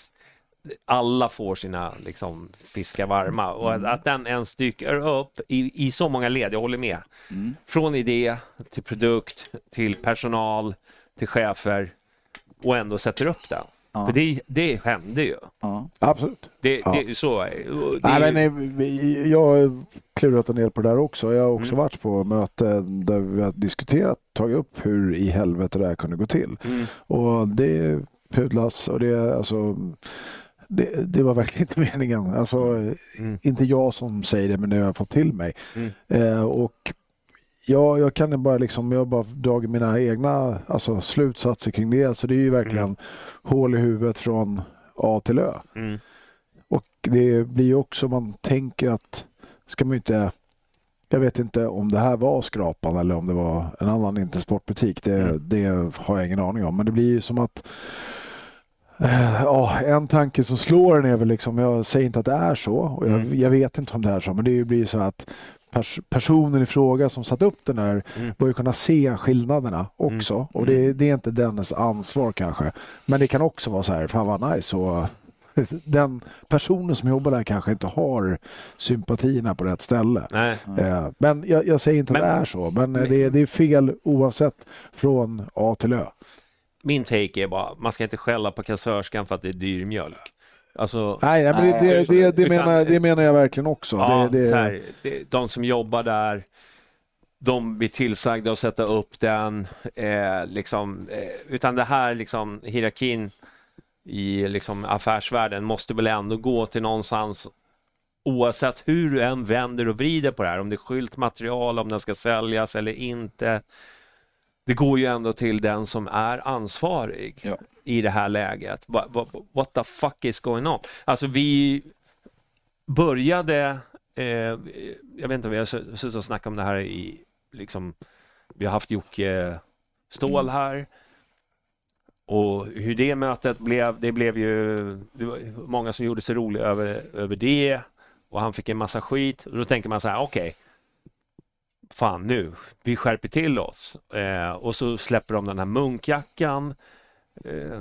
alla får sina liksom, fiskar varma och att, att den ens dyker upp i, i så många led, jag håller med. Mm. Från idé till produkt, till personal, till chefer och ändå sätter upp den. Ja. För det, det hände ju. Ja. Absolut. Det, Ja. det är så. är det. Nej, är men, ju- nej, vi- jag har klurat en del på det där också. Jag har också Mm. varit på möten där vi har diskuterat, tagit upp hur i helvete det här kunde gå till. Mm. Och det pudlas och det, alltså, det, det var verkligen inte meningen. Alltså, Mm. Inte jag som säger det, men det har jag fått till mig. Mm. Eh, och ja, jag kan bara liksom, jag har bara dragit mina egna alltså, slutsatser kring det. Så det är ju verkligen Mm. hål i huvudet från A till Ö. Mm. Och det blir ju också, man tänker att ska man inte jag vet inte om det här var Skrapan eller om det var en annan Intersportbutik. Det, Mm. det har jag ingen aning om. Men det blir ju som att Ja, en tanke som slår en är väl liksom, jag säger inte att det är så och jag, Mm. jag vet inte om det är så, men det blir ju så att pers personen i fråga som satt upp den här Mm. bör ju kunna se skillnaderna också. Och det, det är inte dennes ansvar kanske. Men det kan också vara så här, fan vad nice. Och den personen som jobbar där kanske inte har sympatierna på rätt ställe. Nej. Eh, Men jag, jag säger inte Men- att det är så, men eh, det, är- det är fel oavsett från A till Ö. Min take är bara, man ska inte skälla på kassörskan för att det är dyr mjölk. Alltså, Nej, nej, men det, det, det, det, Utan- menar, det menar jag verkligen också. ja, det, det, så här, det, de som jobbar där, de blir tillsagda att sätta upp den. Eh, liksom, eh, utan det här liksom, hierarkin i liksom, affärsvärlden måste väl ändå gå till någonstans oavsett hur du än vänder och vrider på det här, om det är skyltmaterial, om den ska säljas eller inte. Det går ju ändå till den som är ansvarig Ja. i det här läget. What, what, what the fuck is going on? Alltså vi började, eh, jag vet inte, vi har su- suttit och snackat om det här i, liksom, vi har haft Jocke Ståhl här. Och hur det mötet blev, det blev ju det var många som gjorde sig roliga över, över det och han fick en massa skit. Och då tänker man så här, okej, fan nu, vi skärper till oss. Eh, och så släpper de den här munkjackan, eh,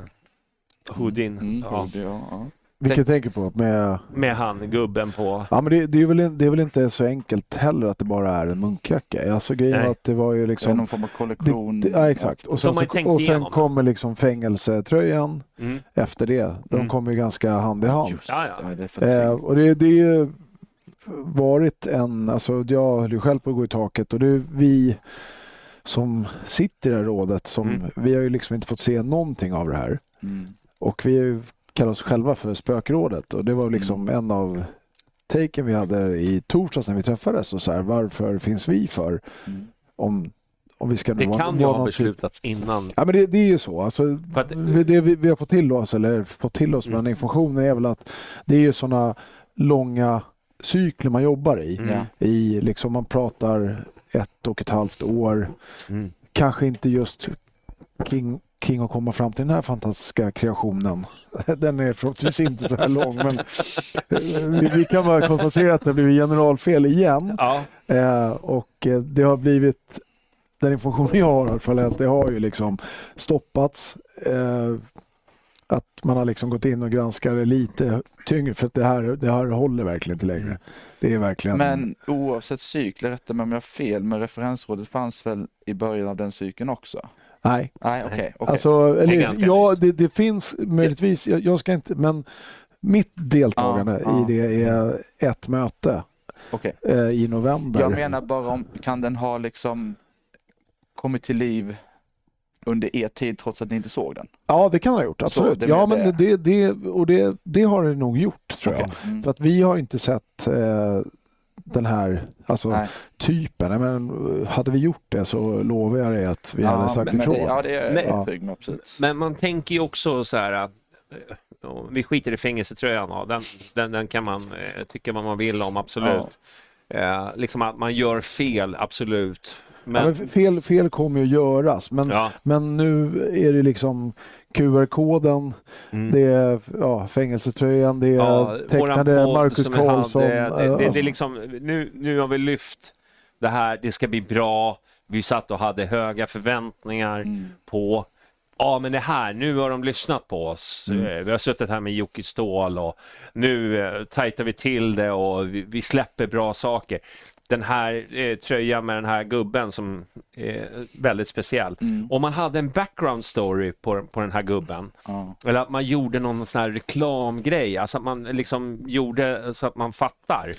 hoodien, Mm, ja, hoodie, ja, ja. vilket jag tänker på med... med han gubben på. Ja, men det, det, är väl, det är väl inte så enkelt heller att det bara är en munkjacka. Alltså grejen Nej. att det var ju Det är liksom... någon form av kollektion. Det, det, ja, exakt. Och sen, så, och sen kommer liksom fängelsetröjan Mm. efter det. De Mm. kommer ju ganska hand i hand. Just Ja, ja. det, det är Eh, och det, det är ju varit en, alltså jag höll ju själv på att gå i taket och det är vi som sitter i det här rådet som, Mm. vi har ju liksom inte fått se någonting av det här. Mm. Och vi är ju- kallar oss själva för spökrådet och det var liksom en av taken vi hade i torsdags när vi träffades och så här, varför finns vi för Mm. om, om vi ska Det vara- kan ju ha typ- beslutats innan. Ja men det, det är ju så. Alltså, att- det vi, vi har fått till oss, eller fått till oss med Mm. den informationen är väl att det är ju sådana långa cykler man jobbar i. Mm. I liksom man pratar ett och ett halvt år. Mm. Kanske inte just King, King att komma fram till den här fantastiska kreationen. Den är förhoppningsvis inte så här lång men vi, vi kan bara konstatera att det har blivit generalfel igen. Ja, Eh, och eh, det har blivit, den informationen jag har i alla fall, att det har ju liksom stoppats. Eh, att man har liksom gått in och granskat det lite tyngre för att det här, det här håller verkligen inte längre. Det är verkligen... Men oavsett cykel, rätta mig om jag har fel, men referensrådet fanns väl i början av den cykeln också? Nej, Nej, okej. okej. alltså, Det är eller, ja, det, det finns möjligtvis, jag, jag ska inte, men mitt deltagande Ja, ja. i det är ett möte okej. eh, i november. Jag menar bara om, kan den ha liksom kommit till liv under er tid trots att ni inte såg den? Ja, det kan ha gjort, absolut. det ja, men det, det, och det, det har det nog gjort, tror jag. Okej. Mm. För att vi har inte sett eh, den här alltså, Nej. typen. Nej, Men, eh, hade vi gjort det så lovar jag dig att vi hade sagt men ifrån. Det, ja, det är Nej. jag trygg med, absolut. men man tänker ju också så här att eh, vi skiter i fängelsetröjan, ja, den, den, den kan man eh, tycka vad man vill om, absolut. Eh, liksom att man gör fel, absolut. Men, Ja, men fel, fel kommer ju att göras, men, ja, men nu är det liksom QR-koden, mm. det är ja, fängelsetröjan, det är Ja, tecknade Marcus Karlsson. Det, det, det, alltså. är liksom, nu, nu har vi lyft det här, det ska bli bra. Vi satt och hade höga förväntningar Mm. på Ja, men det här, nu har de lyssnat på oss. Mm. Eh, Vi har suttit här med Jocke Ståhl och nu eh, tajtar vi till det och vi, vi släpper bra saker. Den här eh, tröjan med den här gubben som är väldigt speciell. Mm. Om man hade en background story på, på den här gubben, Ja. eller att man gjorde någon sån här reklamgrej, alltså att man liksom gjorde så att man fattar.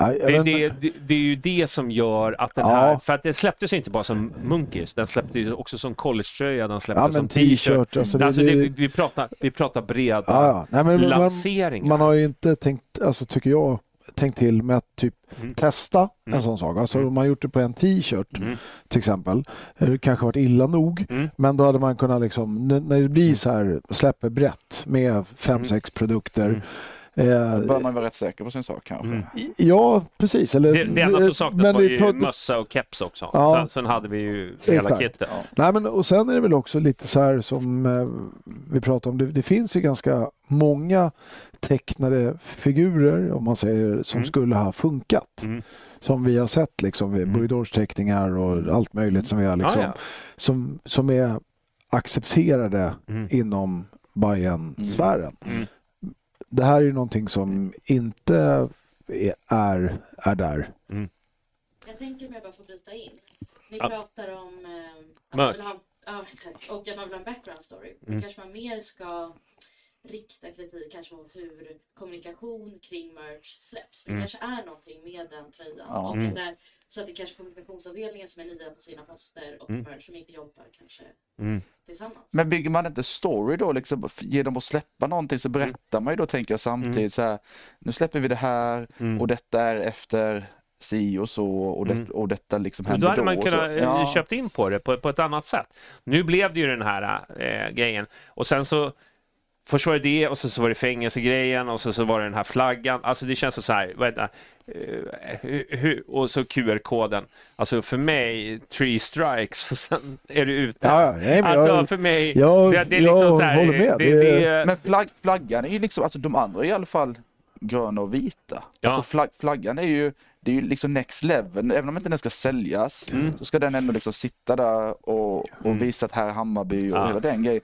Nej, Det, det, det, det är ju det som gör att den Ja. här, för att det släpptes inte bara som Munkis, den släpptes också som collegetröja, den släpptes Ja, som t-shirt. Alltså, Alltså vi, pratar, vi pratar breda ja. Nej, men man, lanseringar. man har ju inte tänkt, alltså tycker jag, tänkt till med att typ Mm. testa Mm. en sån sak. Alltså Mm. om man gjort det på en t-shirt Mm. till exempel. Det kanske varit illa nog. Mm. Men då hade man kunnat liksom, när det blir så här, släpper brett med fem, Mm. sex produkter. Mm. Eh, Då bör man vara rätt säker på sin sak kanske. Mm. Ja, precis. Eller, Det, det enda som saknas men var det ju tar- mössa och keps också. Ja. Sen, sen hade vi ju hela kittet. Ja. Nej, men, och sen är det väl också lite så här som eh, vi pratade om. Det, det finns ju ganska många tecknade figurer, om man säger, som Mm. skulle ha funkat. Mm. Som vi har sett liksom, vid Mm. Borgdorsteckningar och allt möjligt som vi har liksom, Ja, ja. Som, som är accepterade Mm. inom Bajen-sfären. Mm. Det här är ju någonting som inte är, är, är där. Jag tänker om jag bara får bryta in. Ni Ja. pratar om eh, att man vill ha, ja, exakt. och att man vill ha en background story. Då Mm. kanske man mer ska rikta kritik kanske mot hur kommunikation kring merch släpps. För Mm. Det kanske är någonting med den tröjan. Ja. Och Mm. där, så att det kanske är kommunikationsavdelningen som är nya på sina poster och Mm. merch som inte jobbar kanske Mm. tillsammans. Men bygger man inte story då, liksom, genom att släppa någonting så berättar man ju då, tänker jag samtidigt så här, nu släpper vi det här Mm. och detta är efter si och så och, det, Mm. och detta liksom händer då hade man kunnat så. eh, Ja. köpt in på det på, på ett annat sätt. Nu blev det ju den här eh, grejen och sen så Först var det det och sen så var det fängelsegrejen och så, så var det den här flaggan. Alltså det känns så här, det? Eh, hu- och så QR-koden. Alltså för mig, three strikes och sen är du ute. Ja, nej, men alltså jag- för mig, jag- det, det är jag liksom så här, håller med. Det, Det- det, Men flagg, flaggan är ju liksom, alltså de andra är i alla fall gröna och vita. Ja. Alltså flagg, flaggan är ju, det är ju liksom next level, även om inte den ska säljas Mm. så ska den ändå liksom sitta där och, och Mm. visa att här är Hammarby och Ja. hela den grejen.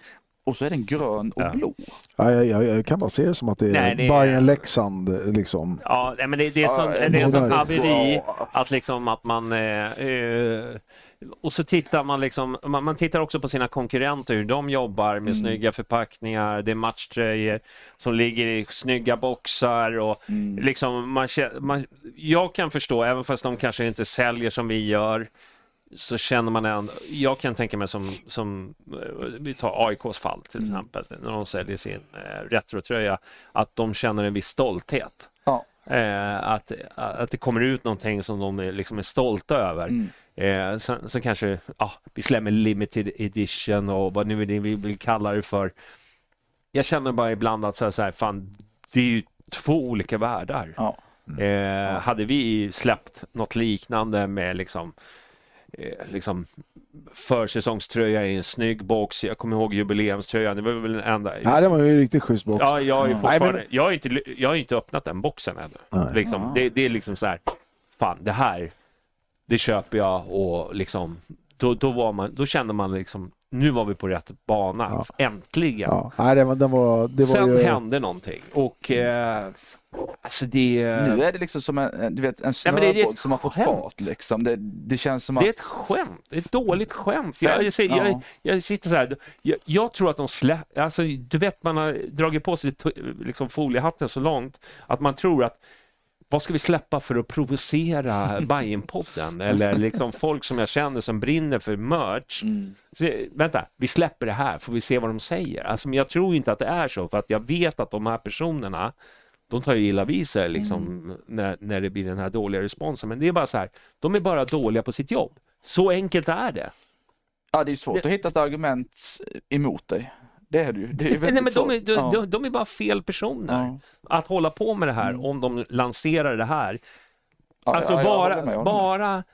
Och så är den grön och Ja. blå. Ja, jag, jag, jag kan bara se det som att det är Nej, det är- Bayern-Leksand liksom. Ja, nej, men det, det är Ja, som, jag det är som menar ett det. haveri. Ja. Att liksom att man... Eh, eh, och så tittar man liksom, man, man tittar också på sina konkurrenter, hur de jobbar med Mm. snygga förpackningar, det är matchtröjor som ligger i snygga boxar och Mm. liksom man, man, jag kan förstå, även fast de kanske inte säljer som vi gör, så känner man ändå, jag kan tänka mig som, som eh, vi tar AIKs fall till Mm. exempel, när de säljer sin eh, retrotröja, att de känner en viss stolthet. Ja. Eh, att, att det kommer ut någonting som de är, liksom är stolta över. Mm. Eh, sen, sen kanske ja, vi släpper limited edition och vad nu är det vi vill kalla det för. Jag känner bara ibland att så här, så här, fan, det är ju två olika världar. Ja. Eh, Hade vi släppt något liknande med liksom, eh, liksom försäsongströja i en snygg box. Jag kommer ihåg jubileumströjan. Det var väl den enda. Nej, det var ju en riktigt schysst box. Ja, jag, är Ja. fortfarande, Nej, jag, har inte, jag har inte öppnat den boxen ännu. Liksom, Ja. det, det är liksom så här, fan det här, det köper jag och liksom, då, då, var man, då kände man liksom, nu var vi på rätt bana, Ja. äntligen. Ja, nej, det var, den var, det var Sen ju... hände någonting och eh, alltså det, Nu är det liksom som en, du vet, en snöboll som har fått skämt. fart. Liksom. Det, det känns som det är att... ett skämt, det är ett dåligt skämt. Jag, jag, säger- Ja. jag, jag sitter så här, jag, jag tror att de släpper, alltså du vet man har dragit på sig liksom foliehatten så långt att man tror att vad ska vi släppa för att provocera Bajenpodden eller liksom folk som jag känner som brinner för merch. Mm. Så, vänta, vi släpper det här, får vi se vad de säger. Alltså, men jag tror inte att det är så, för att jag vet att de här personerna, de tar ju illa vid sig liksom, när, när det blir den här dåliga responsen. Men det är bara så här, de är bara dåliga på sitt jobb. Så enkelt är det. Ja, det är svårt Det- att hitta ett argument emot dig. Det är det ju. Det är Nej, väldigt men de, är, svårt. de, Ja. de, de är bara fel personer. Ja. Att hålla på med det här, Mm. om de lanserar det här. Ja, Alltså bara, bara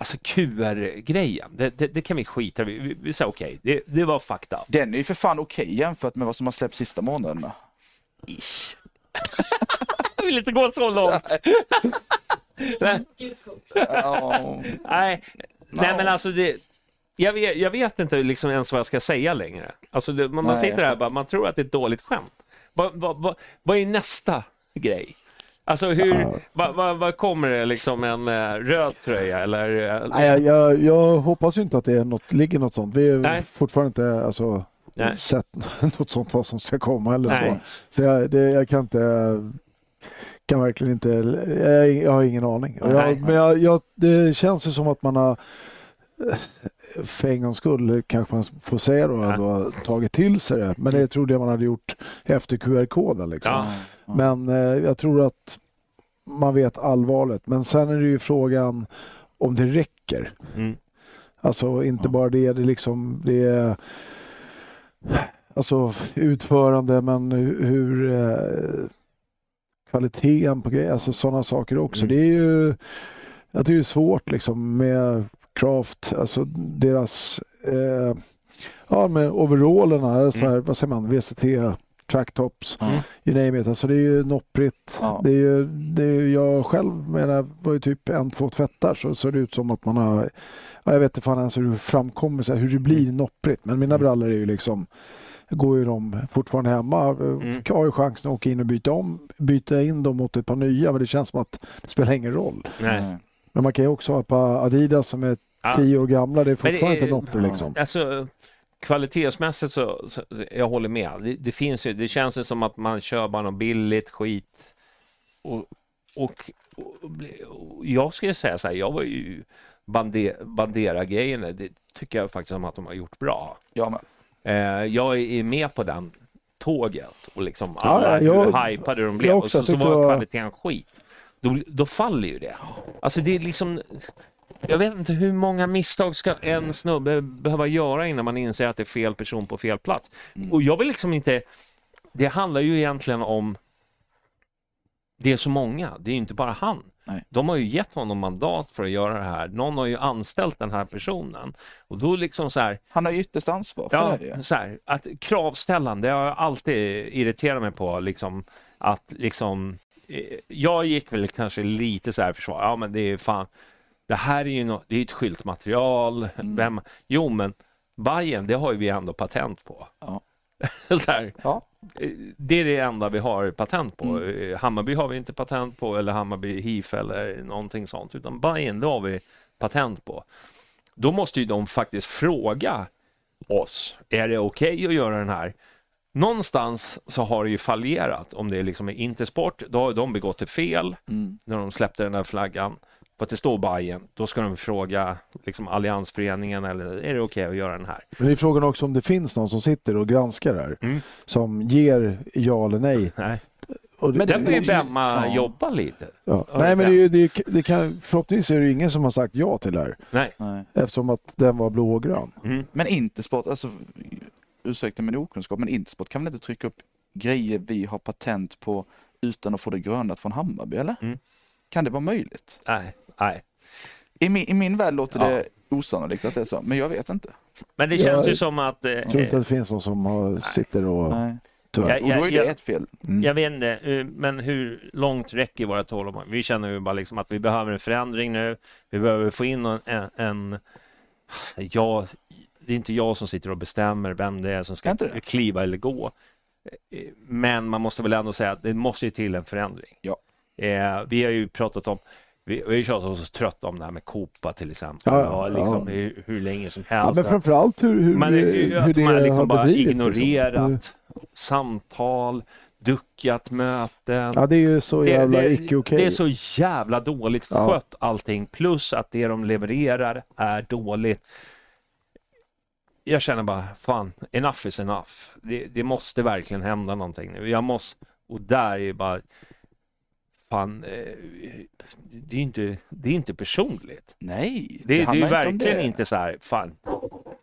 alltså QR-grejen, det, det, det kan vi skita. Vi, vi, vi säger okej, det, det var up. Den är ju för fan okej jämfört med vad som har släppts sista månaderna. Jag vill inte gå så långt. Nej. Nej, nej men alltså det... jag, vet, jag vet inte liksom ens vad jag ska säga längre. Alltså, det, man, Nej, sitter där jag och bara, man tror att det är ett dåligt skämt. Vad, vad, vad, vad är nästa grej? Alltså hur, vad, vad, vad kommer det liksom en eh, röd tröja eller? eh, Nej, jag, jag, hoppas ju inte att det är något, ligger något sånt. Vi har Nej. fortfarande inte alltså, Nej. sett något sånt vad som ska komma eller Nej. så. Så jag, det, jag kan inte kan verkligen inte, jag, jag har ingen aning. Jag, men jag, jag, det känns ju som att man har för en gångs skull kanske man får säga då Ja. ändå tagit till sig det. Men det trodde jag man hade gjort efter QR-koden. Liksom. Ja. Ja. Men eh, jag tror att man vet allvaret. Men sen är det ju frågan om det räcker. Mm. Alltså inte Ja. bara det, det liksom det är alltså utförande men hur, eh, kvaliteten på grejer, alltså sådana saker också. Mm. Det är ju jag tycker det är svårt liksom med Craft, alltså deras eh, ja med overallerna, så här, vad säger man, VCT tracktops, Ja. you name it. Alltså det är ju nopprigt. Ja. Det är ju, det är jag själv menar, var ju typ en, två tvättar så ser det ut som att man har, ja, jag vet inte fan ens hur det framkommer, så här, hur det blir nopprigt. Men mina Mm. brallor är ju liksom, går ju de fortfarande hemma. Mm. Jag har ju chansen att åka in och byta om, byta in dem mot ett par nya, men det känns som att det spelar ingen roll. Nej. Men man kan ju också ha ett par Adidas som är Ja. tio år gamla, det är Men det fortfarande är- inte ja. liksom. Alltså kvalitetsmässigt så, så jag håller med. Det, det finns ju, det känns ju som att man kör bara något billigt skit. Och, och, och, och jag skulle säga så här, jag var ju bande, Bandera-grejen, det tycker jag faktiskt om att de har gjort bra. Jag med. Eh, jag är med på den tåget och liksom Ja, alla jag- hur hypade de blev och så, så var- kvaliteten skit. Då, då faller ju det. Alltså det är liksom jag vet inte hur många misstag ska en snubbe behöva göra innan man inser att det är fel person på fel plats. Mm. Och jag vill liksom inte... Det handlar ju egentligen om... Det är så många, det är ju inte bara han. Nej. De har ju gett honom mandat för att göra det här. Någon har ju anställt den här personen. Och då liksom så här, Han har ju ytterst ansvar för Ja, det ju. så här, att kravställande, det har jag alltid irriterat mig på. Liksom, att liksom, eh, jag gick väl kanske lite så här försvar, ja men det är fan, det här är ju no, det är ett skyltmaterial. Mm. Vem, jo men Bajen, det har ju vi ändå patent på. Ja. så här, Ja. det är det enda vi har patent på. Mm. Eh, Hammarby har vi inte patent på eller Hammarby HIF eller någonting sånt. Utan Bajen, det har vi patent på. Då måste ju de faktiskt fråga oss, är det okej att göra den här? Någonstans så har det ju fallerat. Om det är liksom är Intersport, då har de begått ett fel Mm. när de släppte den där flaggan. För att det står Bajen, då ska de fråga liksom Alliansföreningen eller är det okej att göra den här? Men det är frågan också om det finns någon som sitter och granskar det här. Mm. Som ger ja eller nej. Nej. Och det, Men Där får ju måste- Bemma ja. jobba lite. ja. Nej men det- det, är ju- det, det kan, förhoppningsvis är det ingen som har sagt ja till det här. Nej. Nej. Eftersom att den var blå och grön. Mm. Men Intersport, alltså ursäkta min okunskap, men Intersport kan väl inte trycka upp grejer vi har patent på utan att få det grönat från Hammarby, eller? Mm. Kan det vara möjligt? Nej. Nej. I min, i min värld låter Ja. det osannolikt att det är så, men jag vet inte. Men det känns ju som att... eh, Jag tror inte att det finns någon som har, sitter och... Nej. Tyvärr. Ja, Och då är det jag- ett fel. Mm. Jag vet inte, eh, men hur långt räcker våra tålamod? Vi känner ju bara liksom att vi behöver en förändring nu. Vi behöver få in en... en, en ja, det är inte jag som sitter och bestämmer vem det är som ska Är kliva eller gå. Eh, Men man måste väl ändå säga att det måste ju till en förändring. Ja. Eh, vi har ju pratat om vi har ju tjatat oss trött om det här med Copa till exempel. Ja, Ja, ja. liksom, hur, hur länge som Ja, helst. men framförallt hur, hur, Man, hur, att det man har har liksom bara bedrivits. ignorerat Liksom. samtal, duckat möten. Ja, det är ju så Det- jävla det, icke okej. det är så jävla dåligt Ja. skött allting. Plus att det de levererar är dåligt. Jag känner bara, fan, enough is enough. Det, det måste verkligen hända någonting nu. Jag måste, och där är ju bara, fan, eh, det är inte, det är inte personligt. Nej, Det, det, är inte om verkligen det. inte så här, fan,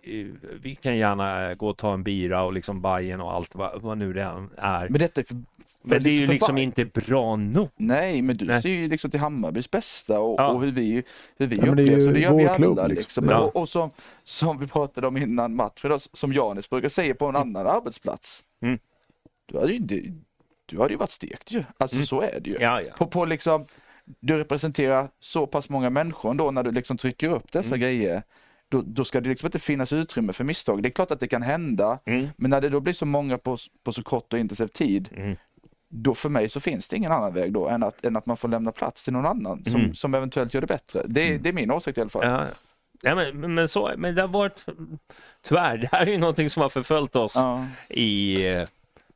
eh, vi kan gärna gå och ta en bira och liksom Bajen och allt vad, vad nu det är. Men detta är för, Men det är ju för liksom inte bra nog. Nej, men du Nej. ser ju liksom till Hammarbys bästa och, Ja. och hur vi, hur vi Ja, men det är ju det gör vi alla klubb, liksom. liksom. Ja. Och, och som, som vi pratade om innan matchen, då, som Janis brukar säga på en annan arbetsplats. Mm. Du hade ju inte, du hade ju varit stekt ju. Alltså Mm. så är det ju. Ja, ja. På, på liksom, du representerar så pass många människor ändå när du liksom trycker upp dessa Mm. grejer. då, då ska det liksom inte finnas utrymme för misstag. Det är klart att det kan hända, Mm. men när det då blir så många på, på så kort och intensiv tid, Mm. då för mig så finns det ingen annan väg då än att, än att man får lämna plats till någon annan som, Mm. som eventuellt gör det bättre. Det, det är min åsikt i alla fall. Ja. Ja, men, men- men, så, men det har varit, tyvärr, det här är ju någonting som har förföljt oss Ja. i, eh,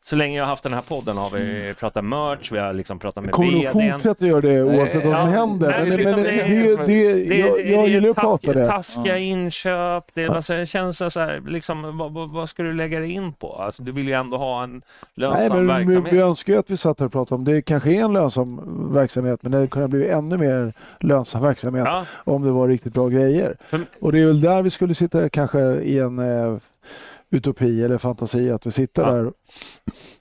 så länge jag har haft den här podden har vi pratat merch, vi har liksom pratat med kommer vdn. fortsätta göra det oavsett vad Ja, som händer. nej, Men, liksom men det det, det, det, jag, gillar att prata det. Taskiga inköp, det, är, alltså, det känns så här, liksom, vad, vad, ska du lägga dig in på? Alltså, du vill ju ändå ha en lönsam Nej, men vi, verksamhet. vi önskar ju att vi satt här och pratade om det kanske är en lönsam verksamhet men det kunde bli ännu mer lönsam verksamhet Ja, om det var riktigt bra grejer. för, Och det är väl där vi skulle sitta kanske i en eh, utopi eller fantasi att vi sitter Ja. där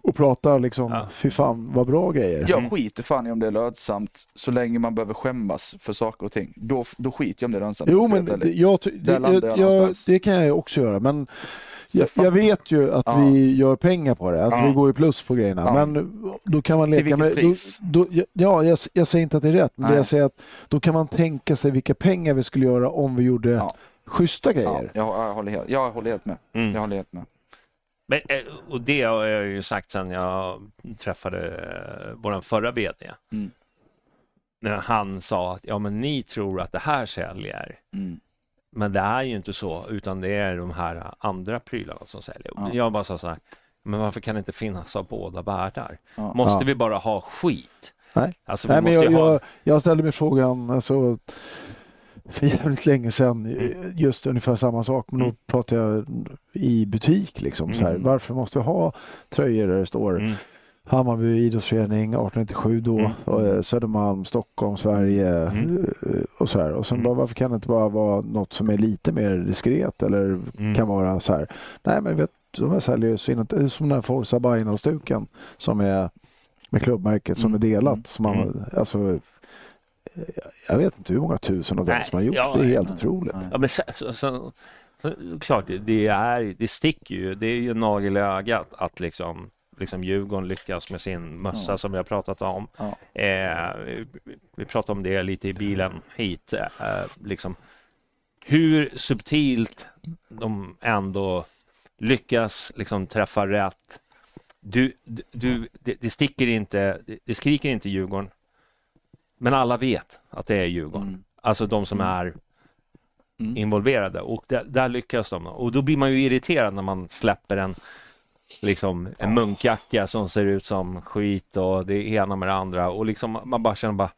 och pratar liksom, Ja. fy fan vad bra grejer. Jag skiter fan i om det är lönsamt så länge man behöver skämmas för saker och ting. Då, då skiter jag om det är lönsamt. Jo men jag jag, jag jag, det kan jag ju också göra men jag, jag vet ju att Ja. vi gör pengar på det, att Ja. vi går i plus på grejerna. Ja. Men då kan man leka vilket med... pris? Då, då, ja, jag, jag säger inte att det är rätt, men jag säger att då kan man tänka sig vilka pengar vi skulle göra om vi gjorde Ja. schyssta Ja, grejer. jag, jag, håller helt, jag håller helt med. mm. Jag håller helt med. Men, eh, och det har jag ju sagt sen jag träffade eh, vår förra VD. Mm. När han sa att ja, men ni tror att det här säljer. Mm. Men det är ju inte så, utan det är de här andra prylarna som säljer. Ja. Jag bara sa så här, men varför kan det inte finnas av båda världar? Ja. Måste Ja. vi bara ha skit? Nej. Alltså, Nej, men jag, ha... jag, jag ställde mig frågan alltså, för jävligt länge sedan, Mm. just ungefär samma sak, men då Mm. pratade jag i butik. Liksom, så här, Mm. varför måste vi ha tröjor där det står Mm. Hammarby idrottsförening 1897 då, Mm. eh, Södermalm, Stockholm, Sverige Mm. eh, och så här. Och sen bara, varför kan det inte bara vara något som är lite mer diskret eller Mm. kan vara så här. Nej men vet, de här säljer ju så inåt, som den här Forza Bainal-stukan som är med klubbmärket som är delat. Som man, alltså, eh, jag vet inte hur många tusen av dem Nej, som har gjort ja, det. är helt nej, otroligt. Ja, men sen, sen, sen, klart, det, är, det sticker ju. Det är ju nagel i ögat att liksom, liksom Djurgården lyckas med sin mössa Ja. som vi har pratat om. Ja. Eh, vi, vi pratade om det lite i bilen hit. Eh, liksom, hur subtilt de ändå lyckas liksom, träffa rätt. Du, du- du, det, det sticker inte, det, det skriker inte Djurgården. Men alla vet att det är Djurgården. Mm. Alltså de som Mm. är Mm. involverade och där, där lyckas de. Och då blir man ju irriterad när man släpper en liksom en munkjacka som ser ut som skit och det ena med det andra och liksom man bara känner bara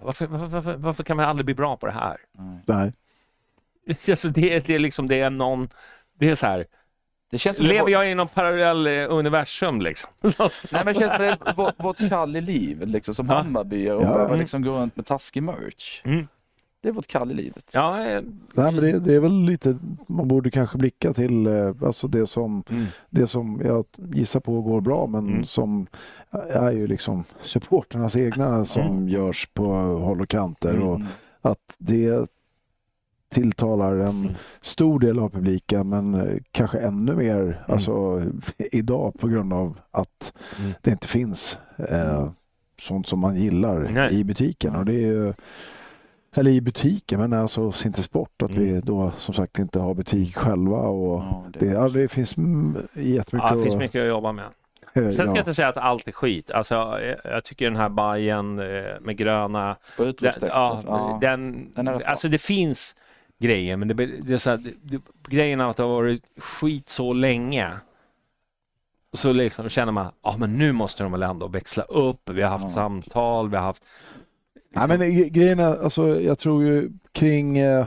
varför, varför, varför, varför kan man aldrig bli bra på det här? Nej. Alltså det, det är liksom, det är någon, det är så här, lever det, jag i någon parallell eh, universum liksom? Nej, men det känns som det vårt, vårt kall i livet liksom, som Ja. Hammarbyare och Ja. behöva liksom gå runt med taskig merch. Mm. Det är vårt kall i livet. Ja, eh, Nej, men det, det är väl lite, man borde kanske blicka till eh, alltså det som mm. det som jag gissar på går bra men Mm. som är ju liksom supporternas egna som Mm. görs på håll och kanter Mm. och att det tilltalar en stor del av publiken men eh, kanske ännu mer alltså, idag på grund av att Mm. det inte finns eh, sånt som man gillar Nej. i butiken och det är ju eller i butiken men alltså hos inte sport att vi Mm. då som sagt inte har butik själva och Ja, det det, det finns mm, jättemycket ja, det finns att- mycket att jobba med. eh, Sen ska ja. jag inte säga att allt är skit. Alltså, jag, jag tycker den här bajen eh, med gröna Den, ja, Ja. den, Den alltså det finns grejer, men det, det är så här, det, grejen är att det har varit skit så länge. Så liksom känner man, ja men nu måste de väl ändå växla upp. Vi har haft Ja. samtal, vi har haft... Nej, men gre- grejen är, alltså, jag tror ju kring eh,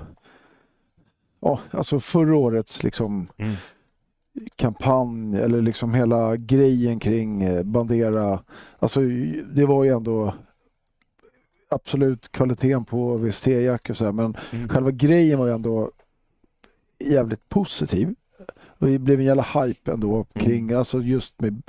alltså förra årets liksom Mm. kampanj eller liksom hela grejen kring eh, Bandera. Alltså det var ju ändå absolut kvaliteten på VST-jackor och så här, men Mm. själva grejen var ju ändå jävligt positiv. Och det blev en jävla hype ändå kring, alltså just med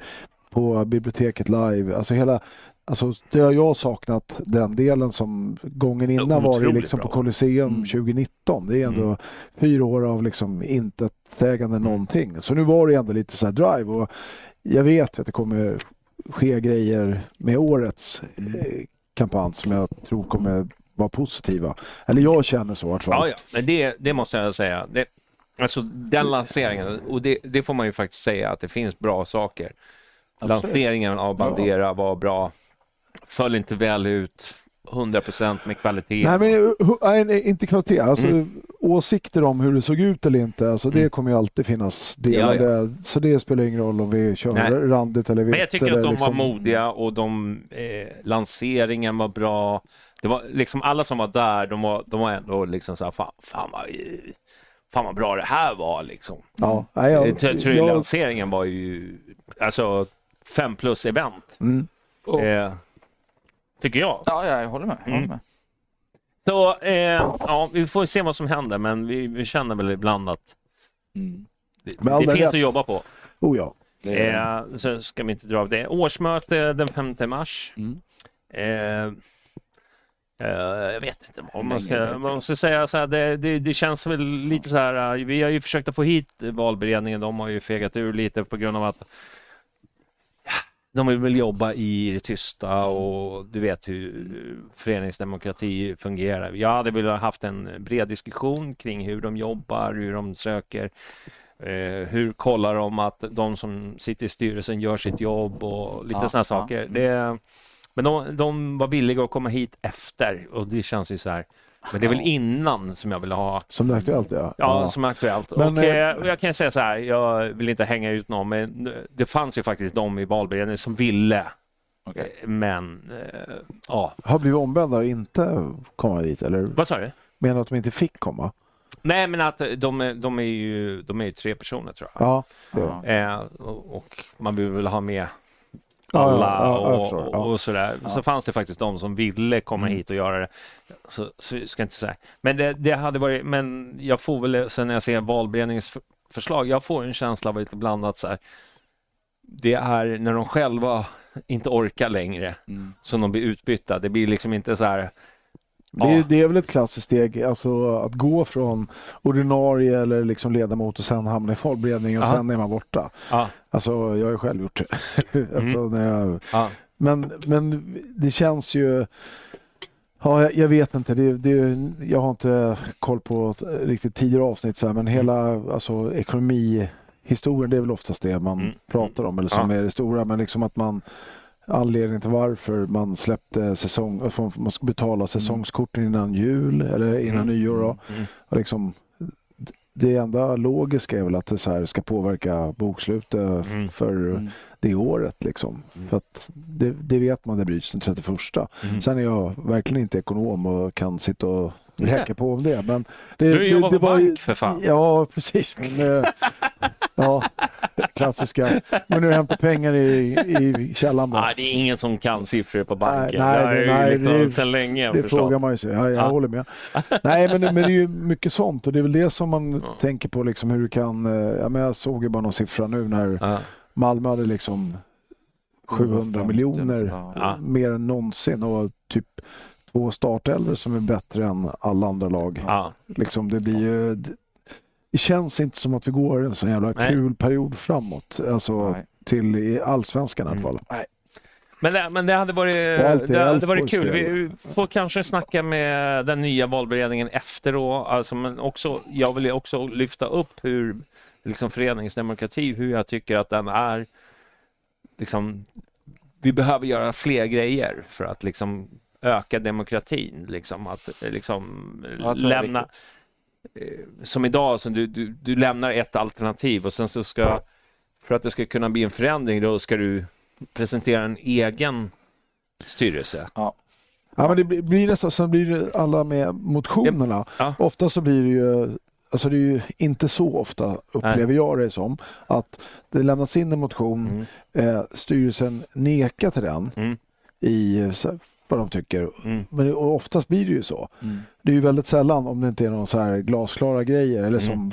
på biblioteket live, alltså hela Alltså det har jag saknat den delen som gången innan var det Otroligt liksom på. Colosseum Mm. 2019. Det är ändå Mm. fyra år av liksom intetsägande Mm. någonting. Så nu var det ändå lite så här drive och jag vet att det kommer ske grejer med årets Mm. eh, kampanj som jag tror kommer vara positiva. Eller jag känner så i alla fall. Ja, ja, men det, det måste jag säga. Det, alltså den lanseringen, och det, det får man ju faktiskt säga att det finns bra saker. Absolut. Lanseringen av Bandera var bra, föll inte väl ut, 100% med kvalitet. Nej, men inte kvalitet. Alltså, Mm. Åsikter om hur det såg ut eller inte, alltså, det Mm. kommer ju alltid finnas delar. Ja, ja. Så det spelar ingen roll om vi kör Nej. randigt eller vitt. Men jag tycker att de liksom- var modiga och de, eh, lanseringen var bra. Det var liksom alla som var där, de var, de var ändå liksom så här, fan, fan, vad, fan vad bra det här var liksom. Ja, jag, Jag tror jag, var ju, alltså, fem plus event. mm. Eh, tycker jag. Ja, ja, jag håller med. Jag håller Mm. Så eh, ja, vi får se vad som händer, men vi, vi känner väl ibland att Mm. det, det finns rätt. att jobba på. Oh ja. Det är, Eh, så ska vi inte dra av det. Årsmöte den 5 mars. Mm. Eh, eh, jag vet inte vad man ska, man ska säga. Så här, det, det, det känns väl lite så här. eh, Vi har ju försökt att få hit valberedningen. De har ju fegat ur lite på grund av att de vill väl jobba i det tysta och du vet hur föreningsdemokrati fungerar. Jag hade velat haft en bred diskussion kring hur de jobbar, hur de söker, eh, hur kollar de att de som sitter i styrelsen gör sitt jobb och lite Ja, sådana ja. saker. Det, men de, de var villiga att komma hit efter och det känns ju så här. Men det är väl innan som jag vill ha Som är aktuellt ja. Ja, som är aktuellt. Men, och, eh, eh, jag kan säga så här, jag vill inte hänga ut någon, men det fanns ju faktiskt de i valberedningen som ville. Okej. Eh, Men, eh, ja. Har blivit omvända och inte komma dit eller Vad sa du? menar du att de inte fick komma? Nej, men att de, är- de är ju de är ju tre personer tror jag. Ja. Eh, och, man vill väl ha med alla ja, ja, jag och, förstår. och, och sådär. Så fanns det faktiskt de som ville komma Mm. hit och göra det. Så, så ska inte säga. Men det, det hade varit, men jag får väl sen när jag ser valberedningens för- förslag, jag får en känsla av lite blandat så här. Det är när de själva inte orkar längre Mm. som de blir utbytta. Det blir liksom inte så här. Det, är, Ja. det är väl ett klassiskt steg, alltså att gå från ordinarie eller liksom ledamot och sen hamna i valberedningen och Ja. sen är man borta. Ja, Alltså jag har ju själv gjort det. alltså, Mm. när jag, ja, men, men det känns ju... Ja, jag, vet inte. Det, det, jag har inte koll på riktigt tidigare avsnitt, så här, men hela alltså, ekonomihistorien, det är väl oftast det man Mm. pratar om, eller som Ja. är det stora. Men liksom att man anledningen till varför man släppte säsong, man ska betala säsongskorten innan jul eller innan Mm. nyår. Då. Mm. Och liksom, det enda logiska är väl att det så här ska påverka bokslutet Mm. för Mm. det året. Liksom. Mm. För det, det vet man, det bryts den 31. Mm. Sen är jag verkligen inte ekonom och kan sitta och Räcka på om det. Men det, Du jobbar på bank för fan. Ja, precis. Men, eh, ja, klassiska. Men nu hämtar pengar i, i källaren bara. Ah, det är ingen som kan siffror på banken. Nej, det nej, jag ju nej, liksom det- sedan länge Det frågar man ju sig. Ja, jag Ja. håller med. Nej, men, men det är ju mycket sånt och det är väl det som man Ja. tänker på liksom hur du kan. eh, Ja, men jag såg ju bara någon siffra nu när Ja. Malmö hade liksom 700 miljoner. Ja. mer än någonsin och typ två startelvor som är bättre än alla andra lag. Ja. Liksom det blir ju... Det känns inte som att vi går en sån jävla Nej. kul period framåt. Alltså Nej. till i allsvenskan i alla Mm. fall. Nej. Men det, men det hade varit, det hade varit kul. Vi får kanske snacka med den nya valberedningen efter då. Alltså, men också, jag vill ju också lyfta upp hur liksom, föreningsdemokrati, hur jag tycker att den är. Liksom, vi behöver göra fler grejer för att liksom, öka demokratin. Liksom, att eh, liksom, Ja, lämna, eh, som idag, som du, du, du lämnar ett alternativ och sen så ska, för att det ska kunna bli en förändring, då ska du presentera en egen styrelse. Ja, men det blir, blir nästan, sen blir det alla med motionerna. Ja. Ofta så blir det ju, alltså det är ju inte så ofta upplever jag det som, att det lämnats in en motion, Mm. eh, styrelsen nekar till den Mm. i vad de tycker. Mm. Men och oftast blir det ju så. Mm. Det är ju väldigt sällan om det inte är någon så här glasklara grejer eller Mm. som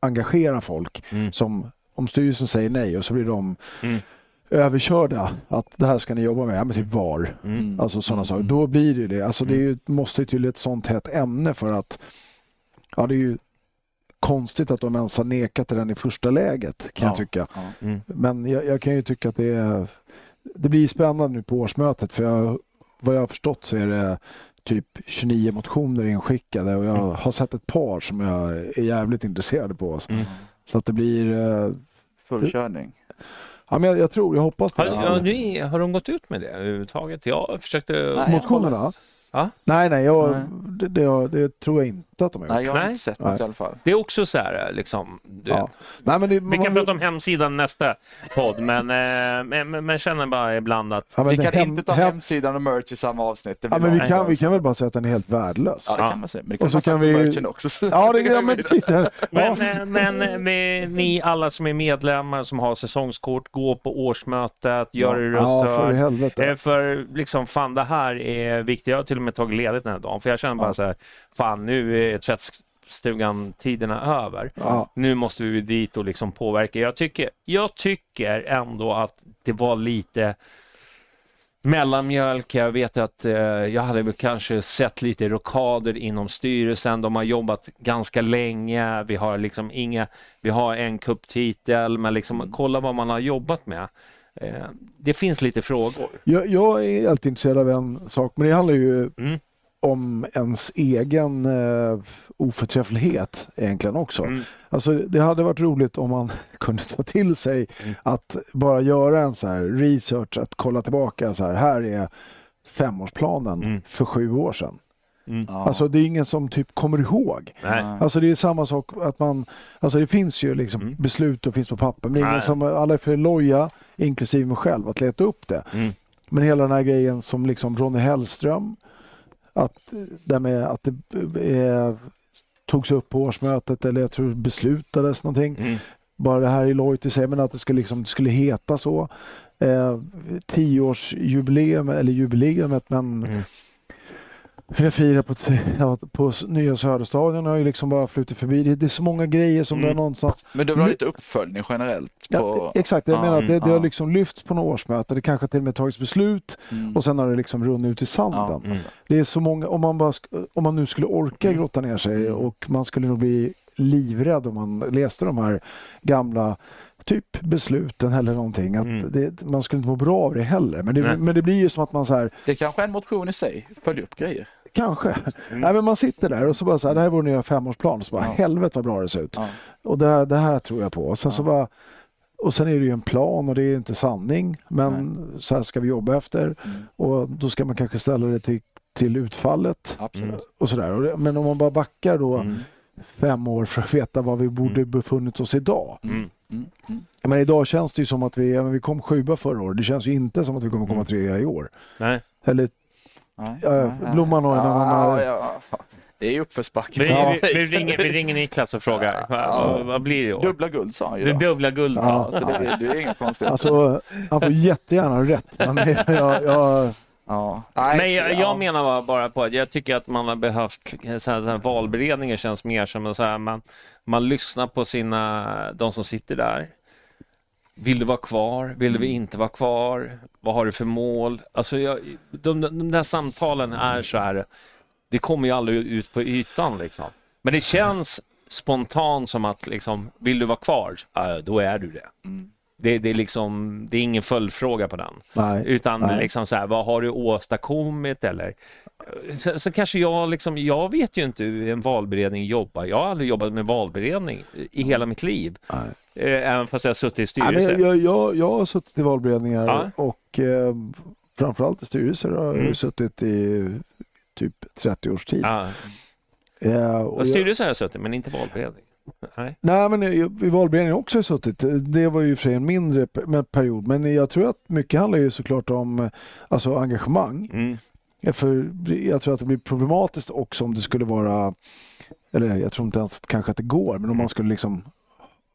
engagerar folk. Mm. Som om styrelsen säger nej och så blir de Mm. överkörda. Att det här ska ni jobba med. Ja, men typ VAR. Mm. Alltså sådana Mm. saker. Då blir det det. Alltså det är ju, måste ju till ett sånt hett ämne för att ja, det är ju konstigt att de ens har nekat till den i första läget kan jag Ja. tycka. Ja. Mm. Men jag, jag kan ju tycka att det är det blir spännande nu på årsmötet för jag, vad jag har förstått så är det typ 29 motioner inskickade och jag har sett ett par som jag är jävligt intresserad på. Mm. Så att det blir... eh, Full körning. Ja, men jag, jag tror, jag hoppas Har, det. ja, ni, har de gått ut med det överhuvudtaget? Jag försökte... Nej. Motionerna? Ja. Nej, nej, jag, Nej. Det, det, det tror jag inte att de har gjort. Nej, jag har Nej. inte sett Nej. något i alla fall. Det är också så här liksom... Du, Ja. Nej, men det, Vi man- kan prata om hemsidan nästa podd, men, eh, men, men, men känner bara ibland att... Ja, men Vi kan hem- inte ta hem- hemsidan och merch i samma avsnitt. Det Ja, men vi jag kan, inte vi kan väl bara säga att den är helt värdelös. Ja, det kan man säga. Men det kan Och så man säga kan vi- merchen också. Ja, det, ja men precis. Det, Men, ja. eh, men, eh, med, ni alla som är medlemmar som har säsongskort, gå på årsmötet, gör er röst ja, för hörd. helvete. Eh, För liksom, fan det här är viktigt. Jag har till och med tagit ledigt den här dagen. För jag känner bara Ja. så här, fan nu är tvättstugan tiderna över. Ja. Nu måste vi dit och liksom påverka. Jag tycker, jag tycker ändå att det var lite mellanmjölk. Jag vet att eh, jag hade väl kanske sett lite rockader inom styrelsen. De har jobbat ganska länge. Vi har liksom inga, vi har en kupptitel, men liksom kolla vad man har jobbat med. Eh, det finns lite frågor. Jag, jag är alltid intresserad av en sak, men det handlar ju Mm. Om ens egen eh, oförträfflighet egentligen också. Mm. Alltså, det hade varit roligt om man kunde ta till sig Mm. att bara göra en så här research, att kolla tillbaka så här, här är femårsplanen Mm. för sju år sedan. Mm. Alltså det är ingen som typ kommer ihåg. Nej. Alltså det är samma sak att man, alltså det finns ju liksom Mm. beslut och finns på papper, men ingen som, alla är för loja, inklusive mig själv, att leta upp det. Mm. Men hela den här grejen som liksom Ronny Hellström, att, det med att det eh, togs upp på årsmötet eller jag tror beslutades någonting. Mm. Bara det här i i sig, men att det skulle, liksom, det skulle heta så. Eh, tioårsjubileum, eller jubileumet, men Mm. Vi firar på, ja, på nya Söderstadion har ju liksom bara flutit förbi. Det, det är så många grejer som Mm. det har någonstans Men du vill ha lite uppföljning generellt? Ja, På... exakt, jag Ja, menar att det, det har ja. liksom lyfts på något årsmöte. Det kanske till och med tagits beslut Mm. och sen har det liksom runnit ut i sanden. Ja. Mm. Det är så många, om man, bara, om man nu skulle orka Mm. grotta ner sig Mm. och man skulle nog bli livrädd om man läste de här gamla typ besluten eller någonting. Att Mm. det, man skulle inte må bra av det heller. Men det, men det blir ju som att man så här, Det är kanske är en motion i sig. Följ upp grejer. Kanske. Mm. Nej, men man sitter där och så bara så här, det här är vår nya femårsplan. Så bara, Ja. helvete vad bra det ser ut. Ja. Och det, här- det här tror jag på. Och sen, så Ja. bara, och sen är det ju en plan och det är inte sanning. Men så här ska vi jobba efter. Mm. Och då ska man kanske ställa det till, till utfallet. Absolut. Och sådär. Och det- Men om man bara backar då Mm. fem år för att veta var vi borde befunnit oss idag. Mm. Mm. Mm. Men idag känns det ju som att vi, vi kom sjua förra året. Det känns ju inte som att vi kommer komma Mm. trea i år. Nej. Eller Nej. Blomman har en ja, annan- Ja. Det är ju uppförsbacke. Vi, Ja. vi, vi, ringer, vi ringer Niklas och frågar. Ja. Vad, vad, blir det år? Dubbla guld sa han ju Det då. dubbla guld. Ja. Så det, är- det är inga konstigheter. Alltså, han får jättegärna rätt. Men jag, jag, ja. Men jag, ja. jag menar bara- på att jag tycker att man har behövt så här, valberedningen känns mer som här, man, man lyssnar på sina, de som sitter där. Vill du vara kvar? Vill du inte vara kvar? Vad har du för mål? Alltså jag, de, de där samtalen är så här, det kommer ju aldrig ut på ytan liksom. Men det känns spontant som att liksom, vill du vara kvar? Då är du det. Mm. Det, det, är liksom, det är ingen följdfråga på den. nej. Utan Nej. liksom så här, vad har du åstadkommit eller så, så kanske jag liksom, jag vet ju inte hur en valberedning jobbar. Jag har aldrig jobbat med valberedning i hela mitt liv. Nej. Eh, Även fast jag har suttit i Nej, styrelse. men jag, jag, jag har suttit i valberedningar Ja. och eh, framförallt i styrelser har jag Mm. suttit i typ 30 års tid. Ja. Eh, och Och jag, styrelse har jag suttit, men inte valberedning. Nej. nej, men i valberedningen har också suttit. Det var ju för sig en mindre period. Men jag tror att mycket handlar ju såklart om eh, alltså engagemang. Mm. Ja, För jag tror att det blir problematiskt också om det skulle vara, eller jag tror inte ens kanske att det går, men om Mm. man skulle liksom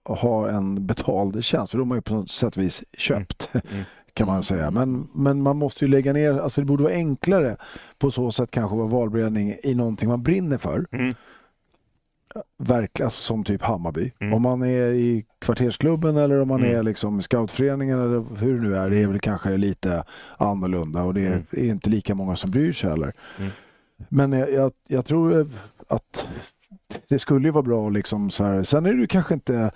ha en betald tjänst, för då har man ju på något sätt vis köpt, Mm. kan man säga. Men, men man måste ju lägga ner, alltså det borde vara enklare på så sätt kanske vara valberedning i någonting man brinner för. Mm. Verkligen, alltså som typ Hammarby. Mm. Om man är i kvartersklubben eller om man Mm. är liksom i scoutföreningen eller hur det nu är, det är väl kanske lite annorlunda och det är, Mm. är inte lika många som bryr sig heller. Mm. Men jag, jag, jag tror att det skulle ju vara bra liksom så här. Sen är det ju kanske inte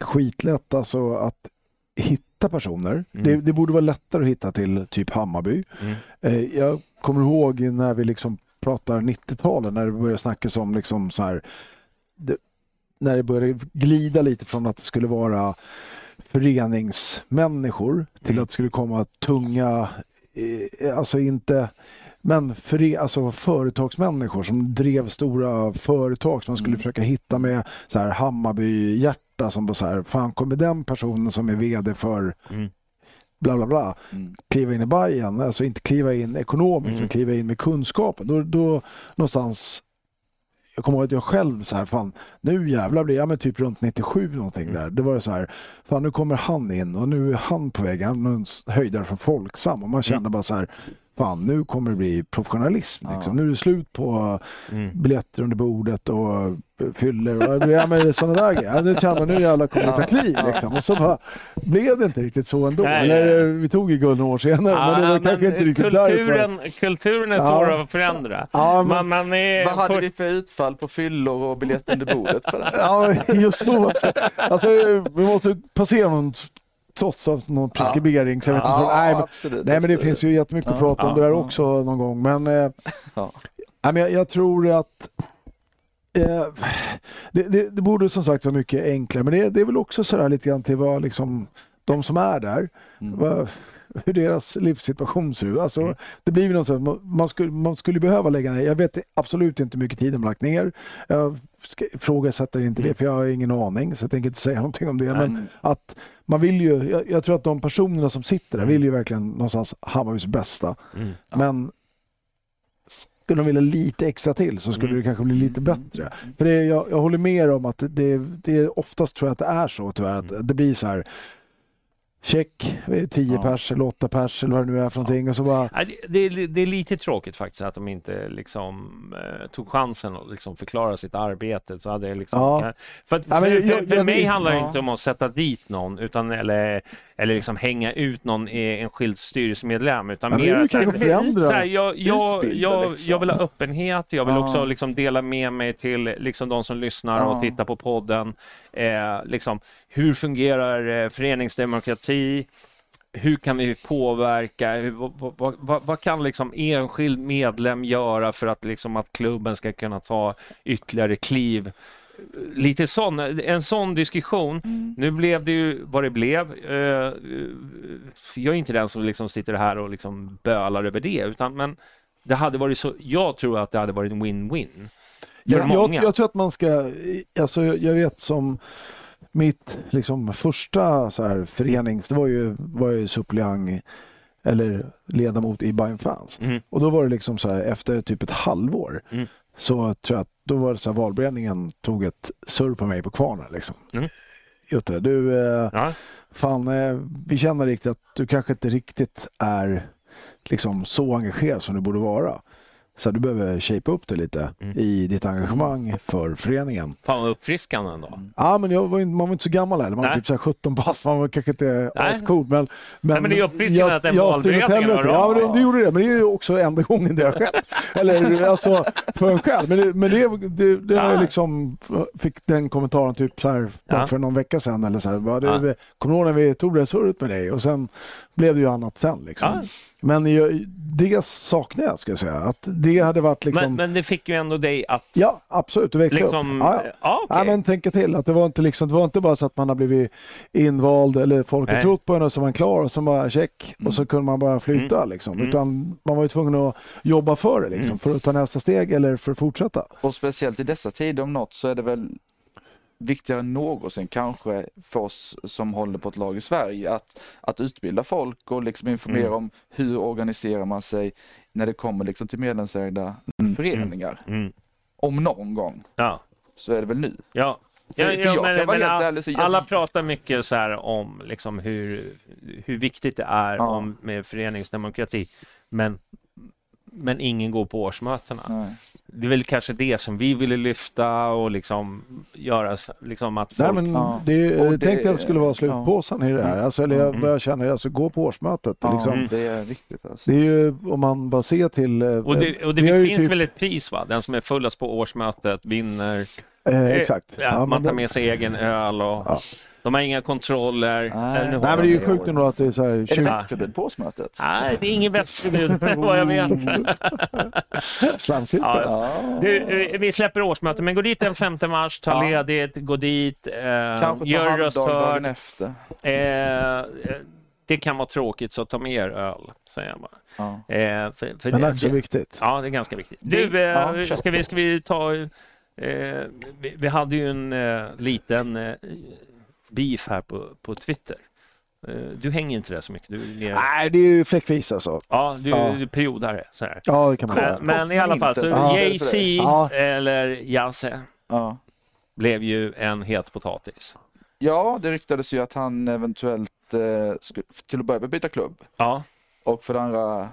skitlätt alltså att hitta personer. Mm. Det, det borde vara lättare att hitta till typ Hammarby. Mm. Eh, Jag kommer ihåg när vi liksom pratar 90-talet när det började snackas om liksom så här, det, när det började glida lite från att det skulle vara föreningsmänniskor till Mm. att det skulle komma tunga, eh, alltså inte men för, alltså företagsmänniskor som drev stora företag som man skulle Mm. försöka hitta med så här Hammarby-hjärta som bara så här, fan kommer den personen som är VD för Mm. Bla bla bla Mm. kliva in i Bayern, alltså inte kliva in ekonomiskt, Mm. men kliva in med kunskapen. Då, då någonstans, jag kommer ihåg att jag själv så här, fan nu jävlar blir jag med typ runt 97 någonting Mm. där. Det var det så här, fan nu kommer han in och nu är han på väg, han höjdare från Folksam och man kände Mm. bara så här, fan nu kommer det bli professionalism. Ja. Liksom. Nu är det slut på Mm. biljetter under bordet och fyller och ja, men sådana där grejer. Nu känner man nu jävlar kommer det ta kliv liksom. Och så bara blev det inte riktigt så ändå. Nej, Eller vi tog ju guld några år senare men det var Ja, kanske men inte riktigt därför. kulturen, kulturen är Ja. svår att förändra. Ja, men, Man, man är Vad hade för- vi för utfall på fyllor och biljett under bordet på det? ja, just så. Alltså, alltså, vi måste passera någon trots av någon preskribering. Så jag vet inte, vad- nej, men, absolut. nej men det finns ju jättemycket att Ja. prata om Ja. det där Ja. också någon gång. Men, eh, Ja. nej, men jag, jag tror att eh, det, det, det borde som sagt vara mycket enklare. Men det, det är väl också sådär lite grann till vad liksom, de som är där, Mm. vad, hur deras livssituation ser ut. Alltså, Mm. Det blir väl något sånt, man- skulle, man skulle behöva lägga ner, jag vet absolut inte hur mycket tid de har lagt ner. Jag ska, ifrågasätter inte det för jag har ingen aning så jag tänker inte säga någonting om det. Men Mm. att man vill ju, jag, jag tror att de personerna som sitter där Mm. vill ju verkligen någonstans Hammarbys bästa. Mm. Men skulle de vilja lite extra till så skulle Mm. det kanske bli lite bättre. För det, jag, jag håller med om att det, det är oftast tror jag att det är så tyvärr att det blir så här check, vi är 10 Ja. pers eller 8 pers eller vad det nu är för någonting och så bara Ja, det, det, är- det är lite tråkigt faktiskt att de inte liksom, eh, tog chansen att liksom förklara sitt arbete. Så hade jag liksom, Ja. För, att, Ja, men för, jag- för, för jag- mig jag- handlar det ja. inte om att sätta dit någon utan, eller, eller liksom hänga ut någon enskild styrelsemedlem. Utan Ja, mer att-. Nej, jag, jag, Utbilda, jag, liksom. jag vill ha öppenhet, jag vill Ja. också liksom dela med mig till liksom de som lyssnar och Ja. tittar på podden. Eh, liksom, hur fungerar eh, föreningsdemokrati? hur kan vi påverka? Hur- Vad, vad, vad, vad kan liksom enskild medlem göra för att, liksom att klubben ska kunna ta ytterligare kliv? Lite sån, en sån diskussion. Nu blev det ju vad det blev. Eh, Jag är inte den som liksom sitter här och liksom bölar över det, utan men det hade varit så, jag tror att det hade varit en win-win. Jag, jag, jag tror att man ska, alltså jag jag vet som mitt liksom första så här förenings, det var ju, var ju suppleant eller ledamot i Bayern Fans. Mm. Och då var det liksom så här efter typ ett halvår Mm. så tror jag att då var det så här valberedningen tog ett surr på mig på kvarnen liksom. Mm. Jutte, du, eh, Ja. fan, eh, vi känner riktigt att du kanske inte riktigt är liksom så engagerad som du borde vara. Så du behöver shape upp det lite Mm. i ditt engagemang för föreningen. Fan vad uppfriskande ändå. Ja, men jag var, man var inte så gammal heller. Man var Nej. typ så här 17 bast. Man var kanske inte ascool. Men, men, Nej, men det är uppfriskande att en jag valberedning styrde åt helvete. var Ja, men det, gjorde det. Men det är ju också enda gången det har skett. Eller alltså för en själv. Men det, men det, det, det har jag Ja. liksom fick den kommentaren typ så här Ja. för någon vecka sedan. Eller så här, bara, Ja. det, Kommer du ihåg när vi tog det surret med dig? Och sen blev det ju annat sen. Liksom. Ja. Men jag, det saknar jag, ska jag säga. Att det hade varit liksom... Men, men det fick ju ändå dig att Ja, absolut. Du växte liksom... upp. Ja, ja. ja, okej. Ja, men tänka till att det var inte liksom, det var inte bara så att man har blivit invald eller folk har trott på en och så var man klar och så bara check och så kunde man bara flytta liksom. Mm. Utan man var ju tvungen att jobba för det liksom, Mm. för att ta nästa steg eller för att fortsätta. Och speciellt i dessa tider om något så är det väl viktigare än någonsin kanske för oss som håller på ett lag i Sverige att, att utbilda folk och liksom informera Mm. om hur organiserar man sig när det kommer liksom till medlemsägda föreningar. Mm. Om någon gång Ja. så är det väl nu. Ja. Ja, ja, men, men helt all- ärlig så jag- alla pratar mycket så här om liksom hur, hur viktigt det är Ja. om, med föreningsdemokrati, men, men ingen går på årsmötena. Nej. Det är väl kanske det som vi ville lyfta och liksom göra liksom att folk... Nej, men Ja. det, Och jag det- tänkte att det skulle vara slutpåsen i det här. Alltså, eller jag, Mm. vad jag känner, alltså gå på årsmötet. Ja, Liksom. Mm. det är viktigt alltså. Det är ju om man bara ser till... eh, Och det, och det finns typ- väl ett pris va? Den som är fullast på årsmötet vinner Eh, exakt. Ja, Ja, man tar med sig egen öl och Ja. De har inga kontroller. Nej. Nej, men det är ju sjukt ändå att det är så här Är det 20... västförbud på årsmötet? Nej, det är ingen västförbud vad jag vet. Slamkryp. Ja, Ja. Du, eh, vi släpper årsmötet, men gå dit den 5 mars, ta Ja. ledigt, gå dit, eh, Kanske gör röst hörd. efter. Eh, eh, det kan vara tråkigt, så ta med er öl, säger jag bara. Ja. Eh, för, för Men det- också det- viktigt. Ja, det är ganska viktigt. Du, eh, ska, vi, ska vi ta... Eh, vi, vi hade ju en eh, liten eh, beef här på, på Twitter. Eh, du hänger inte där så mycket. Du är Nej, det är ju fläckvis alltså. ja, du, Ja. du periodare. Så här. Ja, det kan man Men, säga. men i alla fall, så Ja. Jay-Z Ja. eller Yasse Ja. blev ju en het potatis. ja, det ryktades ju att han eventuellt eh, skulle till att börja med byta klubb. Ja, Och för det andra,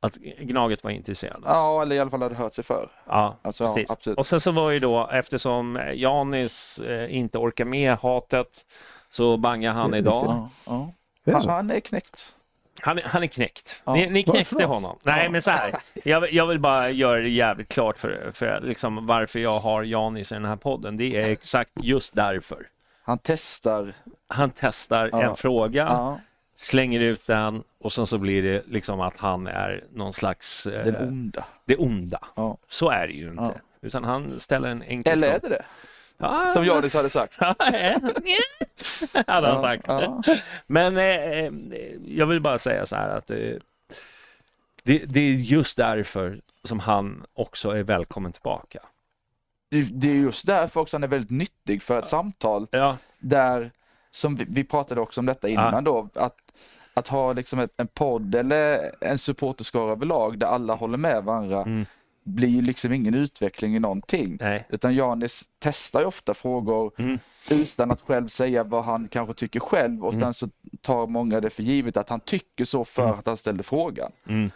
att Gnaget var intresserad. ja eller i alla fall hade hört sig för. Ja, Alltså, ja, precis. absolut. Och sen så var ju då, eftersom Janis eh, inte orkar med hatet, så bangade han idag. Ja, ja. Han, är knäckt. Han, är- han är knäckt. Ja. Ni, ni knäckte honom. Nej, men så här. Jag, vill- jag vill bara göra det jävligt klart för, för liksom varför jag har Janis i den här podden. Det är exakt just därför. Han testar. Han testar Ja. en fråga, Ja, slänger ut den och sen så blir det liksom att han är någon slags... Eh, den onda. det onda. Ja. Så är det ju inte. Ja. Utan han ställer en enkel Eller är det det? Ja, Som Jadis hade sagt. Ja, hade han sagt. Ja, Men eh, eh, jag vill bara säga så här att eh, det, det är just därför som han också är välkommen tillbaka. det, det är just därför också han är väldigt nyttig för ett samtal Ja, där, som vi, vi pratade också om detta innan Ja. då, att, att ha liksom ett, en podd eller en supporterskara överlag där alla håller med varandra Mm. blir ju liksom ingen utveckling i någonting. nej. Utan Janis testar ju ofta frågor Mm. utan att själv säga vad han kanske tycker själv och Mm. sen så tar många det för givet att han tycker så för Mm. att han ställde frågan. Mm.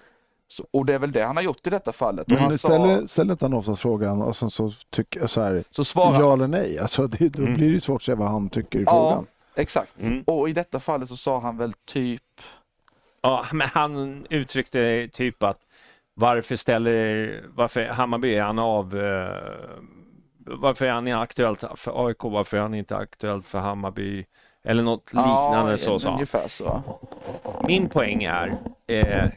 Så, och det är väl det han har gjort i detta fallet. Men han det sa, ställer, ställer inte han oftast frågan och sen så tycker så här, så svarar ja eller nej? Alltså det, då Mm. blir det svårt att se vad han tycker i Ja. frågan. Exakt. Mm. Och i detta fallet så sa han väl typ Ja, men han uttryckte typ att varför ställer, varför Hammarby är han av, varför är han inte aktuellt för AIK, varför är han inte aktuellt för Hammarby? Eller något liknande ja, så sa. Ungefär så. Min poäng är, eh,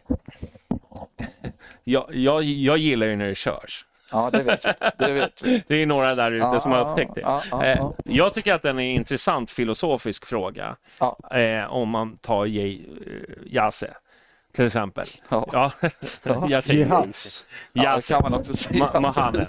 jag, jag, jag gillar ju när det körs. Ja, det vet vi. Det vet vi. Det är några där ute Ja, som har upptäckt det. ja, ja, Eh, ja. Jag tycker att den är en intressant filosofisk fråga. Ja. Eh, om man tar eh, Jase till exempel. Ja. Ja, Ja. jag säger det Jase. kan man också säga. Ma- Mohammed.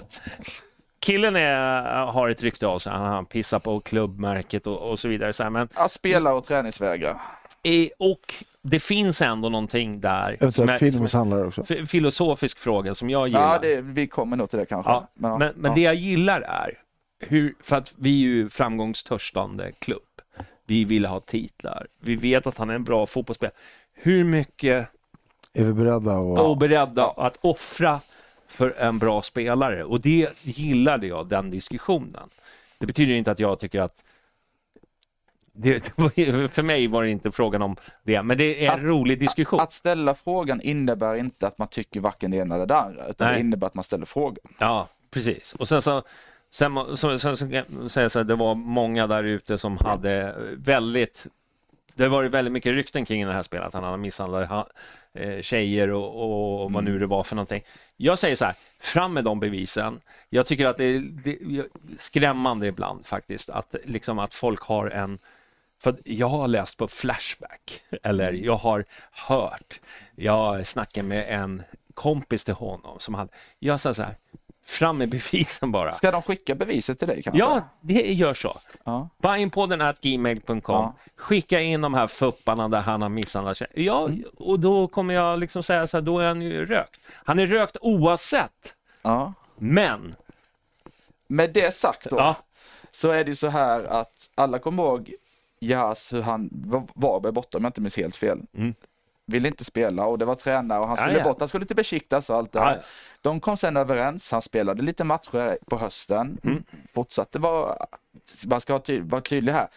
Killen är, har ett rykte av sig. Han, han pissar på klubbmärket och, och så vidare. Så här, men, Ja, spelare och träningsvägrar. Eh, och det finns ändå någonting där. Eventuellt filmmisshandlare också. filosofisk fråga som jag gillar. Ja, det, vi kommer nog till det kanske. Ja, ja, men, men ja. det jag gillar är, hur, för att vi är ju framgångstörstande klubb. Vi vill ha titlar. Vi vet att han är en bra fotbollsspelare. Hur mycket Är vi beredda och beredda att offra för en bra spelare? Och det gillade jag, den diskussionen. Det betyder inte att jag tycker att det, för mig var det inte frågan om det, men det är en Att- rolig diskussion. Att ställa frågan innebär inte att man tycker varken det ena eller det andra, utan Nej. det innebär att man ställer frågan. Ja, precis. Och sen så, sen, så, sen, säga så här, det var många där ute som hade väldigt, det varit väldigt mycket rykten kring det här spelet, att han hade misshandlat ha- eh, tjejer och, och, och vad nu det var för någonting. Jag säger så här, fram med de bevisen. Jag tycker att det är, det är skrämmande ibland faktiskt, att, liksom att folk har en för jag har läst på Flashback, eller jag har hört, jag snackade med en kompis till honom som hade, jag sa så här, fram med bevisen bara. Ska de skicka beviset till dig kanske? Ja, det gör så. Ja. Buyinpodden at gmail.com. Ja. Skicka in de här fupparna där han har misshandlat. Ja, och då kommer jag liksom säga så här, då är han ju rökt. Han är rökt oavsett, ja. men Med det sagt då, ja, så är det så här att alla kommer ihåg Jas, hur han var- Varberg borta om jag inte minns helt fel. Mm. Ville inte spela och det var tränare och han Ja, skulle ja. bort, han skulle till Besiktas och allt det Ja, här. ja. De kom sen överens, han spelade lite matcher på hösten, Mm. fortsatte vara, man ska vara, ty- vara tydlig här,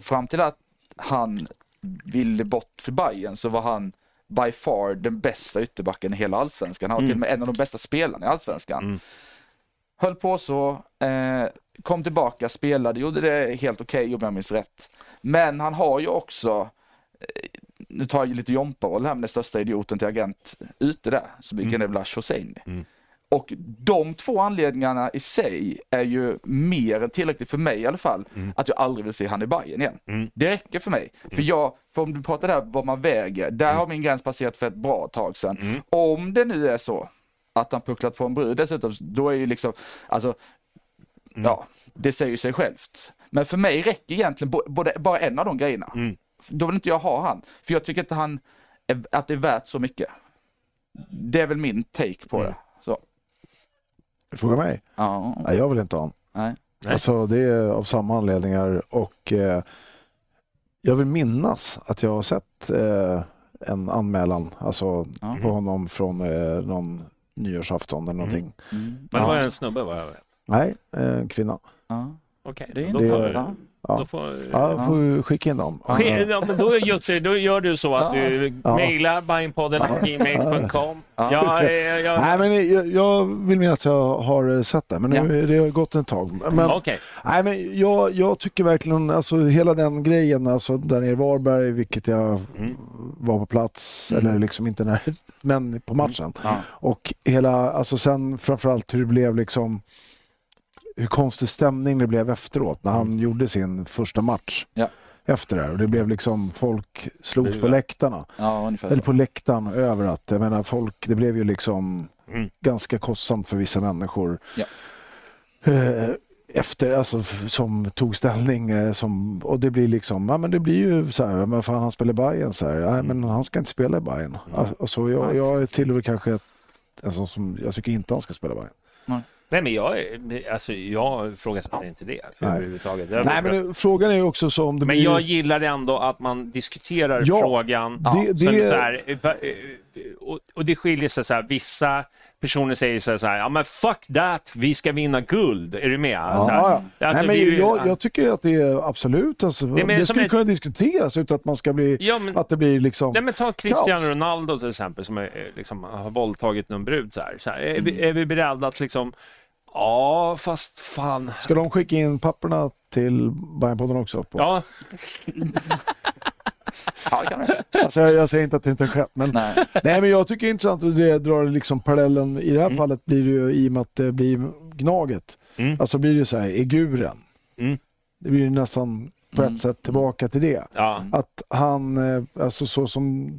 fram till att han ville bort för Bayern så var han by far den bästa ytterbacken i hela allsvenskan. Han var till och med en av de bästa spelarna i allsvenskan. Mm. Höll på så, eh, kom tillbaka, spelade, gjorde det helt okej om jag minns rätt. Men han har ju också, eh, nu tar jag lite Jompa-roll här med den största idioten till agent ute där, så vilken är Vlash Hosseini. Mm. Och de två anledningarna i sig är ju mer än tillräckligt för mig i alla fall, att jag aldrig vill se han i Bayern igen. Mm. Det räcker för mig. För jag, för om du pratar där vad man väger, där har min gräns passerat för ett bra tag sedan. Mm. Om det nu är så att han pucklat på en brud dessutom, då är ju liksom, alltså, Mm. ja, det säger ju sig självt. Men för mig räcker egentligen både, bara en av de grejerna. Mm. Då vill inte jag ha han. För jag tycker inte han, är, att det är värt så mycket. Det är väl min take på Mm. det. Så, Du frågar mig? ja, Nej, jag vill inte ha honom. nej. Alltså det är av samma anledningar och eh, jag vill minnas att jag har sett eh, en anmälan alltså Ja. på honom från eh, någon nyårsafton eller någonting. Mm. Men det var Ja. en snubbe vad jag vet. Nej, eh, en kvinna. Ja. Okej, Det är inte får... Ja. Då får Ja, jag får skicka in dem. Ske- Ja, men då, Jutte, då gör du så att Ja. du Ja. mejlar bajenpodden.gmail.com. Ja. Ja, eh, jag, Nej, men jag, jag vill minnas att jag har eh, sett det, men nu, det har gått ett tag. Men, Okej. nej, men jag, jag tycker verkligen, alltså hela den grejen, alltså där nere i Varberg, vilket jag Mm. var på plats, Mm. eller liksom inte när, men på matchen. Ja. Och hela, alltså sen framförallt hur det blev liksom hur konstig stämning det blev efteråt när han gjorde sin första match. Ja. Efter det här. Och det blev liksom, folk slogs på läktarna. Ja, Eller på läktaren över att, jag menar folk, det blev ju liksom Mm. ganska kostsamt för vissa människor. Ja. Eh, efter, alltså som tog ställning eh, som, och det blir liksom, ja men det blir ju så här, men fan han spelar i Bayern så här, nej men han ska inte spela i Bayern. Alltså, alltså, jag, jag tillhör kanske ett, en sån som, jag tycker inte han ska spela i Bayern. Nej, men jag, alltså, jag ifrågasätter inte det Nej. överhuvudtaget. Jag- Nej men frågan är också så om det Men blir... jag gillar ändå att man diskuterar Ja, frågan. det- Så det- så här, eh, och, och det skiljer sig så här, vissa personer säger så här, så här, ja men fuck that, vi ska vinna guld. Är du med? Ja, ja. alltså, Nej, men ju- jag, jag tycker att det är absolut, alltså, mer det, skulle kunna diskuteras utan att man ska bli, Ja, men, att det blir liksom... nej, men ta Cristiano Ronaldo till exempel som är, eh, liksom, har våldtagit någon brud. Så här. Så här, är, vi, är vi beredda att liksom, ja fast fan. Ska de skicka in papperna till Bajenpodden också? På? Ja, Ja, det kan det. Alltså, jag, jag säger inte att det inte har skett, men, Nej. nej, men jag tycker det är intressant att det drar liksom parallellen. I det här Mm. fallet blir det ju i och med att det blir Gnaget. Mm. Alltså blir det så här, Eguren. Mm. Det blir ju nästan på ett Mm. sätt tillbaka till det. ja. Att han, eh, alltså så som,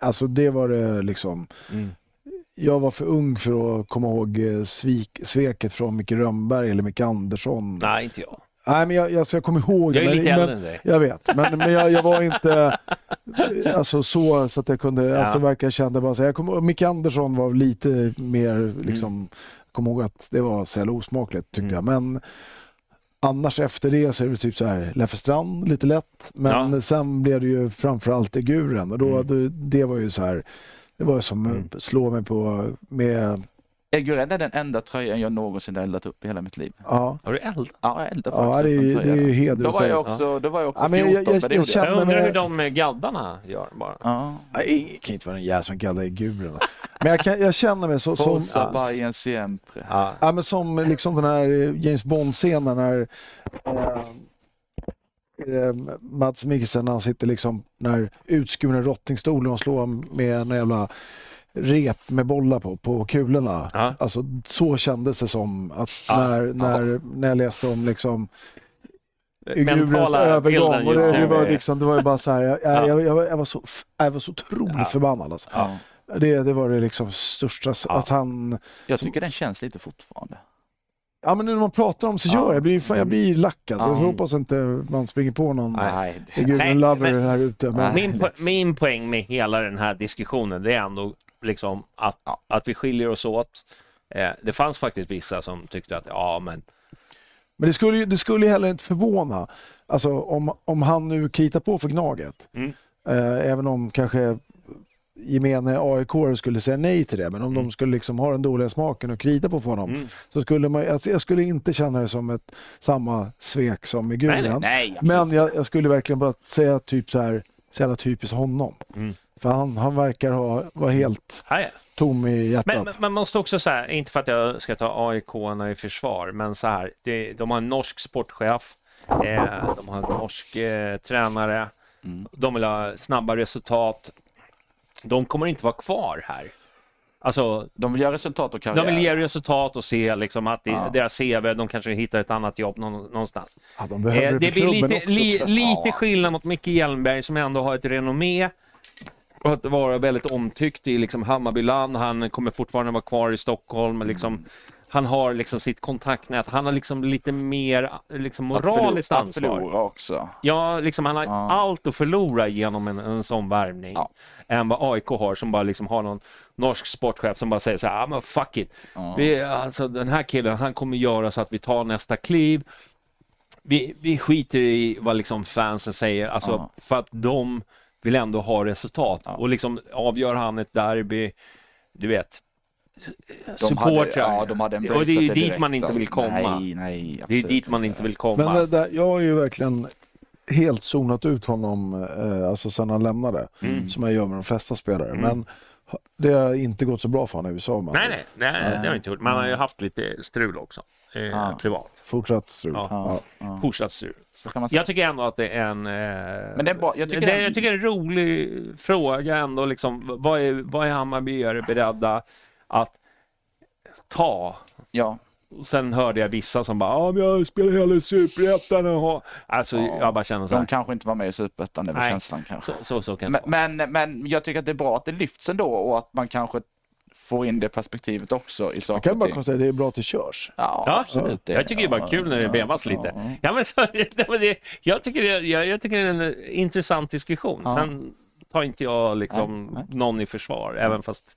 alltså det var det liksom. Mm. Jag var för ung för att komma ihåg eh, svik, sveket från Micke Rönnberg eller Micke Andersson. Nej, inte jag. Nej, men jag, alltså, jag kommer ihåg Jag är men- lite äldre än dig. Jag vet, men, men jag, jag var inte alltså, så, så att jag kunde, Ja. alltså, verkligen kände bara så jag kommer, Micke Andersson var lite mer, liksom, kom ihåg att det var så jävla osmakligt tyckte Mm. jag. Men annars efter det så är det typ så här, Leffe Strand lite lätt, men Ja. sen blev det ju framförallt Eguren och då, Mm. då, det var ju så här, det var som Mm. slå mig på med, Eguren är den enda tröjan jag någonsin har eldat upp i hela mitt liv. ja. Har du eld? Ja, jag eldar Ja, faktiskt det är upp ju- en tröja. det är ju heder Då var jag också, då var jag också Ja, men jag- 14, jag- jag gjorde känner- Jag undrar hur de med gaddarna gör bara. Ja. Det kan inte vara en jävel som kallar Eguren. Men jag, kan, jag känner mig så, som, siempre. Ja. Ja, men som liksom den här James Bond-scenen när eh, eh, Mats Mikkelsen han sitter liksom när utskurna rottingstolen och slår med en jävla rep med bollar på, på kulorna. Ja. Alltså så kändes det som att Ja. när, när, när jag läste om liksom Gurens övergång och det, det, var liksom, det var ju bara så här, jag, Ja. jag, jag, jag, var så, jag var så otroligt Ja. förbannad alltså. Ja. Det, det var det liksom största, Ja. att han Jag tycker den känns lite fortfarande. Ja men nu när man pratar om så Ja. gör jag, jag blir, fan, jag blir lack alltså. Ja. Jag hoppas inte man springer på någon Nej, Gud, lover men- här ute. Men. Min, po- min poäng med hela den här diskussionen det är ändå liksom att, Ja. att vi skiljer oss åt. Eh, det fanns faktiskt vissa som tyckte att ja men men det skulle ju det skulle heller inte förvåna, alltså om, om han nu kritar på för Gnaget. Mm. Eh, även om kanske gemene AIK skulle säga nej till det, men om Mm. de skulle liksom ha den dåliga smaken och krita på för honom. mm. Så skulle man, alltså jag skulle inte känna det som ett samma svek som i Guren. nej. Men jag, jag skulle verkligen bara säga typ så här, så jävla typiskt honom. Mm. För han, han verkar ha, vara helt ja. tom i hjärtat. Men men man måste också säga, inte för att jag ska ta aik i försvar, men så här, det, de har en norsk sportchef, eh, de har en norsk eh, tränare, de vill ha snabba resultat. De kommer inte vara kvar här. Alltså, De vill göra resultat och karriär. de vill ge resultat och se liksom att det, Ja. deras CV, de kanske hittar ett annat jobb någon, någonstans. ja, de behöver Eh, det blir lite, också, li, lite skillnad mot Micke Hjelmberg som ändå har ett renommé och att vara väldigt omtyckt i liksom Hammarbyland. Han kommer fortfarande vara kvar i Stockholm. men Liksom, Han har liksom sitt kontaktnät. Han har liksom lite mer liksom Att förlora- moraliskt Att ansvar. förlora också. Ja, liksom han har Ja. allt att förlora genom en, en sån värvning. Ja. Än vad AIK har som bara liksom har någon norsk sportchef som bara säger så här, ah, men fuck it. Ja. Vi, alltså, den här killen, han kommer göra så att vi tar nästa kliv. Vi, vi skiter i vad liksom fansen säger, alltså för att de vill ändå ha resultat. Ja. Och liksom avgör han ett derby, du vet, De hade, supportrar. ja, de hade och det är ju dit direkt, man inte vill alltså. komma. Nej, nej, det är dit man inte vill komma. Men där, jag har ju verkligen helt zonat ut honom eh, alltså sen han lämnade. Mm. Som jag gör med de flesta spelare. Men ha- det har inte gått så bra för honom i USA. Nej, nej, ord. nej, det har inte gjort. Man har ju haft lite strul också, eh, Ja. privat. Fortsatt strul. Ja. Ja. Ja. Fortsatt strul. Kan man säga. Jag tycker ändå att det är en... Eh, Men det är bra. Jag tycker det, är- jag tycker en rolig fråga ändå. Liksom, vad, är, vad är Hammarbyare beredda att ta? Ja, Och sen hörde jag vissa som bara, ja men jag spelar hela i Superettan och. Alltså Ja. jag bara känner så de här. kanske inte var med i Superettan, det väl Nej. känslan kanske. Så, så, så kan Men, men, men jag tycker att det är bra att det lyfts ändå och att man kanske får in det perspektivet också i Jag saker kan och bara konstatera att det är bra att det körs. Ja, Ja, absolut. Det- Jag tycker det är bara ja, kul när det ja, vevas ja, lite. ja. Ja, men så, det, jag, tycker det, jag, jag tycker det är en intressant diskussion. Ja. Sen tar inte jag liksom Nej, nej. någon i försvar, även fast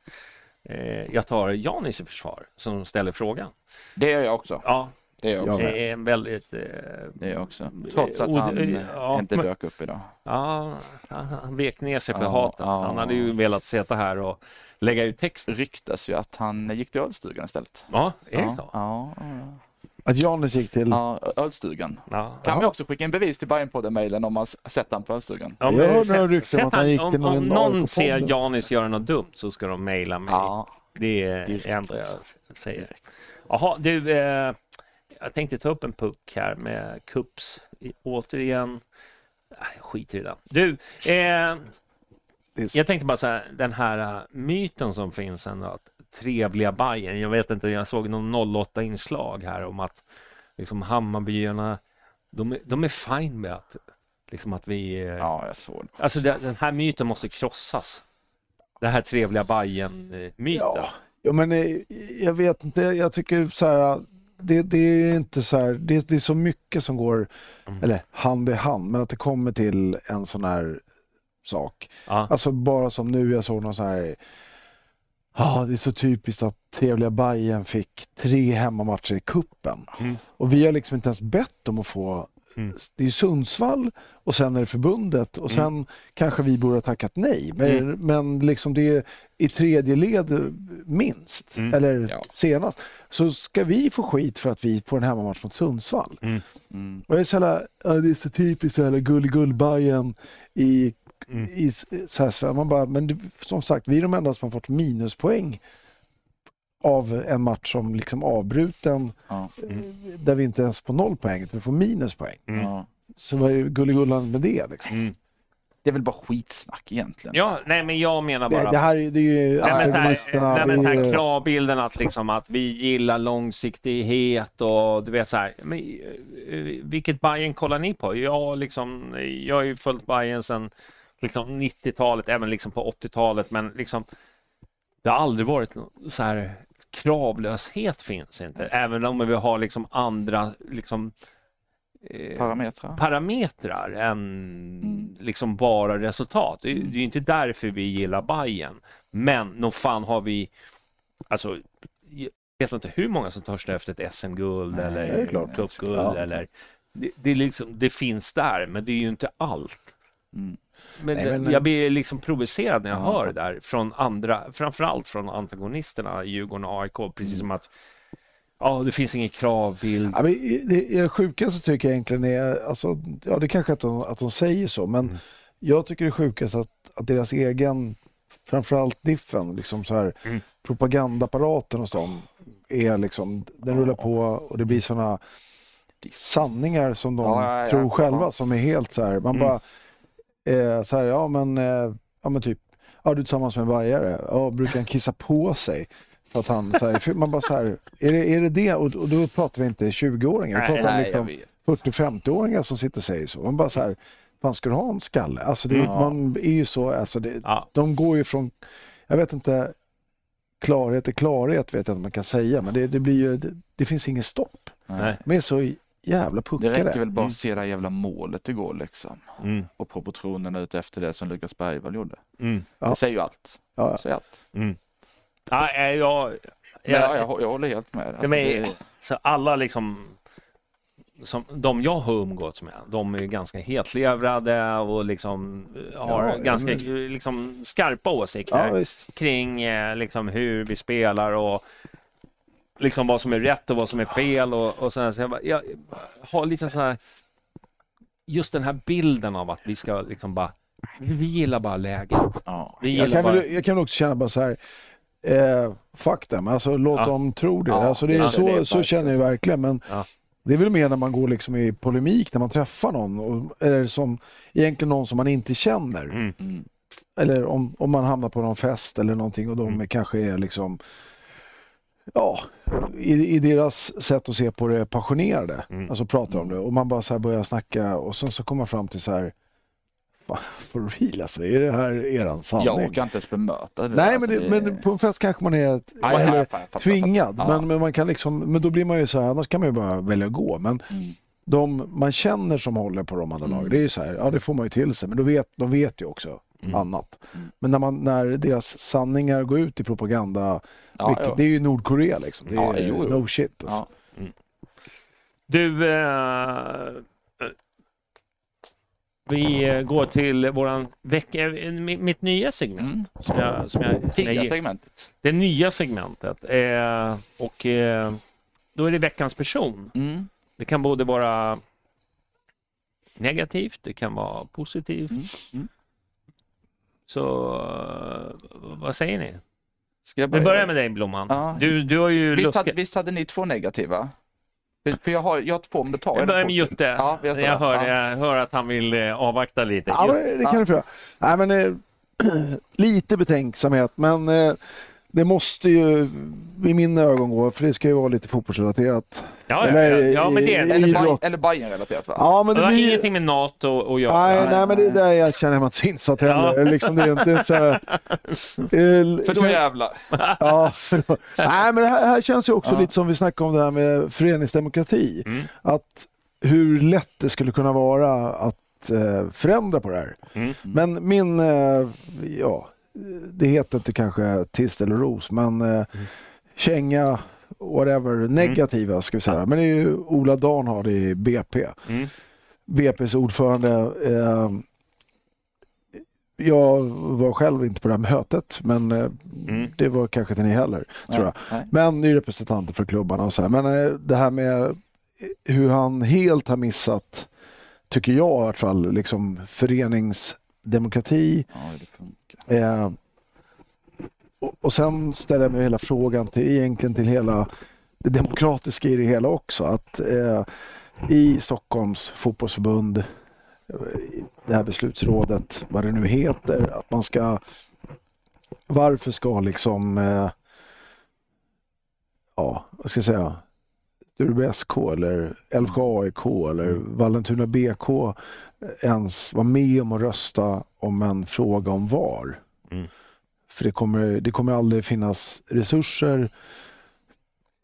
eh, jag tar Janis i försvar som ställer frågan. Det gör jag också. Ja, Det jag också. det är en väldigt... Eh, Det jag också. Trots att han ja, inte men- dök upp idag. ja, han vek ner sig för Ja, hatet. ja. Han hade ju velat sitta här och lägga ut text. Ryktas ju att han gick till ölstugan istället. Ja, är det Ja, så? ja, ja. Att Janis gick till... ja, ölstugan. Ja. Kan vi också skicka in bevis till Bajenpodden-mailen om man sett han på ölstugan? Ja, Jag men hörde sätt- några rykten om att han gick om, till om någon någon AIK-podden. ser Janis göra något dumt så ska de mejla mig. Ja, Det är Direkt. det enda jag säger. Jaha, du. Eh, jag tänkte ta upp en puck här med Kups. I- Återigen. Nej, Jag skiter i den. Du, eh, Så- jag tänkte bara så här, den här uh, myten som finns ändå att trevliga Bajen. Jag vet inte, jag såg någon 08-inslag här om att liksom Hammarbyarna, de, är- de är fine med att, liksom att vi... eh, ja jag såg det. Alltså det, den här myten måste krossas. Den här trevliga Bajen-myten. Ja, ja, men jag vet inte. Jag tycker så här. Det, det är inte så här. Det, det är så mycket som går, Mm. eller hand i hand, men att det kommer till en sån här sak. Ja. Alltså bara som nu, jag såg någon sån här. Ja, det är så typiskt att trevliga Bayern fick tre hemmamatcher i kuppen Mm. Och vi har liksom inte ens bett om att få Mm. Det är Sundsvall och sen är det förbundet och sen kanske vi borde ha tackat nej. Men, Mm. men liksom det är i tredje led minst, Mm. eller Ja. senast. Så ska vi få skit för att vi får en hemmamatch mot Sundsvall. Mm. Och jag är så här, ja, det är så typiskt så här gull-gull-Bajen i, Mm. i så här, så man bara, men det, som sagt, vi är de enda som har fått minuspoäng av en match som liksom avbruten Ja. där vi inte ens får noll poäng, utan vi får minuspoäng. Mm. Ja. Så vad är gulligullan med det? Liksom? Mm. Det är väl bara skitsnack egentligen. Ja, nej men jag menar Det, bara... det här är, det är ju Nej, men den här, nej, men den det här är- kravbilden att, liksom, att vi gillar långsiktighet och du vet så här. Men, eh, vilket Bayern kollar ni på? Jag, liksom, jag har ju följt Bayern sedan liksom, 90-talet, även liksom på 80-talet, men liksom, det har aldrig varit så här kravlöshet finns inte. Även om vi har liksom andra liksom, eh, Parametrar. parametrar än liksom bara resultat. Det är, det är inte därför vi gillar Bayern. Men nog fan har vi, alltså, jag vet inte hur många som törstar efter ett SM-guld eller cupguld eller det, det, liksom, det finns där, men det är ju inte allt. Mm. Men, Nej, men- jag blir liksom provocerad när jag Ja. hör det där från andra, framförallt från antagonisterna Djurgården och AIK, Mm. precis som att ja, det finns ingen kravbild. Ja, men det, sjukaste tycker jag egentligen är, alltså, ja det kanske att de, att de säger så, men Mm. jag tycker det är sjukast att, att deras egen, framförallt Diffen, liksom så här, Mm. propagandaapparaten hos dem är liksom, den rullar på och det blir såna sanningar som de Ja, ja, tror själva som är helt så här, man Mm. bara, eh, så här, ja men, eh, ja men typ, ja du är tillsammans med en bajare, ja brukar han kissa på sig? För att han, så här, man bara så här, är det är det, det? Och, och då pratar vi inte 20-åringar, vi pratar om Nej, liksom vet. 40-50-åringar som sitter och säger så. Man bara så här, fan ska du ha en skalle? Alltså det, Ja. man är ju så, alltså det, Ja. de går ju från, jag vet inte, klarhet till klarhet vet jag inte man kan säga, men det, det blir ju, det, det finns ingen stopp. Nej. De är så jävla Det puckade. räcker väl bara Mm. att se det här jävla målet igår liksom. Mm. Och proportionerna ut efter det som Lukas Bergvall gjorde. Mm. Ja. Det säger ju allt. Ja, Det säger allt. Mm. Ja, nej, jag, jag, ja, jag, jag håller helt med. Alltså, men- det, så alla liksom som, de jag har umgåtts med, de är ju ganska hetlevrade och liksom eh, har Ja, ganska men- liksom skarpa åsikter ja kring eh, liksom hur vi spelar och liksom vad som är rätt och vad som är fel och, och sen så jag, bara, jag har lite så här just den här bilden av att vi ska liksom bara vi gillar bara läget. ja. Vi Jag gillar kan, bara... väl, jag kan också känna bara så här, eh, fuck dem, alltså låt Ja. dem tro det. Ja, alltså, det är, så, det är så känner jag verkligen, men det är väl mer när man går liksom i polemik när man träffar någon, och, eller som egentligen någon som man inte känner. Mm. Eller om, om man hamnar på någon fest eller någonting och de Mm. kanske är liksom Ja, i, i deras sätt att se på det passionerade. Mm. Alltså pratar om det och man bara så här börjar snacka och sen så kommer man fram till så här Fan, for real alltså, är det här eran sanning? Jag orkar inte ens bemöta det. Nej, alltså, men, det, men på en fest kanske man är Ja, ja, fattar, jag fattar. tvingad. Ja. Men, men man kan liksom, men då blir man ju så här, annars kan man ju bara välja att gå. Men Mm. de man känner som håller på de andra Mm. lagen, det är ju så här, ja det får man ju till sig, men då vet, de vet ju också Mm. annat. Mm. Men när, man, när deras sanningar går ut i propaganda, Ja, vilket, ja. det är ju Nordkorea liksom. Det är Ja, jo, jo. no shit alltså. Ja. Du, eh, vi går till våran vecka, eh, mi- mitt nya segment. Mm. Som jag, som jag, som jag, segmentet. det nya segmentet. Eh, och eh, då är det veckans person. Mm. Det kan både vara negativt, det kan vara positivt. Mm. Så eh, vad säger ni? Ska jag Vi börja? börjar med dig Blomman. Ja. Du, du har ju Visst hade, visst hade ni två negativa? För, jag, har, jag har två, men då tar Jag jag börjar det med. Jutte. Ja, jag, jag, hör, ja. jag hör att han vill eh, avvakta lite. Ja, det, kan Ja. du få. Nej, men eh, lite betänksamhet, men eh, det måste ju i mina ögon gå, för det ska ju vara lite fotbollsrelaterat. ja, ja, eller ja, ja, men det, i- det, Eller. Bayern- eller Bayern-relaterat va? Ja, men det det har blir... ingenting med NATO att göra. Nej, Nej, nej, men det är där jag känner mig inte så insatt heller. Ja. Liksom, det är inte, det är inte så här, eh, För då jävlar. Ja, för då. Nej, men det här, här känns ju också Ja. lite som vi snackade om det här med föreningsdemokrati. Mm. Att hur lätt det skulle kunna vara att eh, förändra på det här. Mm. Men min, eh, ja, det heter inte kanske tist eller ros, men eh, känga, whatever, negativa ska vi säga. Men det är ju Ola Darnhard i BP. Mm. BP's ordförande. Eh, jag var själv inte på det här mötet, men eh, Mm. det var kanske inte ni heller, tror jag. Nej. Men ni är representanter för klubbarna och så här. Men eh, det här med hur han helt har missat, tycker jag i alla fall, liksom föreningsdemokrati. Ja, det. Eh, och, och sen ställer jag mig hela frågan till egentligen till hela det demokratiska i det hela också. Att eh, i Stockholms fotbollsförbund, eh, det här beslutsrådet, vad det nu heter, att man ska varför ska liksom eh, ja, vad ska jag säga Stureby SK eller Älvsjö AIK eller Vallentuna BK ens vara med om att rösta om en fråga om VAR. Mm. För det kommer, det kommer aldrig finnas resurser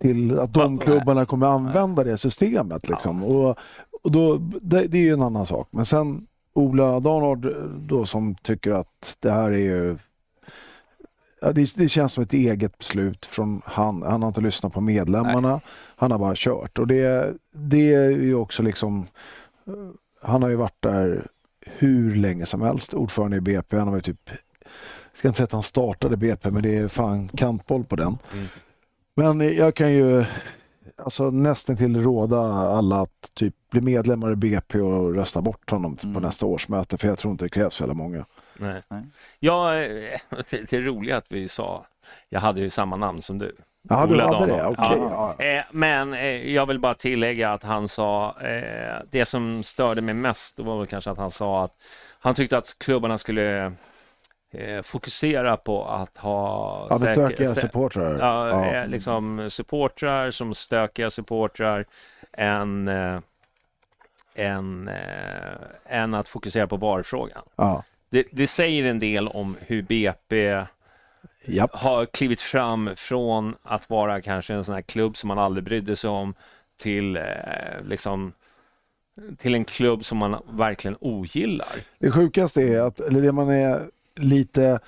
till att de Ja, klubbarna kommer använda det systemet. Liksom. Och, och då, det, det är ju en annan sak. Men sen Ola Darnard då som tycker att det här är ju Ja, det, det känns som ett eget beslut från han. Han har inte lyssnat på medlemmarna. Han har bara kört. Och det, det är ju också liksom... eh, Han har ju varit där hur länge som helst. Ordförande i BP. Han var ju typ... Jag ska inte säga att han startade BP, men det är fan kantboll på den. Mm. Men jag kan ju alltså, nästan till råda alla att typ bli medlemmar i BP och rösta bort honom på Mm. nästa årsmöte. För jag tror inte det krävs så jävla många. Nej. Nej. Ja, eh, det, det är roligt att vi sa, jag hade ju samma namn som du. Ja, du hade det? Okej. Ja. Ja. Eh, Men eh, jag vill bara tillägga att han sa, eh, det som störde mig mest var väl kanske att han sa att han tyckte att klubbarna skulle fokusera på att ha Ja, stökiga supportrar. Ja, Ja. liksom supportrar som stökiga supportrar än, än, än att fokusera på VAR-frågan. Ja. Det, det säger en del om hur BP Japp. har klivit fram från att vara kanske en sån här klubb som man aldrig brydde sig om till eh, liksom till en klubb som man verkligen ogillar. Det sjukaste är att, eller det man är lite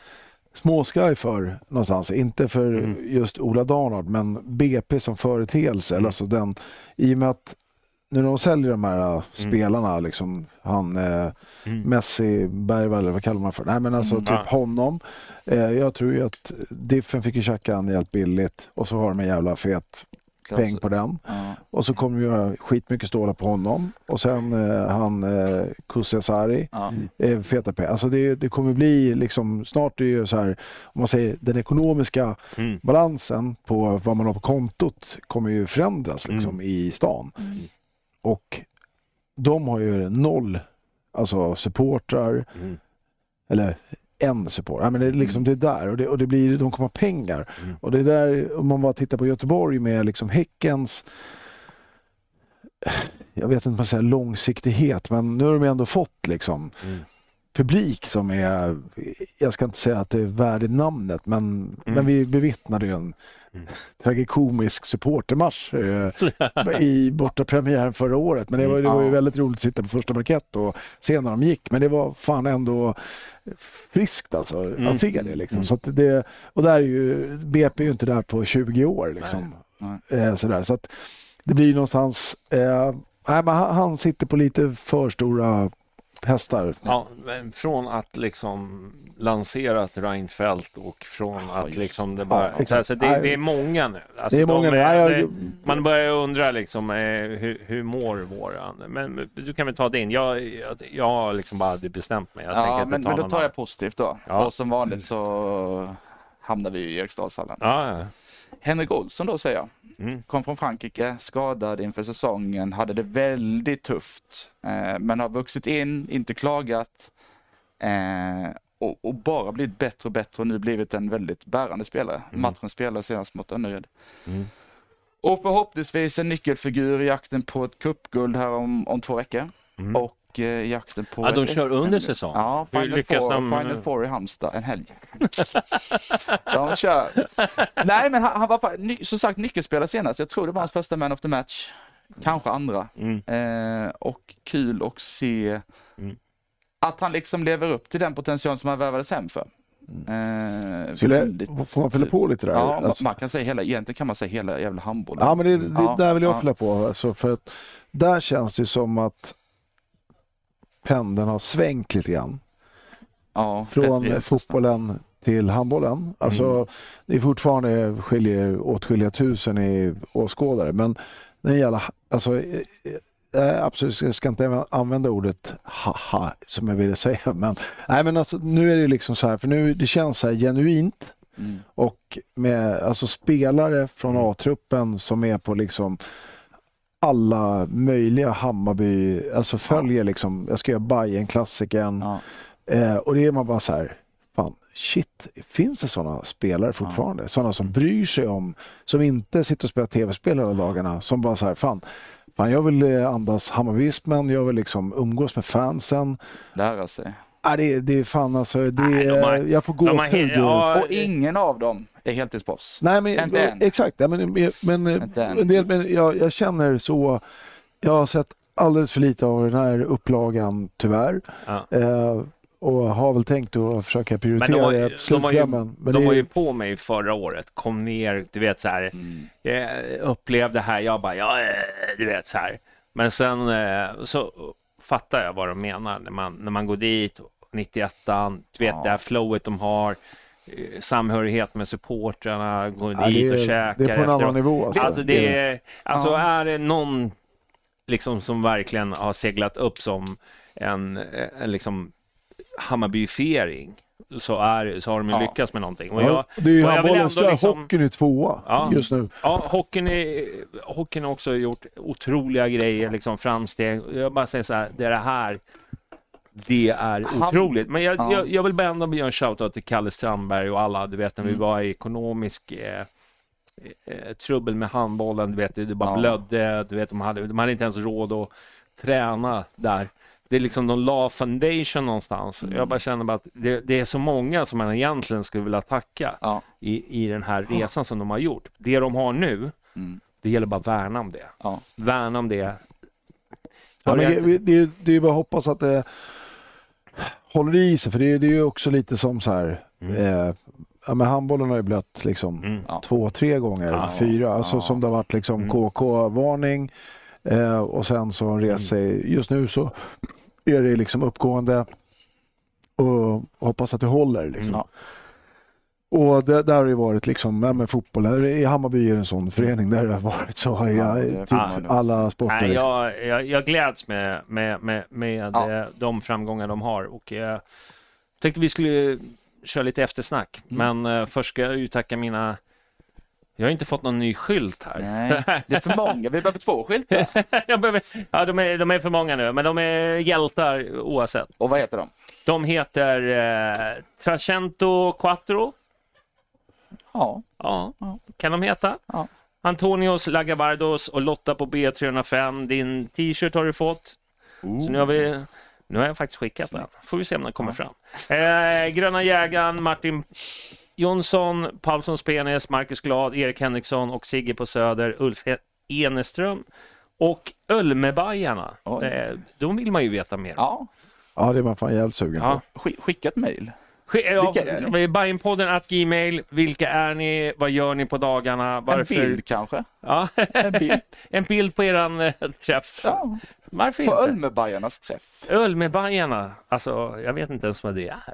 småskraj för någonstans, inte för Mm. just Ola Darnard, men BP som företeelse. Mm. Alltså den, I och med att när de säljer de här Mm. äh, spelarna, liksom han eh, Messi, Bergvall eller vad kallar man för? Nej men alltså typ Ja. honom. Eh, jag tror ju att Diffen fick ju tjacka han helt billigt och så har de en jävla fet peng på den. Ja. Och så kommer vi göra skitmycket stålar på honom. Och sen eh, han eh, Kusiasari, Ja. eh, feta pengar. Alltså det, det kommer bli liksom, snart är det ju så här, om man säger den ekonomiska Mm. balansen på vad man har på kontot kommer ju förändras liksom Mm. i stan. Och de har ju noll alltså supportrar, Mm. eller en support. Ja, men det, är liksom, det är där och det, och det blir, de kommer ha pengar. Mm. Och det är där, om man bara tittar på Göteborg med liksom Häckens jag vet inte vad man säger, långsiktighet, men nu har de ändå fått liksom Mm. publik som är, jag ska inte säga att det är värdigt namnet, men, men vi bevittnade ju en Mm. tragikomisk supportermatch eh, i bortapremiären förra året. Men det var, det var ju Ja. väldigt roligt att sitta på första parkett och se när de gick. Men det var fan ändå friskt alltså att se det. Liksom. Så att det och där är ju, BP är ju inte där på 20 år. Liksom. Nej. Eh, sådär. Så att det blir någonstans, eh, nej, men han, han sitter på lite för stora hästar. Ja, men från att liksom lanserat Reinfeldt och från att just. liksom det bara... exakt. alltså det, det är många nu. Alltså Det är många de nu. Nej, jag- man börjar undra liksom, eh, hur, hur mår våran? Men du kan väl ta din. Jag, jag, jag har liksom bara bestämt mig. Jag Ja, men, men då tar jag positivt då. Ja. Och som vanligt så hamnar vi i Eriksdalshallen. Ja, ja. Henrik Olsson då säger jag. Mm. Kom från Frankrike, skadad inför säsongen, hade det väldigt tufft. Eh, men har vuxit in, inte klagat. Eh, och, och bara blivit bättre och bättre och nu blivit en väldigt bärande spelare. Matchen spelade senast mot Önnered. Mm. Och förhoppningsvis en nyckelfigur i jakten på ett cupguld här om, om två veckor. Mm. Och eh, jakten på... Ja, de kör under säsong. Ja, Final lyckas Four, de- Final Four i Halmstad en helg. de kör. Nej, men han, han var ny, som sagt nyckelspelare senast. Jag tror det var hans första man of the match. Kanske andra. Mm. Eh, och kul att se Mm. att han liksom lever upp till den potential som han värvades hem för. Eh, Skulle, väldigt får man fylla på lite där? Ja, Alltså- man kan säga hela, egentligen kan man säga hela jävla handbollen. Ja, men det, det Ja, där vill jag ja. fylla på. Alltså, för att där känns det som att pendeln har svängt lite grann. Ja, Från rätt fotbollen till handbollen. Alltså, Mm. Det är fortfarande skiljer, åtskilliga tusen i åskådare. Men den jävla, alltså, eh, eh, absolut, jag ska inte använda ordet haha som jag ville säga. Men, nej, men alltså, nu är det liksom så här, för nu det känns så här genuint. Mm. Och med alltså spelare från A-truppen som är på liksom alla möjliga Hammarby, alltså följer liksom, jag ska göra Bajen klassikern Ja. eh, och det är man bara så här, fan shit, finns det sådana spelare fortfarande? Sådana som bryr sig om, som inte sitter och spelar tv-spel hela dagarna, som bara så här, fan, fan jag vill eh, andas Hammarbyismen, jag vill liksom umgås med fansen. Lära sig. Ah, det, det är fan alltså, det, Nej, de har- jag får de har gåshud. ja, Och ingen av dem är heltidsproffs. Nej, men, Inte än. exakt. Ja, men, men, än. en del, men jag, jag känner så. Jag har sett alldeles för lite av den här upplagan, tyvärr. Ja. Eh, och har väl tänkt att försöka Men prioritera de, har, det de, har ju, slutklämmen. Men de det var ju på mig förra året, kom ner, du vet så här. Jag upplevde det här, jag bara, ja, eh, du vet så här. Men sen eh, så fattar jag vad de menar när man, när man går dit, 91an, du vet Ja. det här flowet de har. eh, samhörighet med supportrarna, gå Ja, dit det, och är, käka. det är på en annan nivå. Alltså. Alltså, det är, alltså Ja. är det någon liksom som verkligen har seglat upp som en, eh, en liksom Hammarbyfiering så, är, så har de ju Ja. lyckats med någonting. Och jag, Ja, det är ju handbollen, liksom- hockeyn är tvåa Ja. just nu. Ja, hockeyn, är, hockeyn har också gjort otroliga grejer, liksom framsteg. Jag bara säger så här, det är det här, det är otroligt. Men jag, Ja. jag, jag vill bara ändå göra en shoutout till Kalle Strandberg och alla, du vet när vi Mm. var i ekonomisk eh, eh, trubbel med handbollen, du vet, det bara Ja. blödde, du vet, de hade, de hade inte ens råd att träna där. Det är liksom, de la foundation någonstans. Mm. Jag bara känner bara att det, det är så många som man egentligen skulle vilja tacka Ja. i, i den här resan som de har gjort. Det de har nu, Mm. det gäller bara att värna om det. Ja. Värna om det. Ja, men det, det, det är bara att hoppas att det håller i sig, för det, är- det är ju också lite som så här. Mm. Eh, ja, men handbollen har ju blött liksom Mm. Ja. två, tre gånger, Ja. fyra. Alltså Ja. som det har varit liksom Mm. KK-varning eh, och sen så har den rest sig. Just nu så är det liksom uppgående och hoppas att det håller. Liksom. Mm. Ja. Och det, där har det ju varit liksom, ja, men fotboll, i Hammarby är det en sån förening där det har varit så i Ja, ja, det typ nog. alla sporter. Nej, jag, jag, jag gläds med, med, med, med Ja. eh, de framgångar de har. Och jag tänkte vi skulle köra lite eftersnack. Mm. Men eh, först ska jag ju tacka mina... Jag har inte fått någon ny skylt här. Nej, det är för många. Vi behöver två skyltar. jag behöver, ja, de, är, de är för många nu, men de är hjältar oavsett. Och vad heter de? De heter eh, Tracento Quattro. Ja. Ja, Ja. kan de heta. Ja. Antonios Lagabardos och Lotta på B305. Din t-shirt har du fått. Så nu har vi... Nu har jag faktiskt skickat den. Får vi se om den kommer fram. Eh, Gröna jägaren, Martin Jonsson, Paulsson Spenes, Marcus Glad, Erik Henriksson och Sigge på Söder, Ulf Eneström och Ölmebajarna. Eh, de vill man ju veta mer om. Ja. Ja, det är man fan jävligt sugen Ja. på. Sk- Skicka ett mejl. Ja? Bajenpodden at gmail. Vilka är ni? Vad gör ni på dagarna? En Varför? bild kanske? Ja. En bild. en bild på eran eh, träff. Ja. Varför På inte? Ölmebajarnas träff. Ölmebajarna. Alltså, jag vet inte ens vad det är.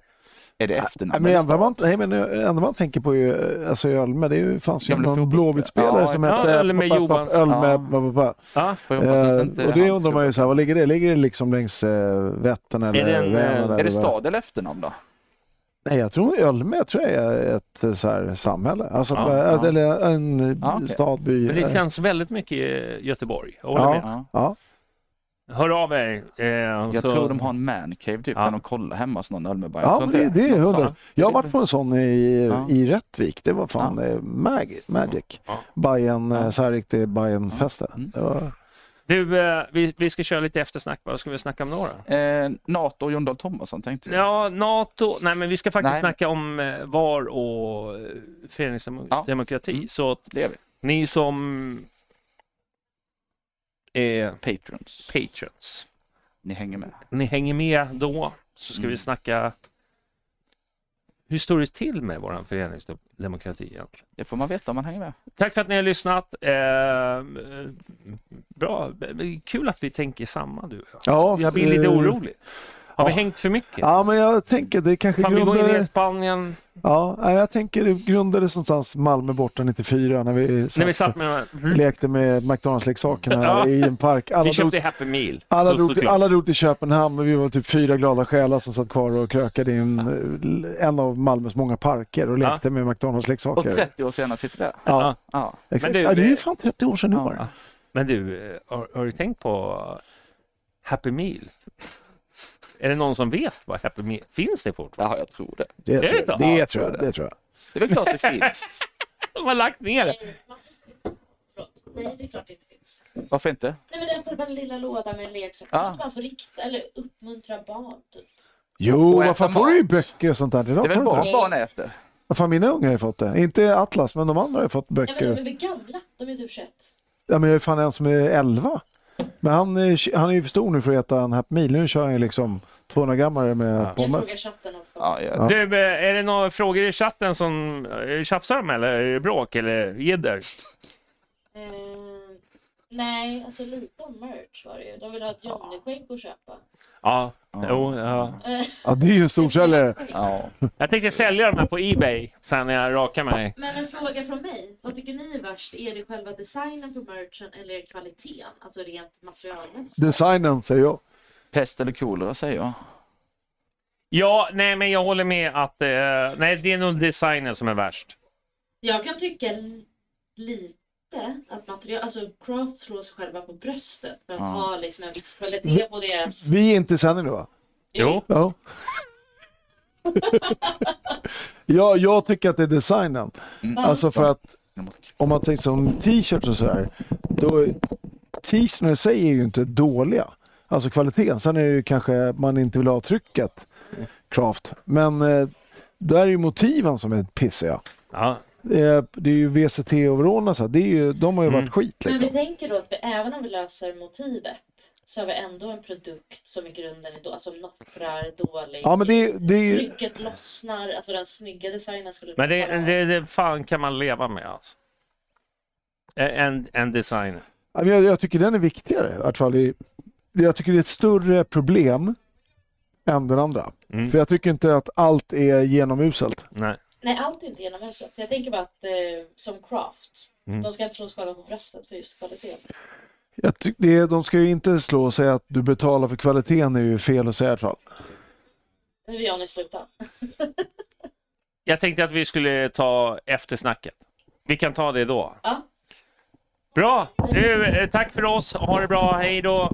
Är det Nej, efternamn? men det enda man, nej, men det enda man tänker på är ju, alltså i Ölme, det är ju, fanns ju någon. Blåvitt-spelare Ja, som hette Ölme Johansson. Ölme, Ja. Eh, och det undrar man ju så här, var ligger det? Ligger det liksom längs eh, Vättern eller det en, Vänern? eh, Är det vad? stad eller efternamn då? Nej, jag tror Ölme tror jag är ett eh, så här, samhälle. Alltså, Ja, eh, ja. eller en Ja, okej. stad, by. Men det eh, känns väldigt mycket i Göteborg. Jag håller Ja. med. Ja. Ja, Hör av er. Eh, Jag så- tror de har en mancave typ, Ja. där de kollar hemma hos någon Ölmebajare. ja det, det är hundra. Ja. Jag har varit på en sån i, Ja. i Rättvik. Det var fan eh, mag, magic. Ja. Ja. eh, så här riktig Bajen-fest. där. Mm. Det var... Du, eh, vi, vi ska köra lite eftersnack. Vad ska vi snacka om då? då? Eh, Nato och Jon Dahl Tomasson tänkte jag. Ja, NATO. Nej, men vi ska faktiskt Nej. snacka om eh, VAR och föreningsdemokrati. Mm. Så Det är vi. ni som är Patrons. patrons, Ni hänger med. ni hänger med då så ska Mm. vi snacka hur står det till med vår föreningsdemokrati egentligen? Det får man veta om man hänger med. Tack för att ni har lyssnat. Eh, eh, bra, kul att vi tänker samma du och jag. Ja, Jag blir lite eh, orolig. Har vi ja. hängt för mycket? Ja, men jag tänker det kanske Fan, vi går in i grundade... Spanien Ja, jag tänker det grundades någonstans Malmö borta 94 när vi satt, när vi satt med... lekte med McDonalds-leksakerna Ja. i en park. Alla Vi drog, köpte Happy Meal. alla, Så drog, alla drog till Köpenhamn och vi var typ fyra glada själar som satt kvar och krökade i en, en av Malmös många parker och Ja. lekte med Och McDonalds-leksaker. 30 år senare sitter vi här. Ja, Ja. exakt. Men du, ja, det är ju fan 30 år sedan Ja. år. Men du, eh, har, har du tänkt på Happy Meal? Är det någon som vet vad Happy Meal finns det fortfarande? ja, jag tror det. Det, Är det tror så? jag, det, Ja, tror jag, tror det. det tror jag. Det är väl klart det finns. De har lagt ner det. Nej, det är klart det inte finns. Varför inte? Nej, men det är på den lilla lådan med en leksak. Ja. Att man får rikta eller uppmuntra barn. Typ. Jo, fan får du ju böcker och sånt där. Det, Det är väl att barn äter? Vad fan, mina unga har ju fått det. Inte Atlas, men de andra har ju fått Ja, men de böcker. är gamla? De är typ 21. Ja, men jag är fan en som är 11. Men han är, han är ju för stor nu för att äta en Happy Meal. Nu kör han ju liksom 200 grammare med Ja. Jag pommes. frågar chatten Ja, jag, Ja. Du, eh, är det några frågor i chatten som eh, tjafsar de eller är det bråk eller jidder? Nej, alltså lite om merch var det ju. De vill ha ett Johnny-skägg att köpa. Ja, Ja. jo, ja. Ja, det är ju en storsäljare. Ja. Jag tänkte sälja de här på Ebay sen när jag rakar mig. Men en fråga från mig. Vad tycker ni är värst? Är det själva designen på merchen eller kvaliteten? Alltså rent materialmässigt? Designen säger jag. Pest eller kolera säger jag. Ja, nej men jag håller med att eh, nej, det är nog designen som är värst. Jag kan tycka l- lite att material, alltså Craft slår sig själva på bröstet för att Ja. ha liksom en viss kvalitet på deras... Vi är inte i sändning nu va? Jo. Ja. ja, jag tycker att det är designen. Mm. Alltså för att om man tänker som t-shirts och sådär. Då t-shirtarna i sig är ju inte dåliga. Alltså kvaliteten. Sen är det ju kanske man inte vill ha trycket. Craft. Men eh, där är ju motiven som är pissiga. Ja. Eh, det är ju VCT-overallerna så här, det är ju, de har ju Mm. varit skit Men vi liksom. tänker då att vi, även om vi löser motivet så har vi ändå en produkt som i grunden är då, alltså nopprar dålig. Ja men det, det är ju... Trycket lossnar, alltså den snygga designen skulle Men det, vara- det, det fan kan man leva med alltså. En, en design. Jag, jag tycker den är viktigare i alla fall. Jag tycker det är ett större problem än den andra. Mm. För jag tycker inte att allt är genomuselt. Nej. Nej, allt är inte genomuset. Jag tänker bara att eh, som Craft, Mm. de ska inte slå sig själva på bröstet för just kvalitet. Jag tyck, det, de ska ju inte slå och säga att du betalar för kvaliteten är ju fel att säga i alla fall. Nu vill Johnny sluta. Jag tänkte att vi skulle ta eftersnacket. Vi kan ta det då. Ja. Bra! Du, eh, tack för oss. Ha det bra. Hej då!